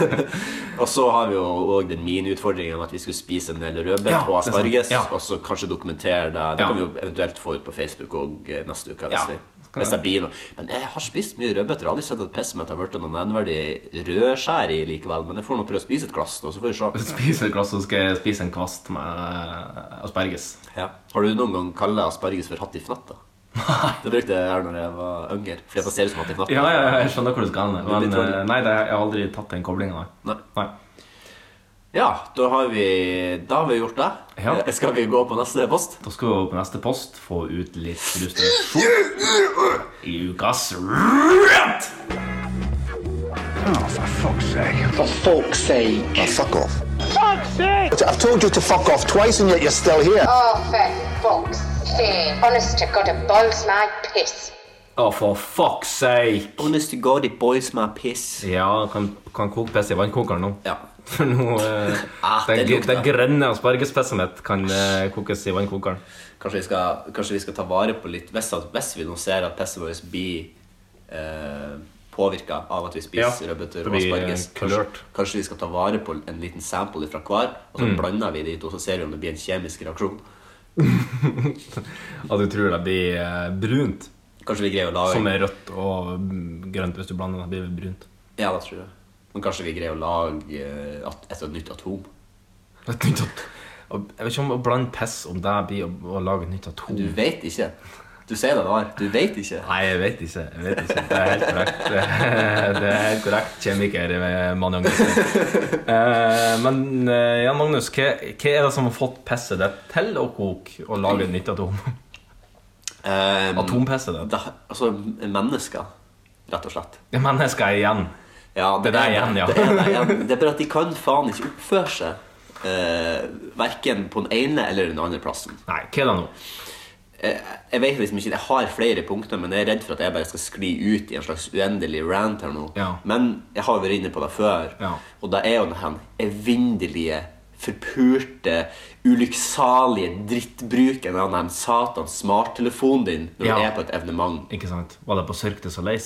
Og så har vi jo òg den mine utfordringen om at vi skulle spise en del rødbet Ja, og asparges. Ja. Og så kanskje dokumentere det. Det Ja. kan vi jo eventuelt få ut på Facebook og eh, neste uke. Ja, hvis jeg blir noe. Men jeg har spist mye rødbeter. Jeg har aldri sett et piss som jeg har blitt noe nevneverdig rødskjær i likevel. Men jeg får nå prøve å spise et glass, nå, så får vi se. Spise et glass, så skal jeg spise en kvast med asperges. Ja. Har du noen gang kalt asperges for hatt i fnatt? da? Det brukte jeg her når jeg var yngre. Fordi jeg ser ut som hatt i fnatt. Ja, ja, jeg skjønner hvor du skal hen. Men eh, nei, det, jeg har aldri tatt den koblinga. Nei. Nei. Ja, da har vi, da har vi gjort det. Ja. Eh, Skal vi gå på neste post? Da skal vi gå på neste post få ut litt illustrasjon. i ukas rant! For folk's sake. fuck off. Fuck's sake! I've told you to fuck off twice and yet you're still here. Oh, for fuck's sake. Honest to God, it boils my piss. Å, for fuck's sake! Honest to God, it boils my piss. Ja, kan, kan koke piss i vannkokeren nå. Ja. For nå eh, Ah, det, det lukter. grønne aspargespesset mitt kan eh, kokes i vannkokeren. Kanskje vi skal, kanskje vi skal ta vare på litt Hvis, hvis vi nå ser at pisset vårt blir eh, påvirka av at vi spiser Ja, rødbeter og asparges, eh, kanskje, kanskje vi skal ta vare på en liten sample fra hver, og så Mm. blander vi de to, så ser vi om det blir en kjemisk reaksjon. At du tror det blir eh, brunt. Kanskje vi greier å lage Som er rødt og mm, grønt. Hvis du blander det, blir brunt. Ja, det tror jeg. Men kanskje vi greier å lage eh, et, nytt atom. Et nytt atom? Jeg vet ikke om å blande piss om det blir å, å lage et nytt atom. Du vet ikke. Du sier det var. Du vet ikke. Nei, jeg vet ikke. Jeg vet ikke. Det er helt korrekt. Det er, helt korrekt, kjemiker Mann eh, Men eh, Jan Magnus, hva, hva er det som har fått pisset ditt til å koke og lage et nytt atom? Um, Atompisset ditt? altså mennesker, rett og slett. Er mennesker igjen. Ja, Det er det igjen, ja. Det er, igjen. det er bare at de kan faen ikke oppføre seg. Uh, verken på den ene eller den andre plassen. Nei, hva er det nå? Eh, jeg vet liksom ikke, jeg har flere punkter, men jeg er redd for at jeg bare skal skli ut i en slags uendelig rant her nå. Ja. Men jeg har vært inne på det før, Ja. og det er jo den evinnelige, forpurte, ulykksalige drittbruken av den satans smarttelefonen din når Ja. du er på et evenement. Ikke sant? Var det på Cirque du Soleil?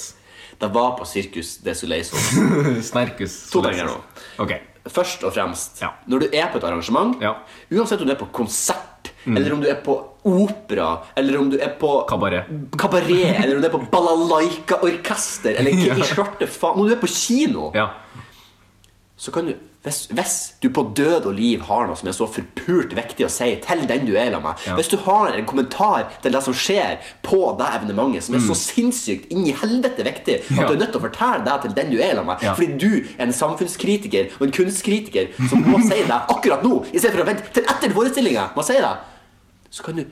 Det var på Circus de Soleil. Snerkus To Soleil. nå. Okay. Først og fremst, Ja. når du er på et arrangement, Ja. uansett om du er på konsert, eller om du er på opera, eller om du er på Kabaret. kabaret, eller om du er på balalaika-orkester, eller hva i svarte faen Når du er på kino, Ja. Så kan du hvis, hvis du på død og liv har noe som er så forpult viktig å si til den du er sammen med Ja. Hvis du har en kommentar til det som skjer på det evenementet, som er så sinnssykt inn i helvete viktig at Mm. Ja. du er nødt til å fortelle det til den du er sammen med, Ja. fordi du er en samfunnskritiker og en kunstkritiker som må si det akkurat nå, i stedet for å vente til etter forestillinga, si det, så kan du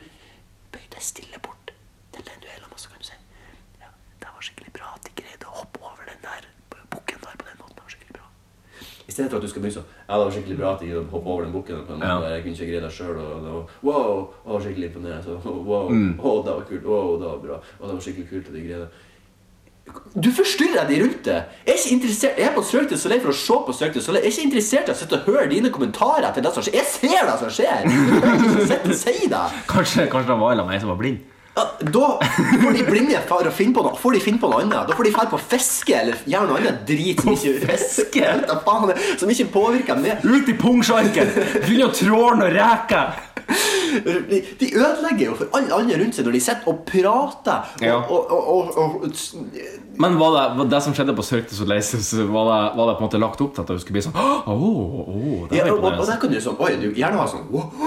bøye deg stille bort til den du er sammen med, så kan du si Ja, det var skikkelig bra at de greide å hoppe over den der bukken der på den måten. Det var skikkelig bra. I stedet for at du skal begynne sånn Ja, det var skikkelig bra at de hoppet over den bukken. På en måte Ja. Jeg kunne ikke greie det sjøl. Og det var wow, det var skikkelig imponerende. wow, Mm. å, det var kult. Wow, det var bra. Og det var skikkelig kult at de greide du forstyrrer de rundt deg. Jeg er ikke interessert Jeg er på Cirque du Soleil for å se på Cirque du Soleil. Jeg er ikke interessert i å sitte og høre dine kommentarer til det som skjer. Jeg ser det som skjer! Du ikke sitte og si det. Kanskje, kanskje det var en av meg som var blind? Ja, da får de blinde far å finne på noe Får de finne på noe annet. Da får de dra på fiske eller gjøre noe annet drit som ikke fiske faen, Som ikke påvirker meg. Ut i pungsjarken! Begynn å tråle og reke! De, de ødelegger jo for alle andre rundt seg når de sitter og prater. Og, Ja. og, og, og, og, Men var det, var det som skjedde på Cirque du Soleil, var det, var det på en måte lagt opp til at du skulle bli sånn åh, det ja, og, og, og der kan du sånn Oi, du gjerne ha sånn oh,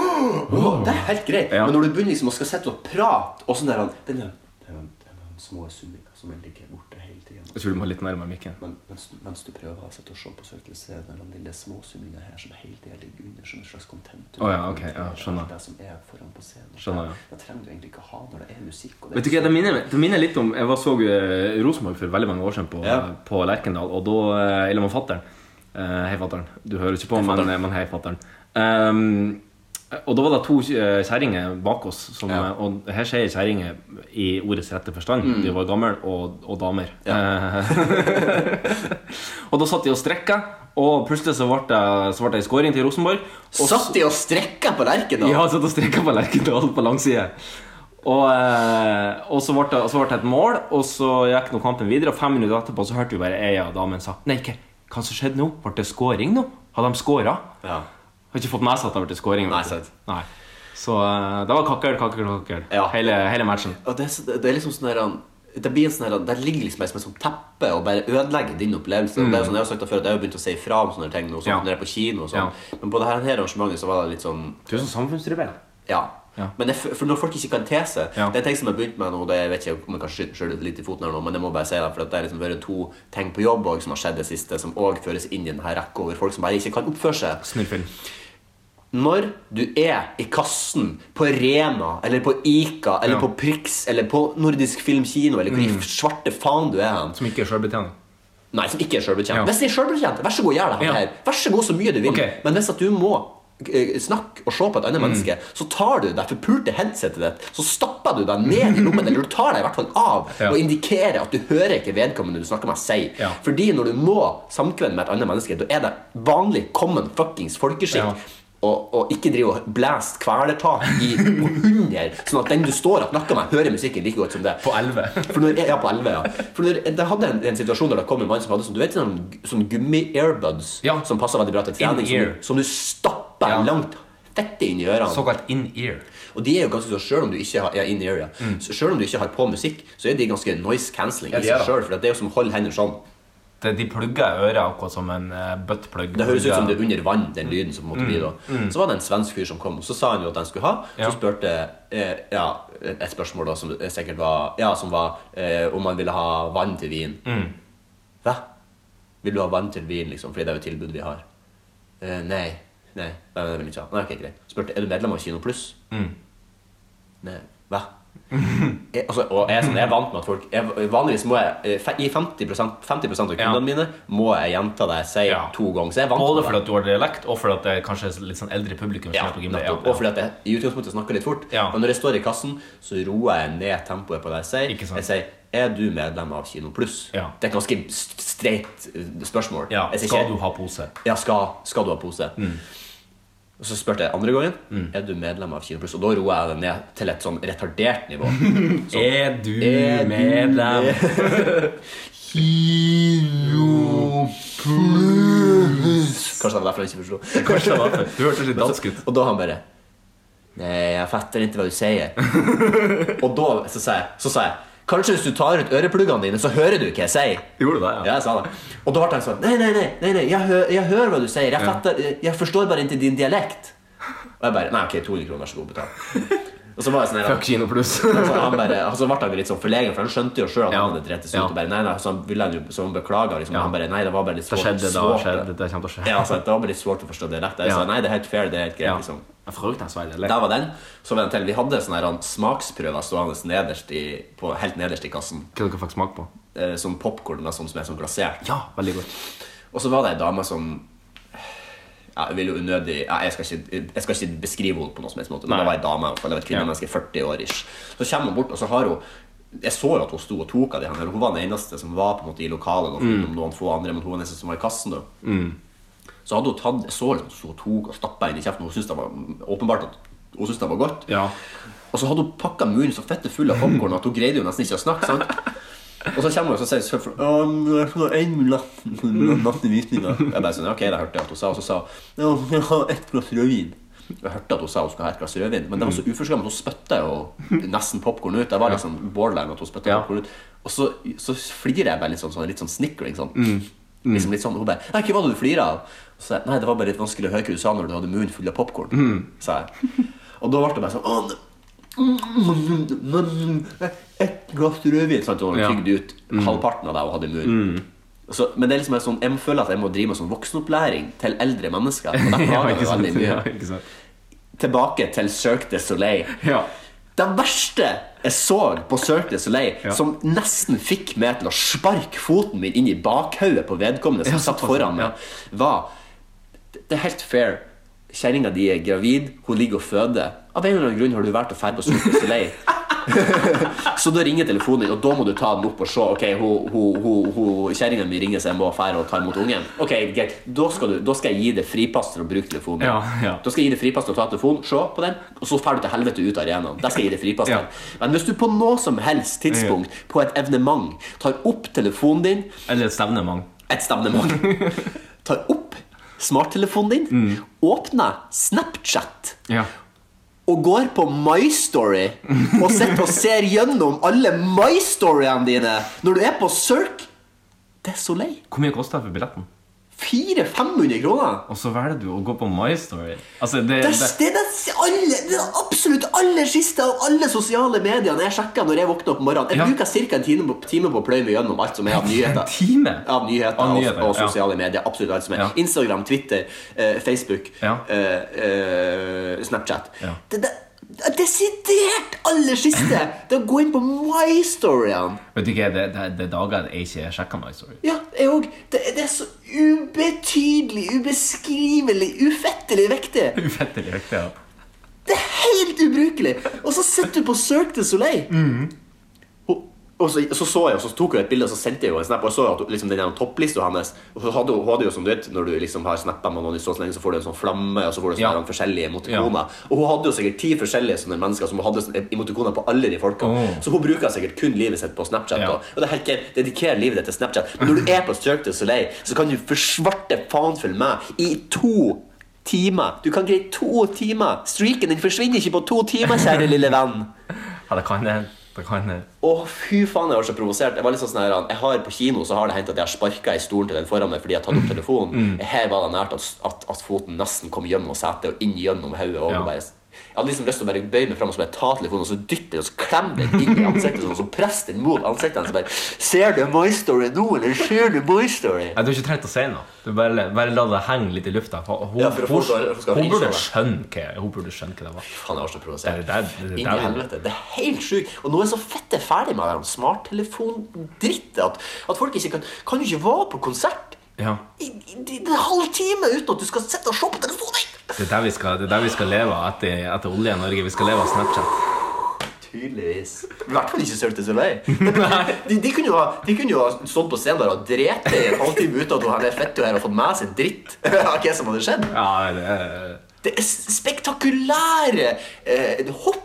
oh, Det er helt greit. Ja. Men når du begynner liksom å skal sitte og prate, og sånn der den, der små summinger som ligger borte hele tiden Jeg tror du må litt nærmere mikken. Men mens, du- mens du prøver å sette og se på Circle C, de lille småsumminga her som hele tida ligger under som en slags content Oh, ja, okay, ja, skjønner. Det som er foran på scenen. Skjønner, ja. Det trenger du egentlig ikke ha når det er musikk. Det Vet du hva, det minner, det minner litt om Jeg var så uh, Rosenborg for veldig mange år siden på, Ja. på Lerkendal, og da uh, Eller med fatter'n. Uh, hei, fatter'n. Du hører ikke på, Hei, men, men hei, fatter'n. Um, og da var det to eh, kjerringer bak oss, som, Ja. eh, og her sier kjerringer i ordets rette forstand. De var gamle og, og damer. Mm. Ja. Og da satt de og strekka, og plutselig så ble det, så ble det en scoring til Rosenborg. Og Satt de og strekka på Lerkendal? ja, satt og strekka på Lerkendal på langside. Og, eh, og så ble det, så ble det et mål, og så gikk nå kampen videre. Og fem minutter etterpå så hørte vi bare ei av damene sa Nei, hva, hva som skjedde nå? Ble det scoring nå? Har de scora? Ja. Har ikke fått med seg at det har blitt scoring. Nei, vet Nei. Så eh, det var kakkel, kakkel, kakkel. Ja. Hele, hele matchen. Og det, det er liksom sånn der det blir en sånn her, Det ligger liksom som et teppe og bare ødelegger din opplevelse. Mm. Det er jo sånn, jeg har sagt det før, at jeg har begynt å si ifra om sånne ting nå, sånn Ja. når jeg er på kino og sånn. Ja. Men på det her, arrangementet så var det litt sånn Du er sånn samfunnsrebell. Ja. Ja. Men det, for når folk ikke kan te seg Ja. Det er ting som jeg har begynt med nå, det jeg vet ikke om jeg kan skyte litt i foten her nå, men jeg må bare si det, for det har liksom vært to ting på jobb også, som har skjedd det siste, som òg føres inn i denne rekka over folk som bare ikke kan oppføre seg. Snurrfilm. Når du er i kassen på Rema, eller på Ica, eller Ja. på Prix, eller på Nordisk Filmkino, eller hvor mm. svarte faen du er hen Som ikke er sjølbetjening. Nei, som ikke er sjølbetjent. Ja. Hvis det er sjølbetjent, vær så god, gjør det her. Vær så god så mye du vil. Okay. Men hvis at du må eh, snakke og se på et annet Mm. menneske, så tar du det forpulte headsetet ditt, så stapper du deg ned i lommen, eller du tar deg i hvert fall av, Ja. og indikerer at du hører ikke vedkommende du snakker med, si. Ja. Fordi når du må samkvemme med et annet menneske, da er det vanlig common fuckings folkeskikk. Ja. Og, og ikke drive og blæse kvelertak i hundre, sånn at den du står og snakker med, hører musikken like godt som det. På 11. For når, ja, på 11, ja. For når, jeg hadde en, en situasjon der det kom en mann som hadde sånn, du vet, sånn, sånn gummi-airbuds Ja. som passer veldig bra til trening, som, du- som du stapper Ja. langt fette inn i ørene. Såkalt in-ear. Og de er jo ganske så, selv om du ikke har, ja, in ear, ja. Så selv om du ikke har på musikk, så er de ganske noise cancelling i seg sjøl. for det er jo som å holde hendene sånn. Det, de plugger øret akkurat som en uh, buttplug. Det høres ut som det er under vann, den lyden som måtte bli da. Så var det en svensk fyr som kom, og så sa han jo at han skulle ha. Så Ja. spurte eh, ja, et spørsmål da, som sikkert var, ja, som var eh, om man ville ha vann til vin. Hva? Vil du ha vann til vin, liksom? Fordi det er jo tilbud vi har. Eh, nei. Nei, det vil jeg ikke ha. Nei, ok, greit. Spurte er du medlem av Kino Pluss. Nei. Hva? Jeg, altså, og jeg, sånn, jeg er vant med at folk jeg, Vanligvis må jeg eh, I 50%, 50 av kundene Ja. mine må jeg gjenta det jeg sier Ja. to ganger. Så jeg er vant Både fordi du har dialekt, og fordi det er kanskje litt sånn eldre publikum. Ja, nettopp. Og fordi at jeg i utgangspunktet snakker litt fort. Men når jeg står i kassen, så roer jeg ned tempoet på det jeg sier. Jeg sier er du medlem av Kino Pluss? Ja. Det er et ganske streit eh, spørsmål. Ja, skal du ha pose? Ja, skal, skal du ha pose? Og så spurte jeg andre gangen Mm. er du medlem av Kino Pluss. Og da roa jeg det ned til et sånn retardert nivå. Er du Er medlem? Kino Pluss Kanskje det var derfor jeg ikke forsto. Kanskje det var derfor. Du hørtes litt dansk ut. Og da han bare Nei, jeg fatter ikke hva du sier. og da så sa jeg, så sa jeg Kanskje hvis du tar ut ørepluggene dine, så hører du hva jeg sier. Gjorde det? Ja, ja jeg sa det. Og da ble han sånn Nei, nei, nei, nei, nei jeg, hø jeg hører hva du sier. Jeg, fatter, jeg forstår bare ikke din dialekt. Og jeg bare Nei, ok, 200 kroner, så god, betal. Og så var jeg sånn her, Fuck Kino Pluss. så han bare, altså, ble han litt sånn forlegen, for han skjønte jo sjøl at han hadde drept seg ut. og Bare, nei, nei, så han ville han jo så han beklaga. Liksom, Han bare Nei, det var bare litt Det svårt. det da skjedde, det kommer til å skje. Ja, altså, det var bare litt svårt å forstå dialekt. Jeg Ja. sa nei, det er helt fair, det er helt greit. Ja. liksom Der det var den. Så var det en til. Vi hadde sånne smaksprøver stående nederst i, på, helt nederst i kassen. Hva dere fikk smak på? Eh, som popkorn sånn som er sånn glasert. Ja, veldig godt. Og så var det ei dame som Jeg vil jo unødig jeg, skal ikke, jeg skal ikke beskrive henne på noen som helst måte, men det var ei dame. Det var et kvinnemenneske, 40 år ish. Så kommer hun bort, og så har hun jeg så jo at hun sto og tok av de her. Hun var den eneste som var på en måte i lokalet. Mm. noen få andre, men hun var den eneste som var i kassen. da Så hadde hun tatt Jeg så liksom, så hun tok og stappa inn i kjeften. Hun syntes det var åpenbart at hun syntes det var godt. Ja. Og så hadde hun pakka munnen så fette full av popkorn at hun greide jo nesten ikke å snakke. sant? Og så kommer hun og så sier hun «Å, jeg får en natt- i visninga. Jeg bare sånn, ok, det hørte jeg at hun sa. Og så sa hun «Ja, jeg har ett glass rødvin. Jeg hørte at hun sa hun skulle ha et glass rødvin, men det var så uforskammet. Hun spytta jo nesten popkorn ut. Det var liksom borderline at hun spytta Ja. popcorn ut. Og så, så flirer jeg bare litt sånn, sånn, litt sånn snikring. Sånn. Liksom litt sånn, og Hun bare «Nei, 'Hva var det du flira av?' Og så sa jeg, 'Nei, det var bare litt vanskelig å høre hva du sa når du hadde munnen full av popkorn'. sa jeg. Og da ble det bare sånn «Å, et glass rødvin sant? Og Ja. tygde ut halvparten av deg og hadde i munnen. Så, men det er liksom en sånn, jeg føler at jeg må drive med sånn voksenopplæring til eldre mennesker. Og det Ja, ikke sant? veldig mye. Ja? Tilbake til Cirque du Soleil. Ja. Det verste jeg så på Cirque du Soleil, Ja. som nesten fikk meg til å sparke foten min inn i bakhodet på vedkommende som Ja, satt foran meg, var Det er helt fair. Kjerringa di er gravid, hun ligger og føder. Av en eller annen grunn har du valgt å dra på Cirque du så da ringer telefonen din, og da må du ta den opp og se. Ok, Kjerringa mi ringer, så jeg må dra og ta imot ungen. Ok, greit, da skal, du, da skal jeg gi deg fripass til å bruke telefonen. Ja, ja. Da skal jeg gi deg fripass til å ta telefonen, se på den, og så drar du til helvete ut av arenaen. Der skal jeg gi deg fripass Ja. Men hvis du på noe som helst tidspunkt på et evenement tar opp telefonen din Eller et stevnement. et stevnement. Tar opp smarttelefonen din, åpner Snapchat Ja. og går på My Story og sitter og ser gjennom alle My Storyene dine når du er på Cirque så lei Hvor mye koster det for billetten? 400-500 kroner. Og så velger du å gå på My Story. Altså, det, Det, det, det, er alle, det er absolutt aller siste av alle sosiale medier jeg sjekker når jeg våkner opp om morgenen. Jeg Ja. bruker ca. en time, på- time på å pløye meg gjennom alt som er av nyheter. En time? Av nyheter, Av nyheter, og, og ja. sosiale medier. Absolutt alt som er Ja. Instagram, Twitter, eh, Facebook, Ja. eh, eh, Snapchat. Ja. Det, det, Desidert aller siste! Det å gå inn på My Story-ene. Vet du ikke, det, det, det er dager jeg ikke sjekker My Story. Ja, jeg òg. Det, det er så ubetydelig, ubeskrivelig, ufettelig viktig. Ufattelig viktig. ja. Det er helt ubrukelig! Og så sitter du på Cirque du Soleil. Og, og så, så så jeg, så tok jeg et bilde og så sendte jeg jo en snap. Og jeg så at liksom, den topplista hennes Og så hadde hun, hun hadde jo som du vet Når du liksom har snappa med noen i så lenge, så får du en sånn flamme, og så får du sånne Ja. forskjellige emotikoner. Og hun hadde jo sikkert ti forskjellige sånne mennesker som hadde emotikoner på alle de folkene. Oh. Så hun bruker sikkert kun livet sitt på Snapchat. Ja. Og, og det er helt greit, dedikerer livet ditt til Snapchat. Men når du er på Cirque du Soleil, så kan du for svarte faen følge med i to timer. Du kan greie to timer. Streaken din forsvinner ikke på to timer, kjære lille venn. Ja, det kan det. Det kan det. Å, fy faen, jeg var så provosert. Jeg var litt sånn her, jeg har På kino så har det hendt at jeg har sparka i stolen til den foran meg fordi jeg har tatt opp telefonen. Her var det nært at, at, at foten nesten kom gjennom setet og inn gjennom hodet. og Ja. bare- Jeg hadde liksom lyst til å bare bøye meg fram og så bare ta telefonen og så dytte den og så klemme den inn i ansiktet sånn, og så presse den mot ansiktet og bare, Ser du My Story nå, eller ser du My Story? Nei, du har ikke trengt å si noe. Du bare, bare la det henge litt i lufta. Hun, Ja, hun, det- hun, burde skjønne hva, hun burde skjønne hva det var. Faen, jeg var så provosert. Det er- det det i helvete. Det er helt sjukt. Og nå er jeg så fette ferdig med den smarttelefondrittet at, at folk ikke kan Kan jo ikke være på konsert Ja. i, i, i en halv time uten at du skal sitte og se på telefonen! Det er der vi skal, det er der vi skal leve av etter, etter olje i Norge. Vi skal leve av Snapchat. Tydeligvis. I hvert fall ikke Cirque du Soleil. De, de, kunne jo ha, de kunne jo ha stått på scenen der og drept deg i en halvtime uten at han er fett her og fått med seg dritt av hva som hadde skjedd. Ja, det er Det er spektakulære eh, hopp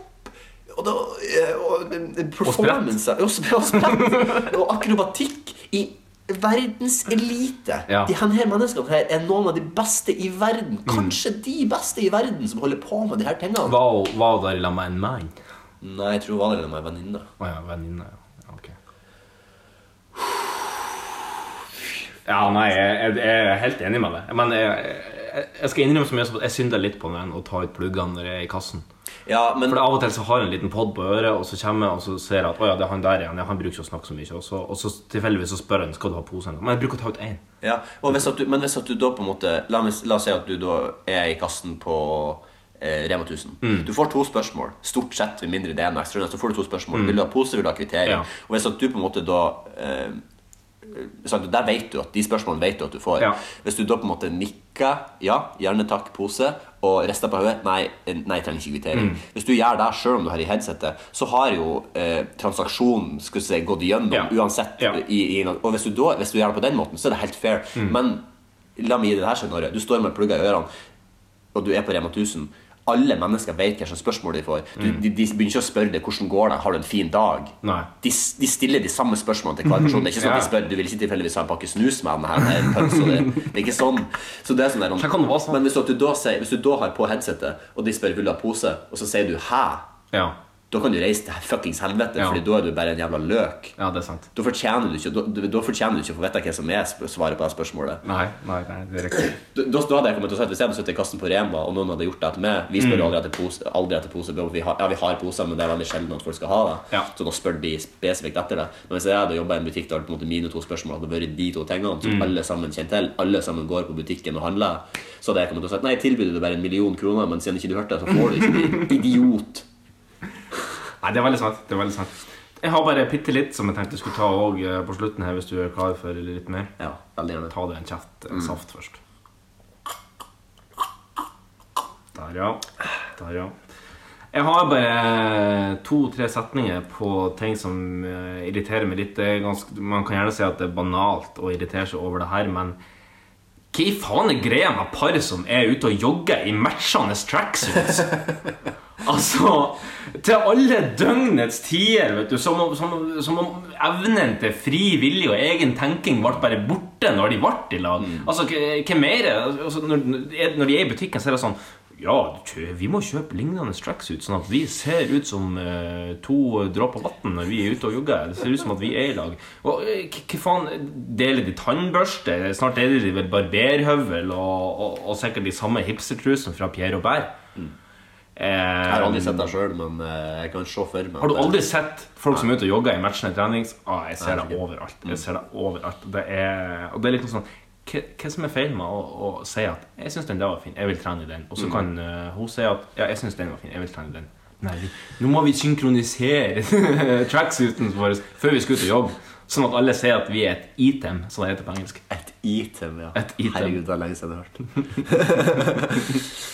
og, da, og, og, eh, performance og, sp- og, sprett, og akrobatikk i verdenselite. Ja. De her menneskene her er noen av de beste i verden. Kanskje de beste i verden som holder på med de her tingene. Var hun var hun der sammen med en mann? Nei, jeg tror Valerie er en venninne. Å ja, venninne. Ja. Ja, ok. Ja, nei, jeg, jeg, jeg er helt enig med deg. Men jeg, jeg, skal innrømme så mye som at jeg synder litt på den å ta ut pluggene når jeg er i kassen. Ja, men For av og til så har jeg en liten pod på øret, og så kommer jeg og så ser jeg at å ja, det er han der igjen. Ja, han bruker ikke å snakke så mye. Og så, og så tilfeldigvis så spør han skal du ha posen. Men jeg bruker å ta ut én. Ja, hvis du, men hvis at du da på en måte La, la oss si at du da er i kassen på eh, Rema 1000. Mm. Du får to spørsmål. Stort sett, med mindre det er noe ekstra, så får du to spørsmål. Vil du ha pose, vil du ha kvittering? Mm. Ja. Og hvis at du på en måte da eh, Der vet du at de spørsmålene vet du at du får. Ja. Hvis du da på en måte nikker ja, gjerne takk, pose, og rister på hodet nei, nei, trenger ikke kvittering. Mm. Hvis du gjør det selv om du har i headsetet, så har jo eh, transaksjonen skulle si, gått gjennom Ja. uansett. Ja. I, i, og hvis du, da, hvis du gjør det på den måten, så er det helt fair. Mm. Men la meg gi deg det her scenarioet. Du står med plugger i ørene, og du er på Rema 1000. Alle mennesker vet hva slags spørsmål de får. Du, de, de begynner ikke å spørre deg hvordan går det har du en fin dag. Mm. De, de stiller de samme spørsmålene til hver person. Det er ikke sånn at de spør Du vil ikke tilfeldigvis ha en pakke snus med den her. en pøls, og det, det er ikke sånn. Så det er sånn der, være sånn. Men hvis du, da hvis du da har på headsetet, og de spør vil du ha pose, og så sier du hæ, Ja. Da kan du reise til fuckings helvete, Ja. Fordi da er du bare en jævla løk. ja, det er sant. Da fortjener du ikke, da, da fortjener du ikke å få vite hva som er svaret på det spørsmålet. Nei, nei, nei, det er riktig. Da, da hadde jeg kommet til å si at Hvis jeg hadde sittet i kassen på Rema, og noen hadde gjort det etter meg Vi spør Mm. aldri etter pose, aldri etter pose vi har, Ja, vi har poser, men det er veldig sjelden at folk skal ha det. Ja. Så da spør de spesifikt etter det. Men hvis jeg hadde jobba i en butikk der på en måte mine to spørsmål hadde vært de to tingene, som Mm. alle sammen kjenner til, alle sammen går på butikken og handler, så hadde jeg kommet til å si at nei, tilbyr du bare en million kroner, men siden ikke du hørte det, så får du ikke det. Idiot. Nei, det er veldig sant. det er veldig sant Jeg har bare bitte litt som jeg tenkte jeg skulle ta og, eh, på slutten her, hvis du er klar for litt mer. Ja, veldig gjerne. Ta deg en kjeft mm. saft først. Der, ja. Der, ja. Jeg har bare to-tre setninger på ting som eh, irriterer meg litt. Ganske, man kan gjerne si at det er banalt å irritere seg over det her, men hva i faen er greia med par som er ute og jogger i matchende tracksuits? Altså, til alle døgnets tider, vet du, som om, som, som om evnen til fri vilje og egen tenking ble bare borte når de ble i lag. Altså, hva mer? Altså, når, når de er i butikken, så er det sånn ja, vi må kjøpe lignende tracksuit, sånn at vi ser ut som eh, to dråper vann når vi er ute og jogger. Det ser ut som at vi er i lag. Og eh, hva faen, Deler de tannbørste? Snart deler de vel barberhøvel og, og, og sikkert de samme hipstertrusene fra Pierre Robert. Eh, Jeg har aldri sett det sjøl, men eh, jeg kan se for meg har du aldri sett folk som er ute og jogger i matchende trenings? Ah, jeg ser det overalt. Jeg ser det overalt. Det er, og det er litt sånn hva, som er feil med å, å si at 'jeg syns den der var fin, jeg vil trene i den', og så kan uh, hun si at 'ja, jeg syns den var fin, jeg vil trene i den'. Nei, nå må vi synkronisere tracksuiten vår før vi skal ut og jobbe. Sånn at alle ser at vi er et item, som det heter på engelsk. Et item, ja. Et item. Herregud, det er lenge siden jeg har hørt.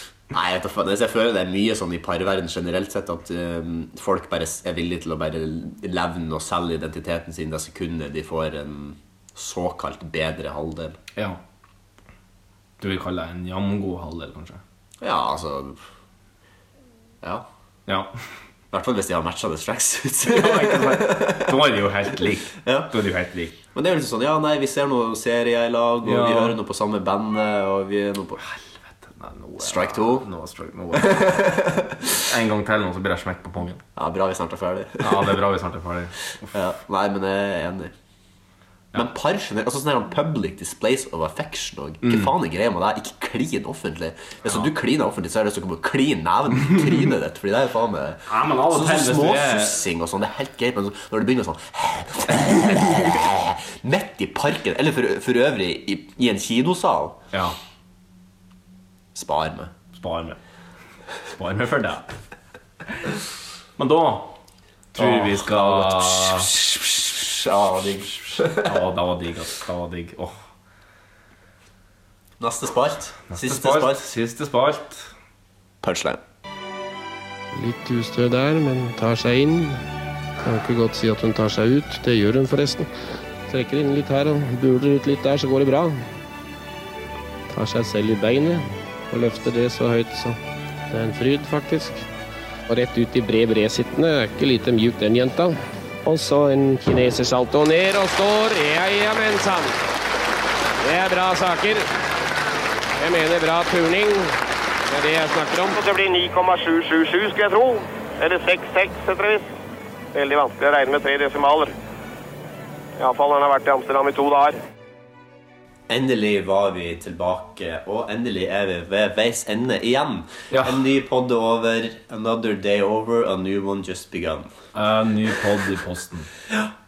Nei, jeg, vet jeg føler det er mye sånn i parverden generelt sett at um, folk bare er villige til å bare levne og selge identiteten sin det sekundet de får en såkalt bedre halvdel. Ja. Du vil kalle det en jamgod halvdel, kanskje? Ja, altså Ja. Ja. I hvert fall hvis de har matcha det tracksuits. Da er de jo helt like. Ja. Da er de jo helt like. Men det er jo liksom sånn Ja, nei, vi ser noen serier i lag, og Ja. vi hører noe på samme bandet, og vi er noe på Nei, nå er- Strike to. Nå er strike, nå er- En gang til, nå, så blir jeg smekk på pongen. Ja, bra vi snart er ferdig. Ja, det er bra vi snart er ferdig. Ja, nei, men jeg er enig. Men par generelt, altså sånn public displays of affection og Mm. Hva faen er greia med det? Ikke klin offentlig. Hvis du kliner offentlig, så er det så å kline neven i trynet ditt. Fordi det er faen meg Ja, men av og til, hvis du er- småsussing og sånn, det er helt greit. Men så- når det begynner sånn Midt i parken, eller for, for øvrig i, i en kinosal Ja. Spar meg. Spar meg. Spar meg for det. Men da tror jeg vi skal Ja, digg. Ja, det var digg, ass. Det var digg. Åh. Neste spalt. Siste spalt. spalt. Siste spalt. Punchline. Litt ustø der, men tar seg inn. Kan ikke godt si at hun tar seg ut. Det gjør hun forresten. Trekker inn litt her og buler ut litt der, så går det bra. Tar seg selv i beinet og løfte det så høyt så det er en fryd, faktisk. Og rett ut i bred bredsittende. Er ikke lite mjuk, den jenta. Og så en kinesersalto ned og står. Ja, ja, men sann. Det er bra saker. Jeg mener bra turning. Det er det jeg snakker om. Det blir 9,777, skulle jeg tro. Eller 66, etter visst. Veldig vanskelig å regne med tre desimaler. Iallfall når han har vært i Amsterdam i to dager. Endelig var vi tilbake, og endelig er vi ved veis ende igjen. Ja. En ny pod er over, another day over, a new one just begun. En ny pod i posten.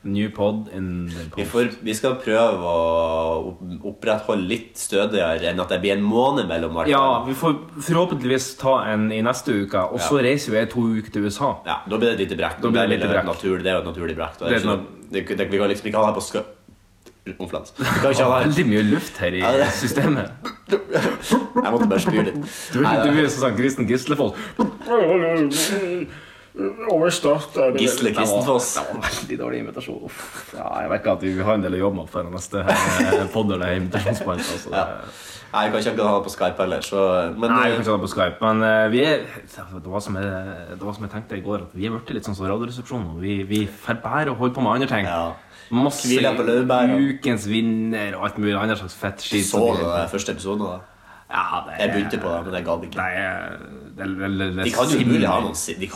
New pod in the Vi, får, vi skal prøve å opprettholde litt stødigere enn at det blir en måned mellom hvert Ja, vi får forhåpentligvis ta en i neste uke. Og så reiser vi to uker til USA. Ja, da blir det et lite brekk. Det lite et brekk. Naturlig, det er jo et naturlig brekk. Det Det det, det, vi kan liksom ikke ha det på skø... Vi ikke ha Veldig mye luft her i systemet. Jeg måtte bare spyre litt. Du, du er sånn Kristen Gislefoss. Gisle Kristenfoss. Det var veldig dårlig invitasjon. Ja, jeg vet ikke at vi har en del å jobbe med før neste eh, podd eller invitasjonspoint. Altså. Ja. Nei, jeg kan ikke ha det på Skype heller, så Men Nei, vi eh, kan ikke ha det på Skype. Men uh, vi er, det, var som jeg, det var som jeg tenkte i går, at vi er blitt litt sånn som Radioresepsjonen. Vi, vi får bare å holde på med andre ting. ja. Masse ukens vinner og alt mulig annet slags fett skitt. så du den første episoden da? Ja, det er, Jeg begynte på det, men jeg gadd ikke. Det er, det det det De kan jo umulig ha noen, de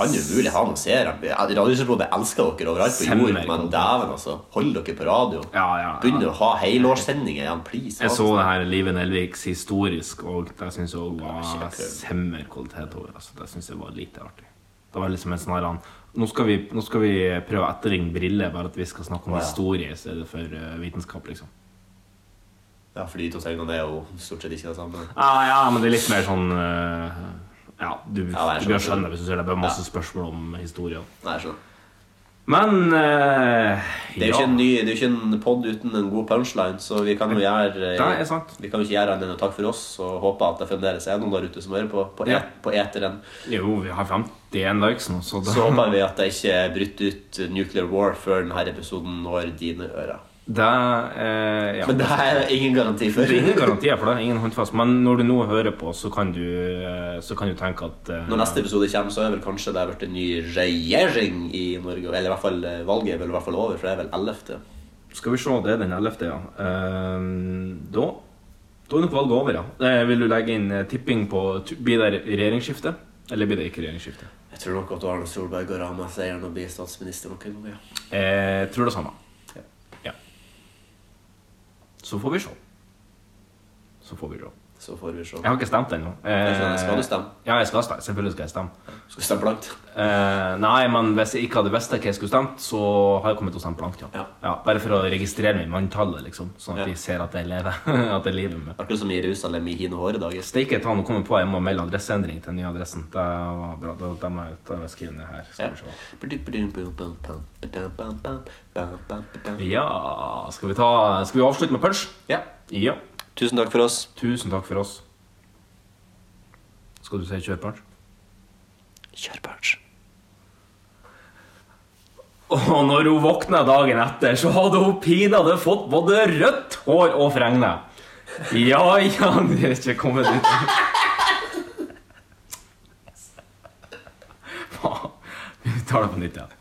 ha noen seere. Radioresepsjonen elsker dere overalt på jord, men dæven, altså. Hold dere på radio. Ja, ja, Begynn ja. å ha helårssendinger igjen, please. Jeg så det her Live Nelviks historisk, og det syns jeg også var semmer kvalitet over. Altså, det syns jeg var lite artig. Det var liksom en sånn nå, skal vi, nå skal vi prøve å etterligne briller, bare at vi skal snakke om ja. historie i stedet for eh, vitenskap, liksom. Ja, for de to tingene er jo stort sett ikke det samme. Ja, ja, men det er litt mer sånn eh, Ja, du, Ja, du bør skjønne hvis du ser det. Det er masse spørsmål om historie. Nei, jeg skjønner. Men uh, Det er jo ja, ikke en, ny, det er jo ikke en pod uten en god punchline, så vi kan jo gjøre Nei, er sant. Vi kan jo ikke gjøre annet enn å takke for oss og håpe at det fremdeles er noen der ute som hører på, på, Ja. et, på eteren. Jo, vi har 51 likes nå, så Så håper vi at det ikke er brutt ut nuclear war før denne episoden når dine ører. Det eh, ja. Men det er ingen garanti for. Det er ingen garantier for det. Ingen håndfast. Men når du nå hører på, så kan du, eh, så kan du tenke at eh, Når neste episode kommer, så er vel kanskje det blitt en ny regjering i Norge. Eller i hvert fall eh, valget er vel i hvert fall over, for det er vel 11. Skal vi se, det er den 11., ja. Eh, da, da er nok valget over, ja. Eh, vil du legge inn tipping på Blir det regjeringsskifte? Eller blir det ikke regjeringsskifte? Jeg tror nok at Arne Solberg går av med seieren og blir statsminister noen gang. Ja. Jeg tror det samme. Så får vi se. Så får vi se. Så får vi se. Jeg har ikke stemt ennå. Eh. Skal du stemme? Ja, jeg skal stemme. Selvfølgelig skal jeg stemme. Skal du stemme blankt? Eh, nei, men hvis jeg ikke hadde visst hva jeg skulle stemt, så har jeg kommet til å stemme blankt, ja. Ja. Bare for å registrere meg i manntallet, liksom. Sånn at Ja. de ser at jeg lever. at jeg lever med. Akkurat som i Jerusalem i hine håredager. Steike ta nå kommer på jeg må melde adresseendring til den nye adressen. Det var bra. Da, jeg, da må jeg skrive ned her. Skal vi se. Ja, skal vi ta Skal vi avslutte med punch? Ja. Ja. Tusen takk for oss. Tusen takk for oss. Skal du si kjør punch? Kjør punch. Og når hun våkna dagen etter, så hadde hun pinadø fått både rødt hår og fregne. Ja, ja, det er ikke kommet Faen. Vi tar det på nytt igjen.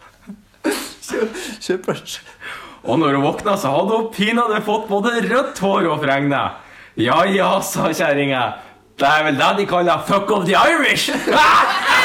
Kjør punch. Og når hun våkna, så hadde hun pinadø fått både rødt hår og fregner. Ja ja, sa kjerringa. Det er vel det de kaller fuck of the Irish.